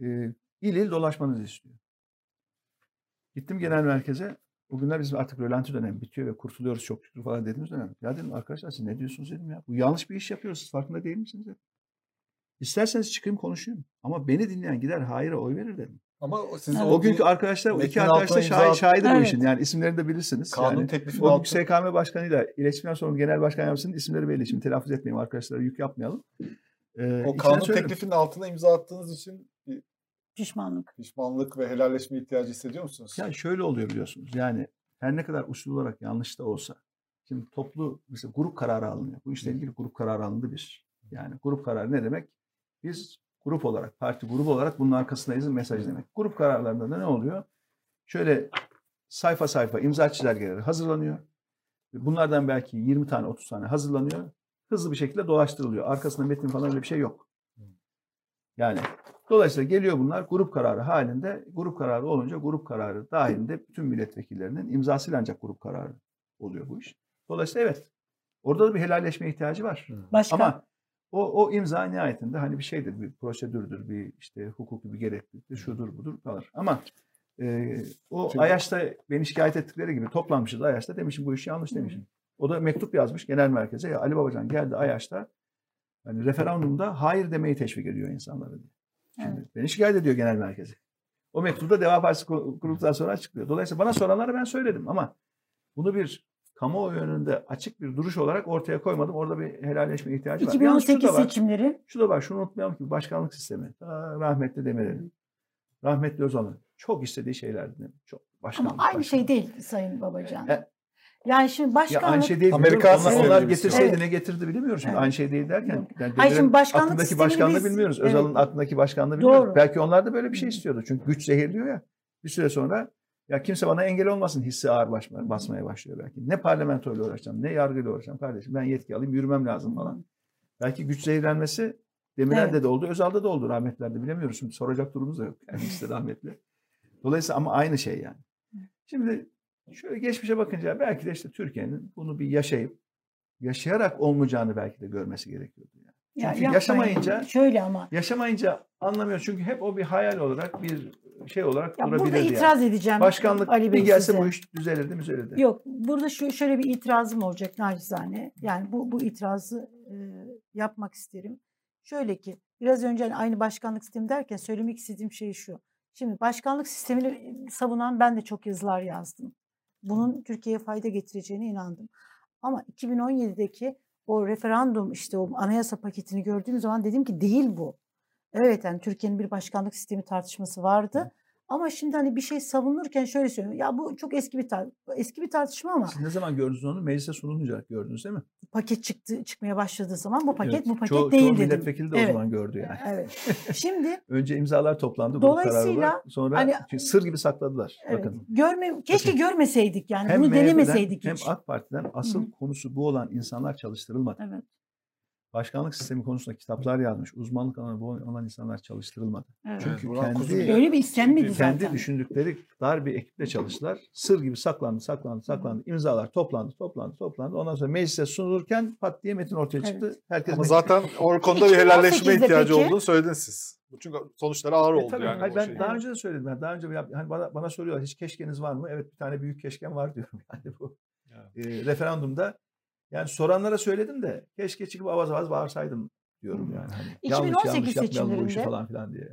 e, il il dolaşmanızı istiyor. Gittim genel merkeze. O günler bizim artık rölanti dönemi bitiyor ve kurtuluyoruz çok şükür falan dediğimiz dönem. Ya dedim arkadaşlar siz ne diyorsunuz dedim ya. Bu yanlış bir iş yapıyoruz. Siz farkında değil misiniz dedim. İsterseniz çıkayım konuşayım. Ama beni dinleyen gider hayır'a oy verir dedim. Ama o- siz Evet. o, O günkü arkadaşlar, o iki arkadaş şahit, şahidi bu Evet. işin. Yani isimlerini de bilirsiniz. kanun yani, teklifinin o. SKM Başkanı'yla iletişimden sonra Genel Başkan Yardımcısının isimleri belli. Şimdi telaffuz etmeyeyim arkadaşlara yük yapmayalım. Ee, o kanun teklifinin altına imza attığınız için Pişmanlık. pişmanlık ve helalleşme ihtiyacı hissediyor musunuz? Ya şöyle oluyor biliyorsunuz. Yani her ne kadar usul olarak yanlış da olsa. Şimdi toplu mesela grup kararı alınıyor. Bu işle ilgili grup kararı alındı bir. Yani grup kararı ne demek? Biz grup olarak, parti grubu olarak bunun arkasındayız mesaj demek. Grup kararlarında da ne oluyor? Şöyle sayfa sayfa imza çizelgeleri hazırlanıyor. Bunlardan belki 20 tane 30 tane hazırlanıyor. Hızlı bir şekilde dolaştırılıyor. Arkasında metin falan öyle bir şey yok. Yani dolayısıyla geliyor bunlar grup kararı halinde. Grup kararı olunca grup kararı dahilinde bütün milletvekillerinin imzasıyla ancak grup kararı oluyor bu iş. Dolayısıyla evet. Orada da bir helalleşme ihtiyacı var. Başka Ama o, o imza nihayetinde hani bir şeydir, bir prosedürdür, bir işte hukuki bir gerekliliktir, şudur budur kalır. Ama e, o Şimdi- Ayaş'ta beni şikayet ettikleri gibi toplanmışız Ayaş'ta demişim bu iş yanlış demişim. O da mektup yazmış genel merkeze ya Ali Babacan geldi Ayaş'ta hani referandumda hayır demeyi teşvik ediyor insanlara diye. Şimdi beni şikayet ediyor genel merkeze. O mektupta Deva Partisi kur- kurulduktan sonra açıklıyor. Dolayısıyla bana soranları ben söyledim ama bunu bir kamuoyu önünde açık bir duruş olarak ortaya koymadım. Orada bir helalleşme ihtiyacı var. Yalnız şu 2018 da var. seçimleri Şu da var. Şunu unutmayalım ki başkanlık sistemi. ta rahmetli Demirel'in, rahmetli Özal'ın çok istediği şeylerdi. Çok başkanlık. ama aynı başkanlık. şey değil Sayın Babacan. E, Yani şimdi Ya başkanlık aynı şey değil. Biliyorum. Onlar, onlar getirseydi Evet. ne getirdi bilmiyoruz. Şimdi Evet. aynı şey değil derken. Yani Hayır, şimdi başkanlık aklındaki başkanlığı biz- bilmiyoruz. evet. Özal'ın aklındaki başkanlığı bilmiyoruz. Doğru. Belki onlar da böyle bir şey istiyordu. Çünkü güç zehirliyor ya. Bir süre sonra ya kimse bana engel olmasın hissi ağır basmaya, başlıyor belki. Ne parlamentoyla uğraşacağım, ne yargıyla uğraşacağım kardeşim. Ben yetki alayım, yürümem lazım falan. Belki güç zehirlenmesi Demirel'de Evet. de oldu, Özal'da da oldu rahmetlerde bilemiyoruz. Şimdi soracak durumumuz da yok. Yani işte rahmetli. Dolayısıyla ama aynı şey yani. Şimdi şöyle geçmişe bakınca belki de işte Türkiye'nin bunu bir yaşayıp yaşayarak olmayacağını belki de görmesi gerekiyordu. Yani. Ya Çünkü yapmayın. yaşamayınca şöyle ama yaşamayınca anlamıyor. Çünkü hep o bir hayal olarak bir şey olarak ya burada durabilirdi yani. itiraz edeceğim. Başkanlık Ali bir Bey gelse size. bu iş düzelirdi düzelirdi. Yok burada şu şöyle bir itirazım olacak nacizane. Yani bu bu itirazı e, yapmak isterim. Şöyle ki biraz önce hani aynı başkanlık sistemi derken söylemek istediğim şey şu. Şimdi başkanlık sistemini savunan ben de çok yazılar yazdım. Bunun Türkiye'ye fayda getireceğine inandım. Ama 2017'deki o referandum işte o anayasa paketini gördüğüm zaman dedim ki değil bu. Evet yani Türkiye'nin bir başkanlık sistemi tartışması vardı. Ama şimdi hani bir şey savunurken şöyle söylüyorum. Ya bu çok eski bir tar eski bir tartışma ama Siz ne zaman gördünüz onu? Meclise sunulunca gördünüz değil mi? paket çıktı çıkmaya başladığı zaman bu paket Evet. bu paket çoğu, değil çoğu dedim. milletvekili de o Evet. zaman gördü yani. Evet. Şimdi Önce imzalar toplandı Dolayısıyla olarak. Sonra hani- sır gibi sakladılar. evet, Bakın. görme keşke görmeseydik yani Hem bunu MHP'den denemeseydik hem hiç. AK Parti'den asıl Hı. konusu bu olan insanlar çalıştırılmadı. Evet. Başkanlık sistemi konusunda kitaplar yazmış, uzmanlık alanı bu olan insanlar çalıştırılmadı. evet. Çünkü Burhan Kuzu kendi Öyle bir istenmedi kendi zaten. düşündükleri dar bir ekiple çalıştılar. Sır gibi saklandı, saklandı, saklandı. İmzalar toplandı, toplandı, toplandı. Ondan sonra meclise sunulurken pat diye metin ortaya çıktı. Evet. Herkes Ama zaten o konuda bir helalleşme 2018'de ihtiyacı peki- olduğunu söylediniz siz. Bu Çünkü sonuçları ağır E, oldu tabii. yani. Hayır, ben şey. daha önce de söyledim. Ben daha önce hani bana, bana soruyorlar hiç keşkeniz var mı? Evet bir tane büyük keşkem var diyorum. Yani bu Evet. e, referandumda yani soranlara söyledim de keşke çıkıp avaz avaz bağırsaydım diyorum yani. Hani yanlış 2018 yanlış bu işi seçimlerinde- falan filan diye.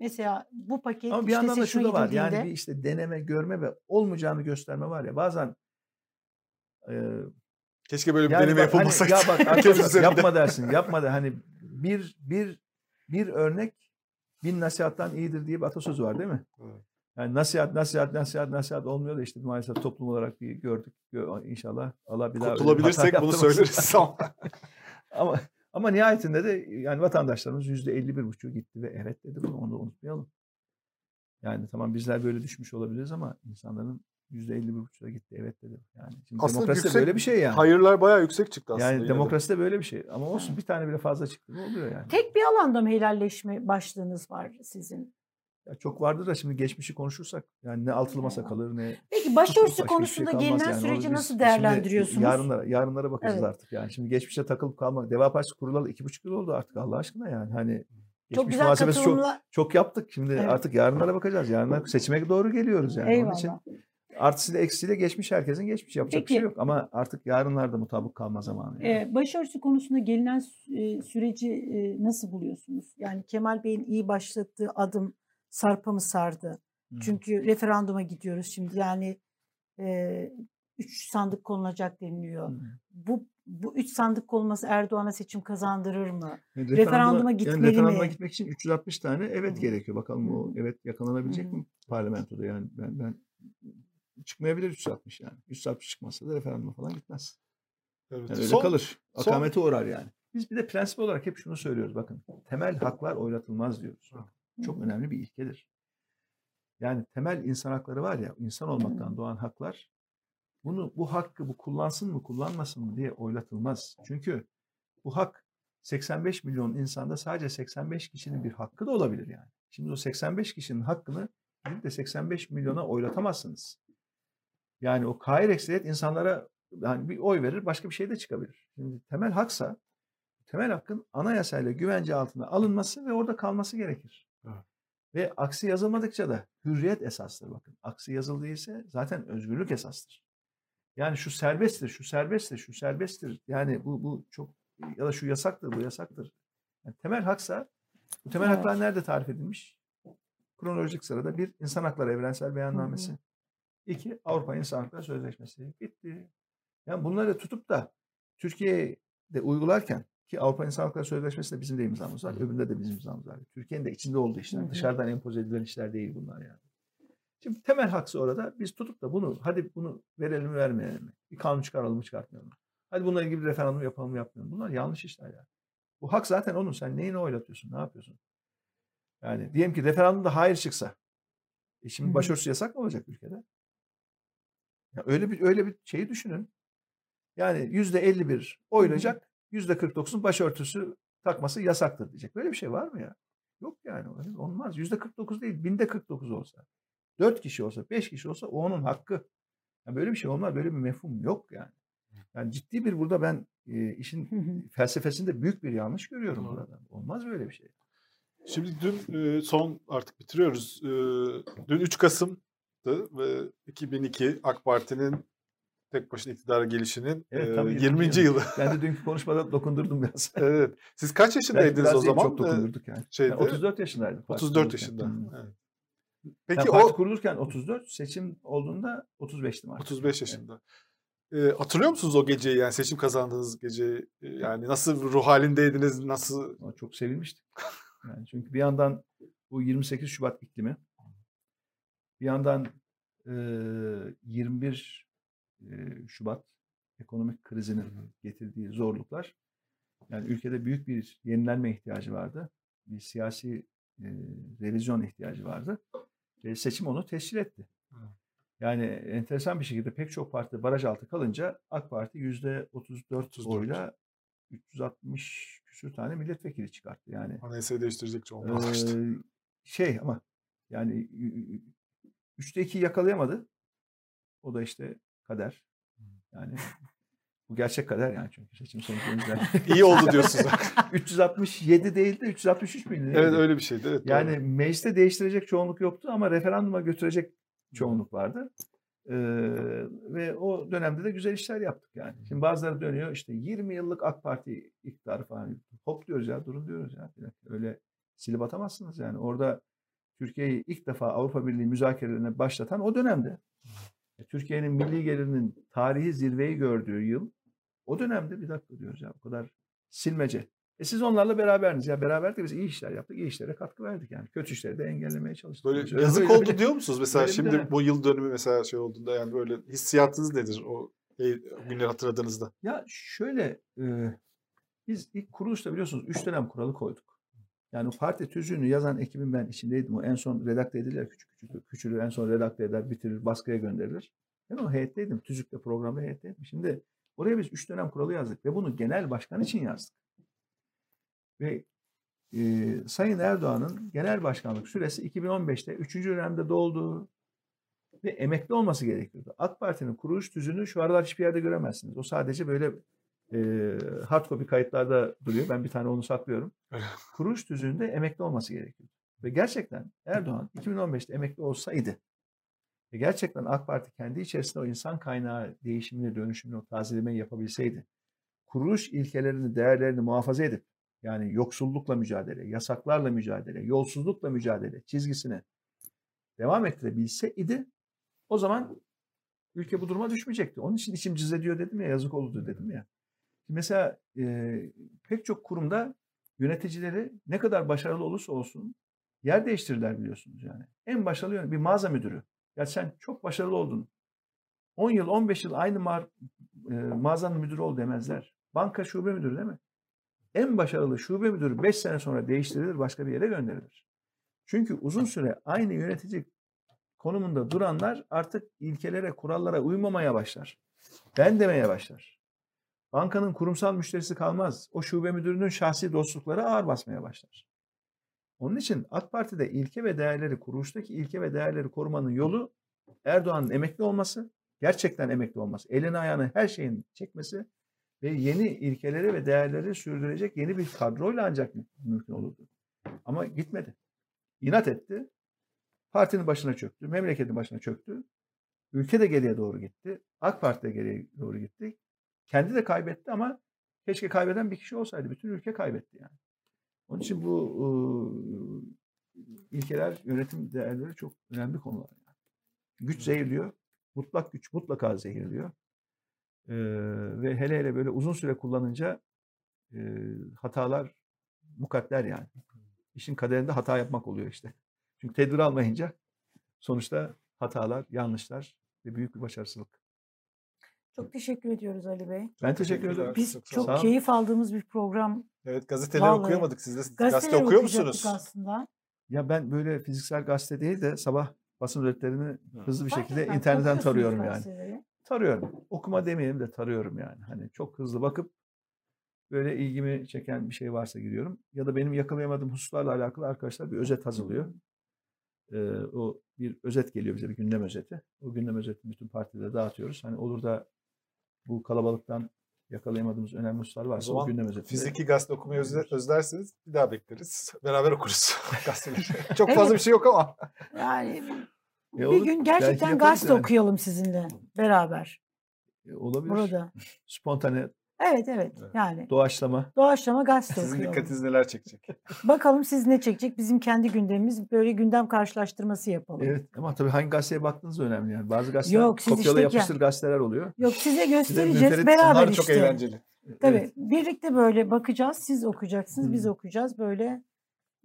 Mesela bu paket Ama bir işte yandan da şu da var. Yani bir işte deneme, görme ve olmayacağını gösterme var ya. Bazen e, Keşke böyle bir yani deneme bak, hani, yapılmasaydı. ya bak üzerinde. yapma dersin. Yapma da hani bir bir bir örnek bin nasihattan iyidir diye bir atasözü var değil mi? Evet. Yani nasihat, nasihat, nasihat, nasihat olmuyor da işte maalesef toplum olarak bir gördük. Gö- İnşallah Allah bir daha Kurtulabilirsek bunu söyleriz ama. ama ama nihayetinde de yani vatandaşlarımız yüzde elli bir buçuğu gitti ve evet dedi bunu onu da unutmayalım. Yani tamam bizler böyle düşmüş olabiliriz ama insanların yüzde elli bir buçuğu gitti evet dedi. Yani şimdi Aslında demokrasi de yüksek- böyle bir şey yani. Hayırlar bayağı yüksek çıktı aslında. yani yine de. demokrasi de böyle bir şey. Ama olsun bir tane bile fazla çıktı ne oluyor yani? tek bir alanda mı helalleşme başlığınız var sizin? Ya çok vardır da şimdi geçmişi konuşursak yani ne altılı masa kalır ne Peki başörtüsü başka bir şey konusunda kalmaz gelinen yani. Süreci nasıl şimdi değerlendiriyorsunuz? Yarınlara, yarınlara bakacağız Evet. artık yani. Şimdi geçmişe takılıp kalmak. Deva Partisi kurulalı iki buçuk yıl oldu artık Allah aşkına yani. Hani Çok geçmiş güzel muhasebesi çok, katılımla. çok yaptık. Şimdi Evet. artık yarınlara bakacağız. Yarınlar seçime doğru geliyoruz yani. Onun için Eyvallah. artısıyla eksisiyle geçmiş herkesin geçmiş. Yapacak bir şey Peki. yok. Ama artık yarınlarda mutabık kalma zamanı. Yani. Ee, başörtüsü konusunda gelinen e, süreci e, nasıl buluyorsunuz? Yani Kemal Bey'in iyi başlattığı adım sarpa mı sardı? Hı. Çünkü referanduma gidiyoruz şimdi. Yani e, üç sandık konulacak deniliyor. Hı. Bu bu üç sandık konulması Erdoğan'a seçim kazandırır mı? Yani referanduma yani gitmeli referanduma mi? gitmek için 360 tane evet Hı. gerekiyor. Bakalım o evet yakalanabilecek Hı. mi parlamentoda yani ben ben çıkmayabilir 360 yani. 360 çıkmazsa da referanduma falan gitmez. Evet. Yani öyle Son- kalır. son- Akamete uğrar yani. Biz bir de prensip olarak hep şunu söylüyoruz bakın. Temel haklar oylatılmaz diyoruz. Çok önemli bir ilkedir. Yani temel insan hakları var ya, insan olmaktan doğan haklar bunu bu hakkı bu kullansın mı kullanmasın mı diye oylatılmaz. Çünkü bu hak 85 milyon insanda sadece 85 kişinin bir hakkı da olabilir yani. Şimdi o 85 kişinin hakkını gidip de 85 milyona oylatamazsınız. Yani o kair ekseriyet insanlara yani bir oy verir başka bir şey de çıkabilir. Şimdi temel haksa temel hakkın anayasayla güvence altına alınması ve orada kalması gerekir. Ve aksi yazılmadıkça da hürriyet esastır bakın. Aksi yazıldıysa zaten özgürlük esastır. Yani şu serbesttir, şu serbesttir, şu serbesttir. Yani bu bu çok ya da şu yasaktır, bu yasaktır. Yani temel haksa bu temel Evet. haklar nerede tarif edilmiş? Kronolojik sırada bir insan hakları evrensel beyannamesi. İki Avrupa İnsan Hakları Sözleşmesi. Bitti. Yani bunları tutup da Türkiye'de uygularken ki Avrupa İnsan Hakları Sözleşmesi de bizim de imzamız var. Öbüründe de bizim imzamız var. Türkiye'nin de içinde olduğu işler. Dışarıdan empoze edilen işler değil bunlar yani. Şimdi temel haksı orada biz tutup da bunu hadi bunu verelim mi vermeyelim mi? Bir kanun çıkaralım mı çıkartmayalım mı? Hadi bununla ilgili bir referandum yapalım mı yapmayalım. Bunlar yanlış işler yani. Bu hak zaten onun. Sen neyini oylatıyorsun? Ne yapıyorsun? Yani diyelim ki referandumda hayır çıksa. E şimdi başörtüsü yasak mı olacak ülkede? Ya öyle bir öyle bir şeyi düşünün. Yani yüzde 51 oylayacak, 49'un başörtüsü takması yasaktır diyecek. Böyle bir şey var mı ya? Yok yani. Olmaz. Yüzde 49 değil, binde 49 olsa. 4 kişi olsa, 5 kişi olsa o onun hakkı. Yani böyle bir şey olmaz. Böyle bir mefhum yok yani. Yani ciddi bir burada ben e, işin felsefesinde büyük bir yanlış görüyorum Doğru. burada. Olmaz böyle bir şey. Şimdi dün e, son artık bitiriyoruz. E, Dün 3 Kasım'dı ve 2002 AK Parti'nin tek başına iktidara gelişinin Evet, e, tabii, 20. 20. yılı. Ben de dünkü konuşmada dokundurdum biraz. Evet. Siz kaç yaşındaydınız biraz o zaman? Çok E, dokundurduk yani. şeyde, Ben 34 yaşındaydım. parti 34 kurulurken. yaşında. Hı. Evet. Peki parti o kurulurken 34, seçim olduğunda 35'tim artık. 35 yaşında. E, hatırlıyor musunuz o geceyi yani seçim kazandığınız geceyi? E, yani nasıl ruh halindeydiniz? Nasıl? Çok sevinmiştik. Yani çünkü bir yandan bu 28 Şubat iklimi Bir yandan e, 21 e, Şubat ekonomik krizinin getirdiği zorluklar yani ülkede büyük bir yenilenme ihtiyacı vardı. Bir siyasi e, revizyon ihtiyacı vardı. Ve seçim onu tescil etti. Yani enteresan bir şekilde pek çok parti baraj altı kalınca AK Parti yüzde 34 34. oyla 360 küsür tane milletvekili çıkarttı. Yani Anayasayı değiştirecek Eee, çoğunluğu işte. şey ama yani üçte ikiyi yakalayamadı. O da işte kader. Yani bu gerçek kader yani çünkü seçim sonuçlarında İyi oldu diyorsunuz. 367 değil de 363 miydi? evet öyle bir şeydi. Evet, doğru. Yani mecliste değiştirecek çoğunluk yoktu ama referanduma götürecek çoğunluk vardı. Ee, ve o dönemde de güzel işler yaptık yani. Şimdi bazıları dönüyor işte 20 yıllık AK Parti iktidarı falan. Hop diyoruz ya durun diyoruz ya. Öyle silip atamazsınız yani. Orada Türkiye'yi ilk defa Avrupa Birliği müzakerelerine başlatan o dönemde. E, Türkiye'nin milli gelirinin tarihi zirveyi gördüğü yıl o dönemde bir dakika diyoruz ya o kadar silmece. E siz onlarla beraberdiniz. Ya beraber de biz iyi işler yaptık. iyi işlere katkı verdik yani. Kötü işleri de engellemeye çalıştık. Böyle Öyle- yazık öyle oldu bir- diyor musunuz? Mesela böyle şimdi dönem. bu yıl dönümü mesela şey olduğunda yani böyle hissiyatınız nedir o e, günleri hatırladığınızda? Ya şöyle e, biz ilk kuruluşta biliyorsunuz üç dönem kuralı koyduk. Yani parti tüzüğünü yazan ekibin ben içindeydim. O en son redakte edilir küçük küçük küçülür en son redakte eder bitirir baskıya gönderilir. Ben o heyetteydim. Tüzükle programda heyetteydim. Şimdi oraya biz üç dönem kuralı yazdık ve bunu genel başkan için yazdık. Ve e, Sayın Erdoğan'ın genel başkanlık süresi 2015'te 3. dönemde doldu ve emekli olması gerekiyordu. AK Parti'nin kuruluş tüzüğünü şu aralar hiçbir yerde göremezsiniz. O sadece böyle e, hard copy kayıtlarda duruyor. Ben bir tane onu saklıyorum. Öyle. Kuruluş tüzüğünde emekli olması gerekiyordu. Ve gerçekten Erdoğan 2015'te emekli olsaydı ve gerçekten AK Parti kendi içerisinde o insan kaynağı değişimini, dönüşümünü, o tazelemeyi yapabilseydi, kuruluş ilkelerini, değerlerini muhafaza edip yani yoksullukla mücadele, yasaklarla mücadele, yolsuzlukla mücadele çizgisini devam ettirebilseydi o zaman ülke bu duruma düşmeyecekti. Onun için içim cız ediyor dedim ya yazık oldu dedim ya. Mesela e, pek çok kurumda yöneticileri ne kadar başarılı olursa olsun yer değiştirirler biliyorsunuz yani. En başarılı yönet- bir mağaza müdürü. Ya sen çok başarılı oldun. 10 yıl 15 yıl aynı ma- e, mağazanın müdürü ol demezler. Banka şube müdürü değil mi? En başarılı şube müdürü 5 sene sonra değiştirilir başka bir yere gönderilir. Çünkü uzun süre aynı yönetici konumunda duranlar artık ilkelere, kurallara uymamaya başlar. Ben demeye başlar. Bankanın kurumsal müşterisi kalmaz. O şube müdürünün şahsi dostlukları ağır basmaya başlar. Onun için AK Parti'de ilke ve değerleri, kuruluştaki ilke ve değerleri korumanın yolu Erdoğan'ın emekli olması, gerçekten emekli olması, elini ayağını her şeyin çekmesi ve yeni ilkeleri ve değerleri sürdürecek yeni bir kadroyla ancak mü- mümkün olurdu. Ama gitmedi. İnat etti. Partinin başına çöktü. Memleketin başına çöktü. Ülke de geriye doğru gitti. AK Parti de geriye doğru gitti. Kendi de kaybetti ama keşke kaybeden bir kişi olsaydı. Bütün ülke kaybetti yani. Onun için bu ıı, ilkeler, yönetim değerleri çok önemli konular. Yani. Güç zehirliyor. Mutlak güç mutlaka zehirliyor. Ee, ve hele hele böyle uzun süre kullanınca e, hatalar mukadder yani. İşin kaderinde hata yapmak oluyor işte. Çünkü tedbir almayınca sonuçta hatalar, yanlışlar ve büyük bir başarısızlık. Çok teşekkür ediyoruz Ali Bey. Ben teşekkür ederim. Biz Çok çok keyif aldığımız bir program. Evet gazeteleri Vallahi. okuyamadık. Siz de gazete Gazeteleri okuyor okuyacaktık musunuz? aslında. Ya ben böyle fiziksel gazete değil de sabah basın özetlerini hızlı bir şekilde Hakikaten internetten tarıyorum yani. gazeteleri. Tarıyorum. Okuma demeyelim de tarıyorum yani. Hani çok hızlı bakıp böyle ilgimi çeken bir şey varsa giriyorum. Ya da benim yakalayamadığım hususlarla alakalı arkadaşlar bir özet hazırlıyor. Ee, o bir özet geliyor bize bir gündem özeti. O gündem özetini bütün partilere dağıtıyoruz. Hani olur da bu kalabalıktan yakalayamadığımız önemli hususlar O varsa o, zaman gündem özeti. Fiziki gazete okumayı özle- özlerseniz bir daha bekleriz. Beraber okuruz gazeteleri. Çok Evet. fazla bir şey yok ama. Yani E, bir olur. gün gerçekten gazete yani. okuyalım sizinle beraber olabilir. burada. Spontane Evet evet Evet. yani doğaçlama. doğaçlama gazete Sizin okuyalım. dikkatiniz neler çekecek? Bakalım siz ne çekecek? Bizim kendi gündemimiz böyle gündem karşılaştırması yapalım. Evet ama tabii hangi gazeteye baktığınız önemli yani. Bazı gazeteler Yok, siz kopyala işte- yapıştır gazeteler oluyor. Yok size müferit- göstereceğiz beraber Onlar işte. çok eğlenceli. Tabii Evet. birlikte böyle bakacağız. Siz okuyacaksınız, biz Hı. okuyacağız. Böyle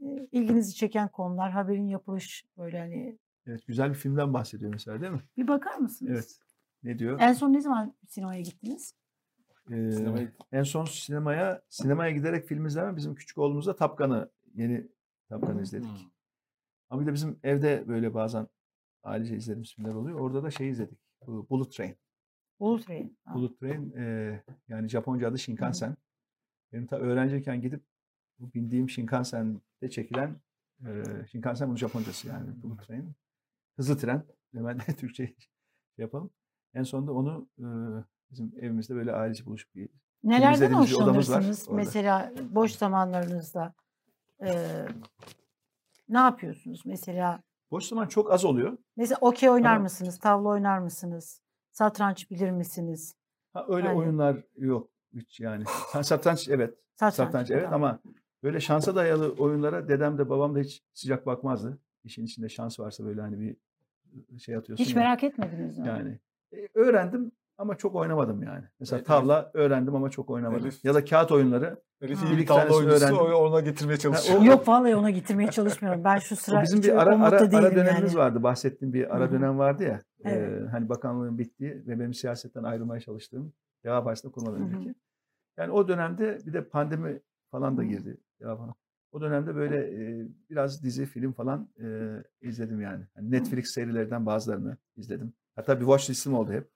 e, ilginizi çeken konular, haberin yapılış böyle hani Evet, güzel bir filmden bahsediyor mesela değil mi? Bir bakar mısınız? Evet. Ne diyor? En son ne zaman sinemaya gittiniz? Ee, Sinemaya- en son sinemaya sinemaya giderek film izleme bizim küçük oğlumuzda Tapkan'ı yeni Tapkan'ı izledik. Hmm. Ama bir de bizim evde böyle bazen ailece izlediğimiz filmler oluyor. Orada da şey izledik. Bu Bullet Train. Bullet Train. Ha. Bullet Train e, yani Japonca adı Shinkansen. Benim ta öğrenciyken gidip bu bindiğim Shinkansen'de çekilen e, Shinkansen bunun Japoncası yani Bullet Train. Hızlı tren. Hemen Türkçe şey yapalım. En sonunda onu e, bizim evimizde böyle ailece buluşup bir Nelerden var hoşlanırsınız? orada. Mesela boş zamanlarınızda eee, ne yapıyorsunuz? Mesela boş zaman çok az oluyor. mesela okey oynar Ama- mısınız? Tavla oynar mısınız? Satranç bilir misiniz? Ha, öyle Aynen. oyunlar yok hiç yani. Ha, satranç evet. Satranç. Satranç evet tamam. ama böyle şansa dayalı oyunlara dedem de babam da hiç sıcak bakmazdı. İşin içinde şans varsa böyle hani bir şey atıyorsun. Hiç ya. merak etmediniz mi? Yani e, öğrendim ama çok oynamadım yani. Mesela Evet, tavla öğrendim ama çok oynamadım. Elif- Ya da kağıt oyunları. Elif iyi Bir tavla oyuncusu öğrendim. ona getirmeye çalışıyor. o- Yok vallahi ona getirmeye çalışmıyorum. Ben şu sıra O bizim bir ara, ara, ara dönemimiz yani. vardı. Bahsettiğim bir ara dönem vardı ya. Evet. e, hani bakanlığın bittiği ve benim siyasetten ayrılmaya çalıştığım Deva Partisi'nde kurmadan önceki. Yani o dönemde bir de pandemi falan da girdi. Deva falan. O dönemde böyle e, biraz dizi, film falan e, izledim yani. yani. Netflix serilerden bazılarını izledim. Hatta bir watch listim oldu hep.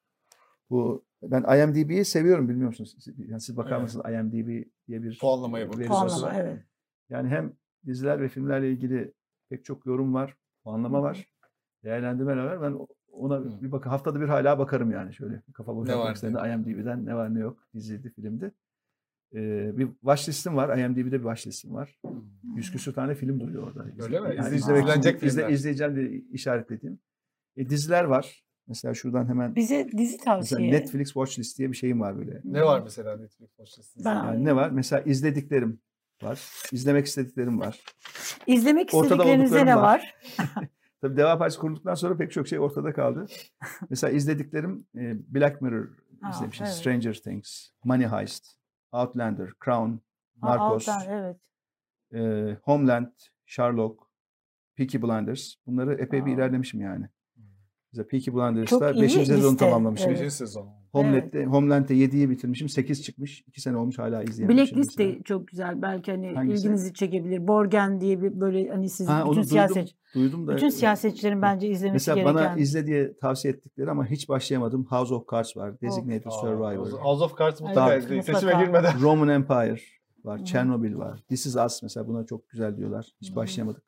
Bu ben IMDb'yi seviyorum bilmiyor musunuz? Siz- Yani siz bakar Evet. mısınız IMDb diye bir Puanlamaya e, veri sitesi Puanlama var. evet. Yani hem diziler ve filmlerle ilgili pek çok yorum var, puanlama var, değerlendirmeler var. Ben ona Hı. bir bak haftada bir hala bakarım yani şöyle kafa boşaltmak istediğimde IMDb'den ne var ne yok diziydi, filmdi. Ee, bir watch listim var. IMDb'de bir watch listim var. Yüz küsur tane film duruyor orada. Öyle mi? Yani İzle- izlemek için izlenecek izle, filmler. izleyeceğim diye işaretlediğim. E, diziler var. Mesela şuradan hemen Bize dizi mesela tavsiye. Netflix watch list diye bir şeyim var böyle. Ne var mesela Netflix watch listesinde? Ben- Yani ne var? Mesela izlediklerim var. İzlemek istediklerim var. İzlemek Ortada istediklerinizde ne var? var. Tabii Deva Partisi kurulduktan sonra pek çok şey ortada kaldı. Mesela izlediklerim e, Black Mirror Ha, izlemişim. evet. Stranger Things, Money Heist, Outlander, Crown, Ha, Narcos, alttan, evet. e, Homeland, Sherlock, Peaky Blinders. Bunları epey bir Aa. ilerlemişim yani. Mesela Peaky Blinders'ta iyi 5. sezonu liste, tamamlamışım. evet. Beşinci sezon. Homeland'de, Homeland'de 7'yi bitirmişim. 8 çıkmış. 2 sene olmuş hala izleyememişim. Blacklist mesela. de çok güzel. Belki hani Hangisi? ilginizi çekebilir. Borgen diye bir böyle hani siz Ha, bütün duydum, siyaset Duydum da. bütün siyasetçilerin bence izlemesi Mesela gereken. bana izle diye tavsiye ettikleri ama hiç başlayamadım. House of Cards var. Designated Aa, Survivor. House of Cards mutlaka Evet, izleyin. Seçime girmeden. Roman Empire var. Chernobyl var. This is Us mesela buna çok güzel diyorlar. Hiç başlayamadık.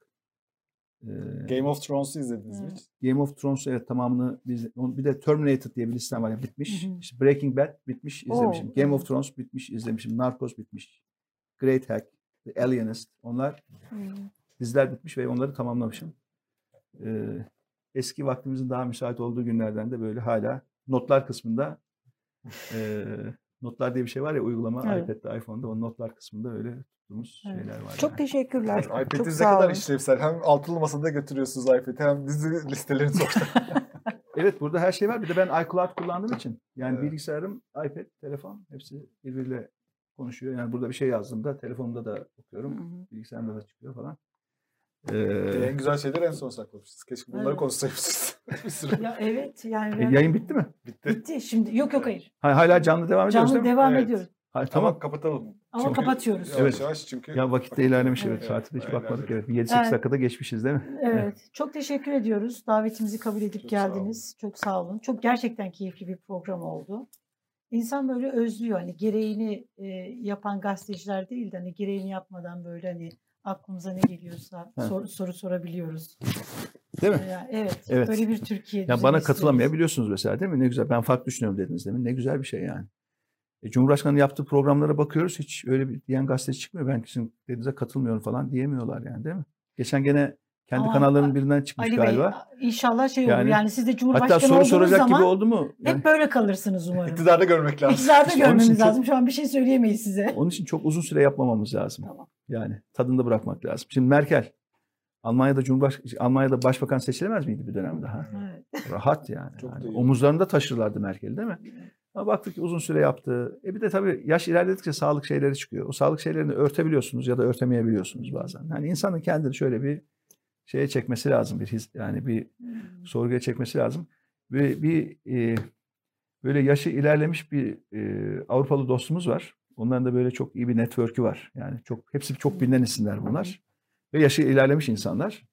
Game of Thrones'u izlediniz mi? Game of Thrones evet tamamını biz, bir de Terminated diye bir listem var. Yani bitmiş. Hı hı. İşte Breaking Bad bitmiş izlemişim. Oo, Game of Thrones bitmiş izlemişim. Narcos bitmiş. Great Hack, The Alienist. Onlar Hmm. diziler bitmiş ve onları tamamlamışım. Ee, eski vaktimizin daha müsait olduğu günlerden de böyle hala notlar kısmında e, notlar diye bir şey var ya uygulama Evet. iPad'de, iPhone'da o notlar kısmında öyle tuttuğumuz Evet. şeyler var. Çok yani. teşekkürler. Çok iPad'iniz ne kadar olun. işlevsel. Hem altılı masada götürüyorsunuz iPad'i hem dizi listelerini orada. Evet burada her şey var. Bir de ben iCloud kullandığım için yani Evet. bilgisayarım, iPad, telefon hepsi birbiriyle konuşuyor. Yani burada bir şey yazdığımda telefonda da okuyorum. hı. Bilgisayarımda da çıkıyor falan. en Ee, güzel şeyleri en son saklamışsınız. Keşke bunları Evet. süre. Ya evet yani e, yayın bitti mi? Bitti. bitti. Şimdi yok yok hayır. Ha, hala canlı devam ediyoruz Canlı değil mi? devam Evet. ediyoruz. Ha, Tamam tamam. kapatalım. Ama Çünkü kapatıyoruz. Yavaş Evet. yavaş çünkü. Ya vakit de ilerlemiş evet. Evet. Saate de hiç bakmadık. Evet. 7-8 Evet. dakikada geçmişiz değil mi? Evet. Çok teşekkür ediyoruz. Davetimizi kabul edip Çok sağ olun. geldiniz. Çok sağ olun. Çok gerçekten keyifli bir program oldu. İnsan böyle özlüyor. Hani gereğini e, yapan gazeteciler değil de hani gereğini yapmadan böyle hani aklımıza ne geliyorsa Ha. sor- soru sorabiliyoruz. Değil mi? Ee, evet. Evet. Böyle bir Türkiye Ya bana istiyoruz. katılamayabiliyorsunuz mesela değil mi? Ne güzel. Ben farklı düşünüyorum dediniz değil mi? Ne güzel bir şey yani. E, Cumhurbaşkanı'nın yaptığı programlara bakıyoruz. Hiç öyle bir diyen gazeteci çıkmıyor. Ben sizin dediğinize katılmıyorum falan diyemiyorlar yani değil mi? Geçen gene kendi Ama kanallarının birinden çıkmış Ali galiba. Bey inşallah şey olur. Yani- Yani siz de Cumhurbaşkanı Hatta soru olduğunuz soracak zaman gibi oldu mu? Yani hep böyle kalırsınız umarım. İktidarda görmek lazım. İktidarda İşte görmemiz çok- lazım. Şu an bir şey söyleyemeyiz size. onun için çok uzun süre yapmamamız lazım. Tamam. Yani tadında bırakmak lazım. Şimdi Merkel Almanya'da Cumhurbaş Almanya'da başbakan seçilemez miydi bir dönem daha? Evet. Rahat yani. Çok Yani omuzlarında taşırlardı Merkel değil mi? Ama baktık ki uzun süre yaptı. E bir de tabii yaş ilerledikçe sağlık şeyleri çıkıyor. O sağlık şeylerini örtebiliyorsunuz ya da örtemeyebiliyorsunuz bazen. Yani insanın kendini şöyle bir şeye çekmesi lazım bir his, yani bir sorguya çekmesi lazım ve bir e, böyle yaşı ilerlemiş bir e, Avrupalı dostumuz var. Onların da böyle çok iyi bir network'ü var. Yani çok hepsi çok bilinen isimler bunlar. Ve yaşı ilerlemiş insanlar.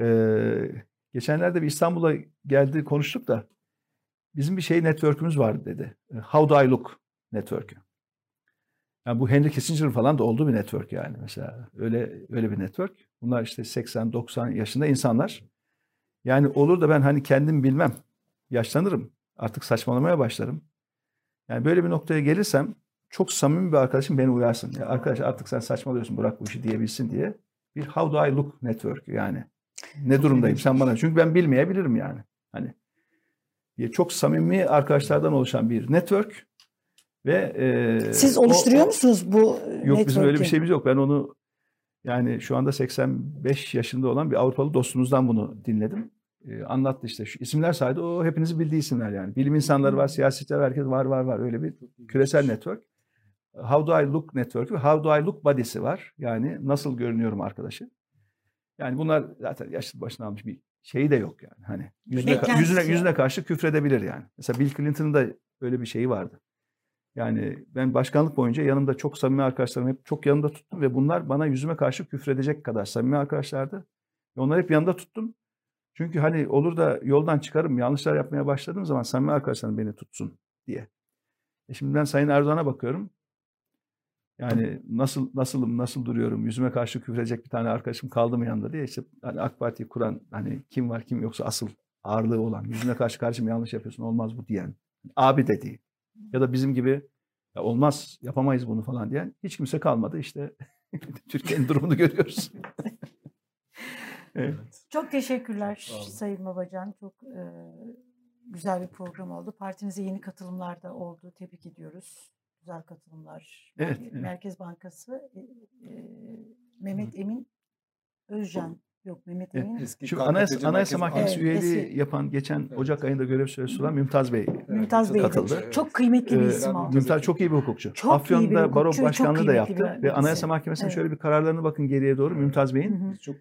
Ee, geçenlerde bir İstanbul'a geldi konuştuk da bizim bir şey network'ümüz var dedi. How do I look network'ü. Yani bu Henry Kissinger'ın falan da olduğu bir network yani mesela. Öyle öyle bir network. Bunlar işte 80-90 yaşında insanlar. Yani olur da ben hani kendim bilmem. Yaşlanırım. Artık saçmalamaya başlarım. Yani böyle bir noktaya gelirsem çok samimi bir arkadaşım beni uyarsın. Ya arkadaş artık sen saçmalıyorsun bırak bu işi diyebilsin diye. Bir how do I look network yani. Ne durumdayım sen bana. Çünkü ben bilmeyebilirim yani. Hani çok samimi arkadaşlardan oluşan bir network ve e, siz oluşturuyor o, musunuz bu Yok bizim öyle bir şeyimiz yok. Ben onu yani şu anda 85 yaşında olan bir Avrupalı dostumuzdan bunu dinledim. Ee, anlattı işte şu isimler saydı. O hepinizi bildiği isimler yani. Bilim insanları var, siyasetçiler var, herkes var var var. Öyle bir küresel network. How do I look network ve How do I look body'si var. Yani nasıl görünüyorum arkadaşı. Yani bunlar zaten yaşlı başına almış bir şeyi de yok yani. Hani yüzüne, yüzüne, yüzüne karşı küfredebilir yani. Mesela Bill Clinton'ın da öyle bir şeyi vardı. Yani ben başkanlık boyunca yanımda çok samimi arkadaşlarım hep çok yanımda tuttum ve bunlar bana yüzüme karşı küfredecek kadar samimi arkadaşlardı. Ve onları hep yanında tuttum. Çünkü hani olur da yoldan çıkarım, yanlışlar yapmaya başladığım zaman samimi arkadaşlarım beni tutsun diye. E şimdi ben Sayın Erdoğan'a bakıyorum. Yani nasıl nasılım, nasıl duruyorum, yüzüme karşı küfredecek bir tane arkadaşım kaldı mı yanında diye işte hani AK Parti'yi kuran hani kim var kim yoksa asıl ağırlığı olan, yüzüne karşı karşım yanlış yapıyorsun olmaz bu diyen, abi dediği ya da bizim gibi ya olmaz yapamayız bunu falan diyen hiç kimse kalmadı işte Türkiye'nin durumunu görüyoruz. evet. Çok teşekkürler Sayın Babacan. Çok e, güzel bir program oldu. Partimize yeni katılımlar da oldu. Tebrik ediyoruz güzel katılımlar. Evet, evet. Merkez Bankası e, e, Mehmet Emin Özcan Yok Mehmet Emin. Eski Şu Anayasa, Anayasa Mahkemesi evet, üyeliği eski. yapan geçen evet. Ocak ayında görev süresi olan Mümtaz Bey Mümtaz Bey katıldı. Evet. Çok kıymetli bir isim o. Mümtaz çok iyi bir hukukçu. Çok Afyon'da iyi baro başkanlığı da yaptı ve Anayasa Mahkemesi'nin evet. şöyle bir kararlarını bakın geriye doğru Mümtaz Bey'in. Çok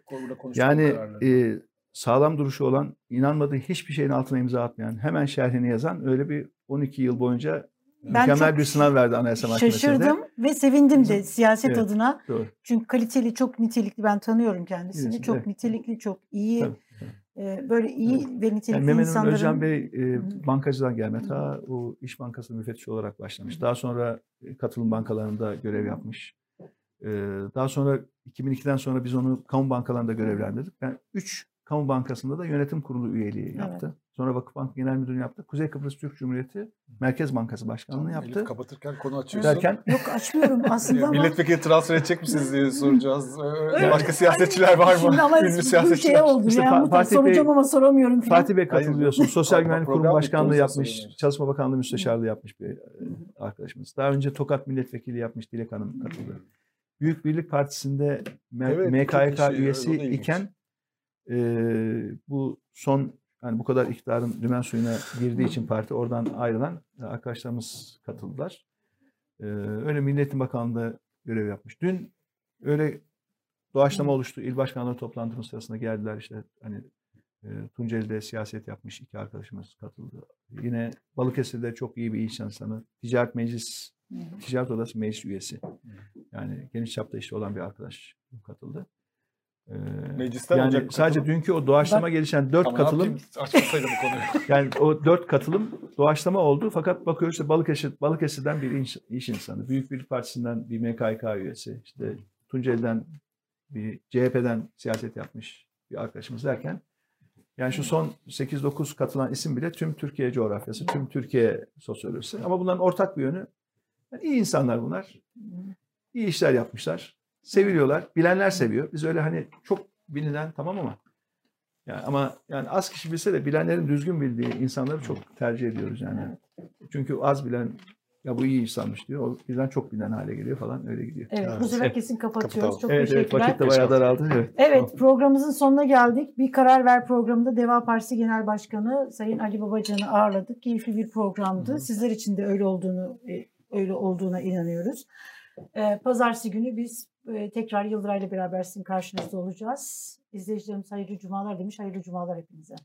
yani e, sağlam duruşu olan, inanmadığı hiçbir şeyin altına imza atmayan, hemen şerhini yazan öyle bir 12 yıl boyunca ben Mükemmel bir sınav verdi Anayasa Mahkemesi'nde. Şaşırdım ve sevindim de siyaset evet, adına. Doğru. Çünkü kaliteli, çok nitelikli ben tanıyorum kendisini. Bilirsin, çok evet. nitelikli, çok iyi. Tabii, tabii. böyle iyi evet. ve nitelikli yani Mehmet insanların... Özcan Bey e, bankacıdan gelme. Ta o İş Bankası müfettiş olarak başlamış. Daha sonra katılım bankalarında görev yapmış. E, daha sonra 2002'den sonra biz onu kamu bankalarında görevlendirdik. Ben 3 kamu bankasında da yönetim kurulu üyeliği yaptı. Sonra Vakıfbank Genel Müdürlüğü yaptı. Kuzey Kıbrıs Türk Cumhuriyeti Merkez Bankası Başkanlığı tamam, yaptı. Elif kapatırken konu açıyorsun. Derken, Yok açmıyorum aslında ama. Milletvekili transfer edecek misiniz diye soracağız. Öyle. Başka siyasetçiler var mı? Şimdi ama Ünlü siyasetçiler. şey oldu işte ya. Fatih soracağım Bey, ama soramıyorum. Falan. Fatih Bey katılıyorsun. Sosyal Güvenlik Kurumu Başkanlığı yapmış. Çalışma Bakanlığı Müsteşarlığı yapmış bir arkadaşımız. Daha önce Tokat Milletvekili yapmış Dilek Hanım katıldı. Büyük Birlik Partisi'nde evet, MKYK üyesi iken e, bu son yani bu kadar iktidarın dümen suyuna girdiği için parti oradan ayrılan arkadaşlarımız katıldılar. Ee, öyle Milliyetin Bakanlığı'nda görev yapmış. Dün öyle doğaçlama oluştu. İl başkanları toplantımız sırasında geldiler işte hani e, Tunceli'de siyaset yapmış iki arkadaşımız katıldı. Yine Balıkesir'de çok iyi bir iş insanı. Ticaret Meclis, Ticaret Odası Meclis üyesi. Yani geniş çapta işte olan bir arkadaş katıldı. Meclisten yani sadece katılım. dünkü o doğaçlama ben, gelişen dört katılım açmasaydım bu konuyu. yani o dört katılım doğaçlama oldu fakat bakıyoruz işte Balıkesir, Balıkesir'den bir iş, iş insanı, Büyük Birlik Partisi'nden bir MKK üyesi, işte Tunceli'den bir CHP'den siyaset yapmış bir arkadaşımız derken yani şu son 8-9 katılan isim bile tüm Türkiye coğrafyası, tüm Türkiye sosyolojisi. Ama bunların ortak bir yönü yani iyi insanlar bunlar. İyi işler yapmışlar. Seviliyorlar. Bilenler seviyor. Biz öyle hani çok bilinen tamam ama yani ama yani az kişi bilse de bilenlerin düzgün bildiği insanları çok tercih ediyoruz yani. Çünkü az bilen ya bu iyi insanmış diyor. O birden çok bilen hale geliyor falan öyle gidiyor. Evet, evet. bu kesin kapatıyoruz. Çok evet, teşekkürler. Evet, vakit de bayağı daraldı. Evet. evet, programımızın sonuna geldik. Bir Karar Ver programında Deva Partisi Genel Başkanı Sayın Ali Babacan'ı ağırladık. Keyifli bir programdı. Sizler için de öyle olduğunu e, öyle olduğuna inanıyoruz. Ee, Pazartesi günü biz e, tekrar Yıldıray'la beraber sizin karşınızda olacağız. İzleyicilerimiz hayırlı cumalar demiş. Hayırlı cumalar hepinize.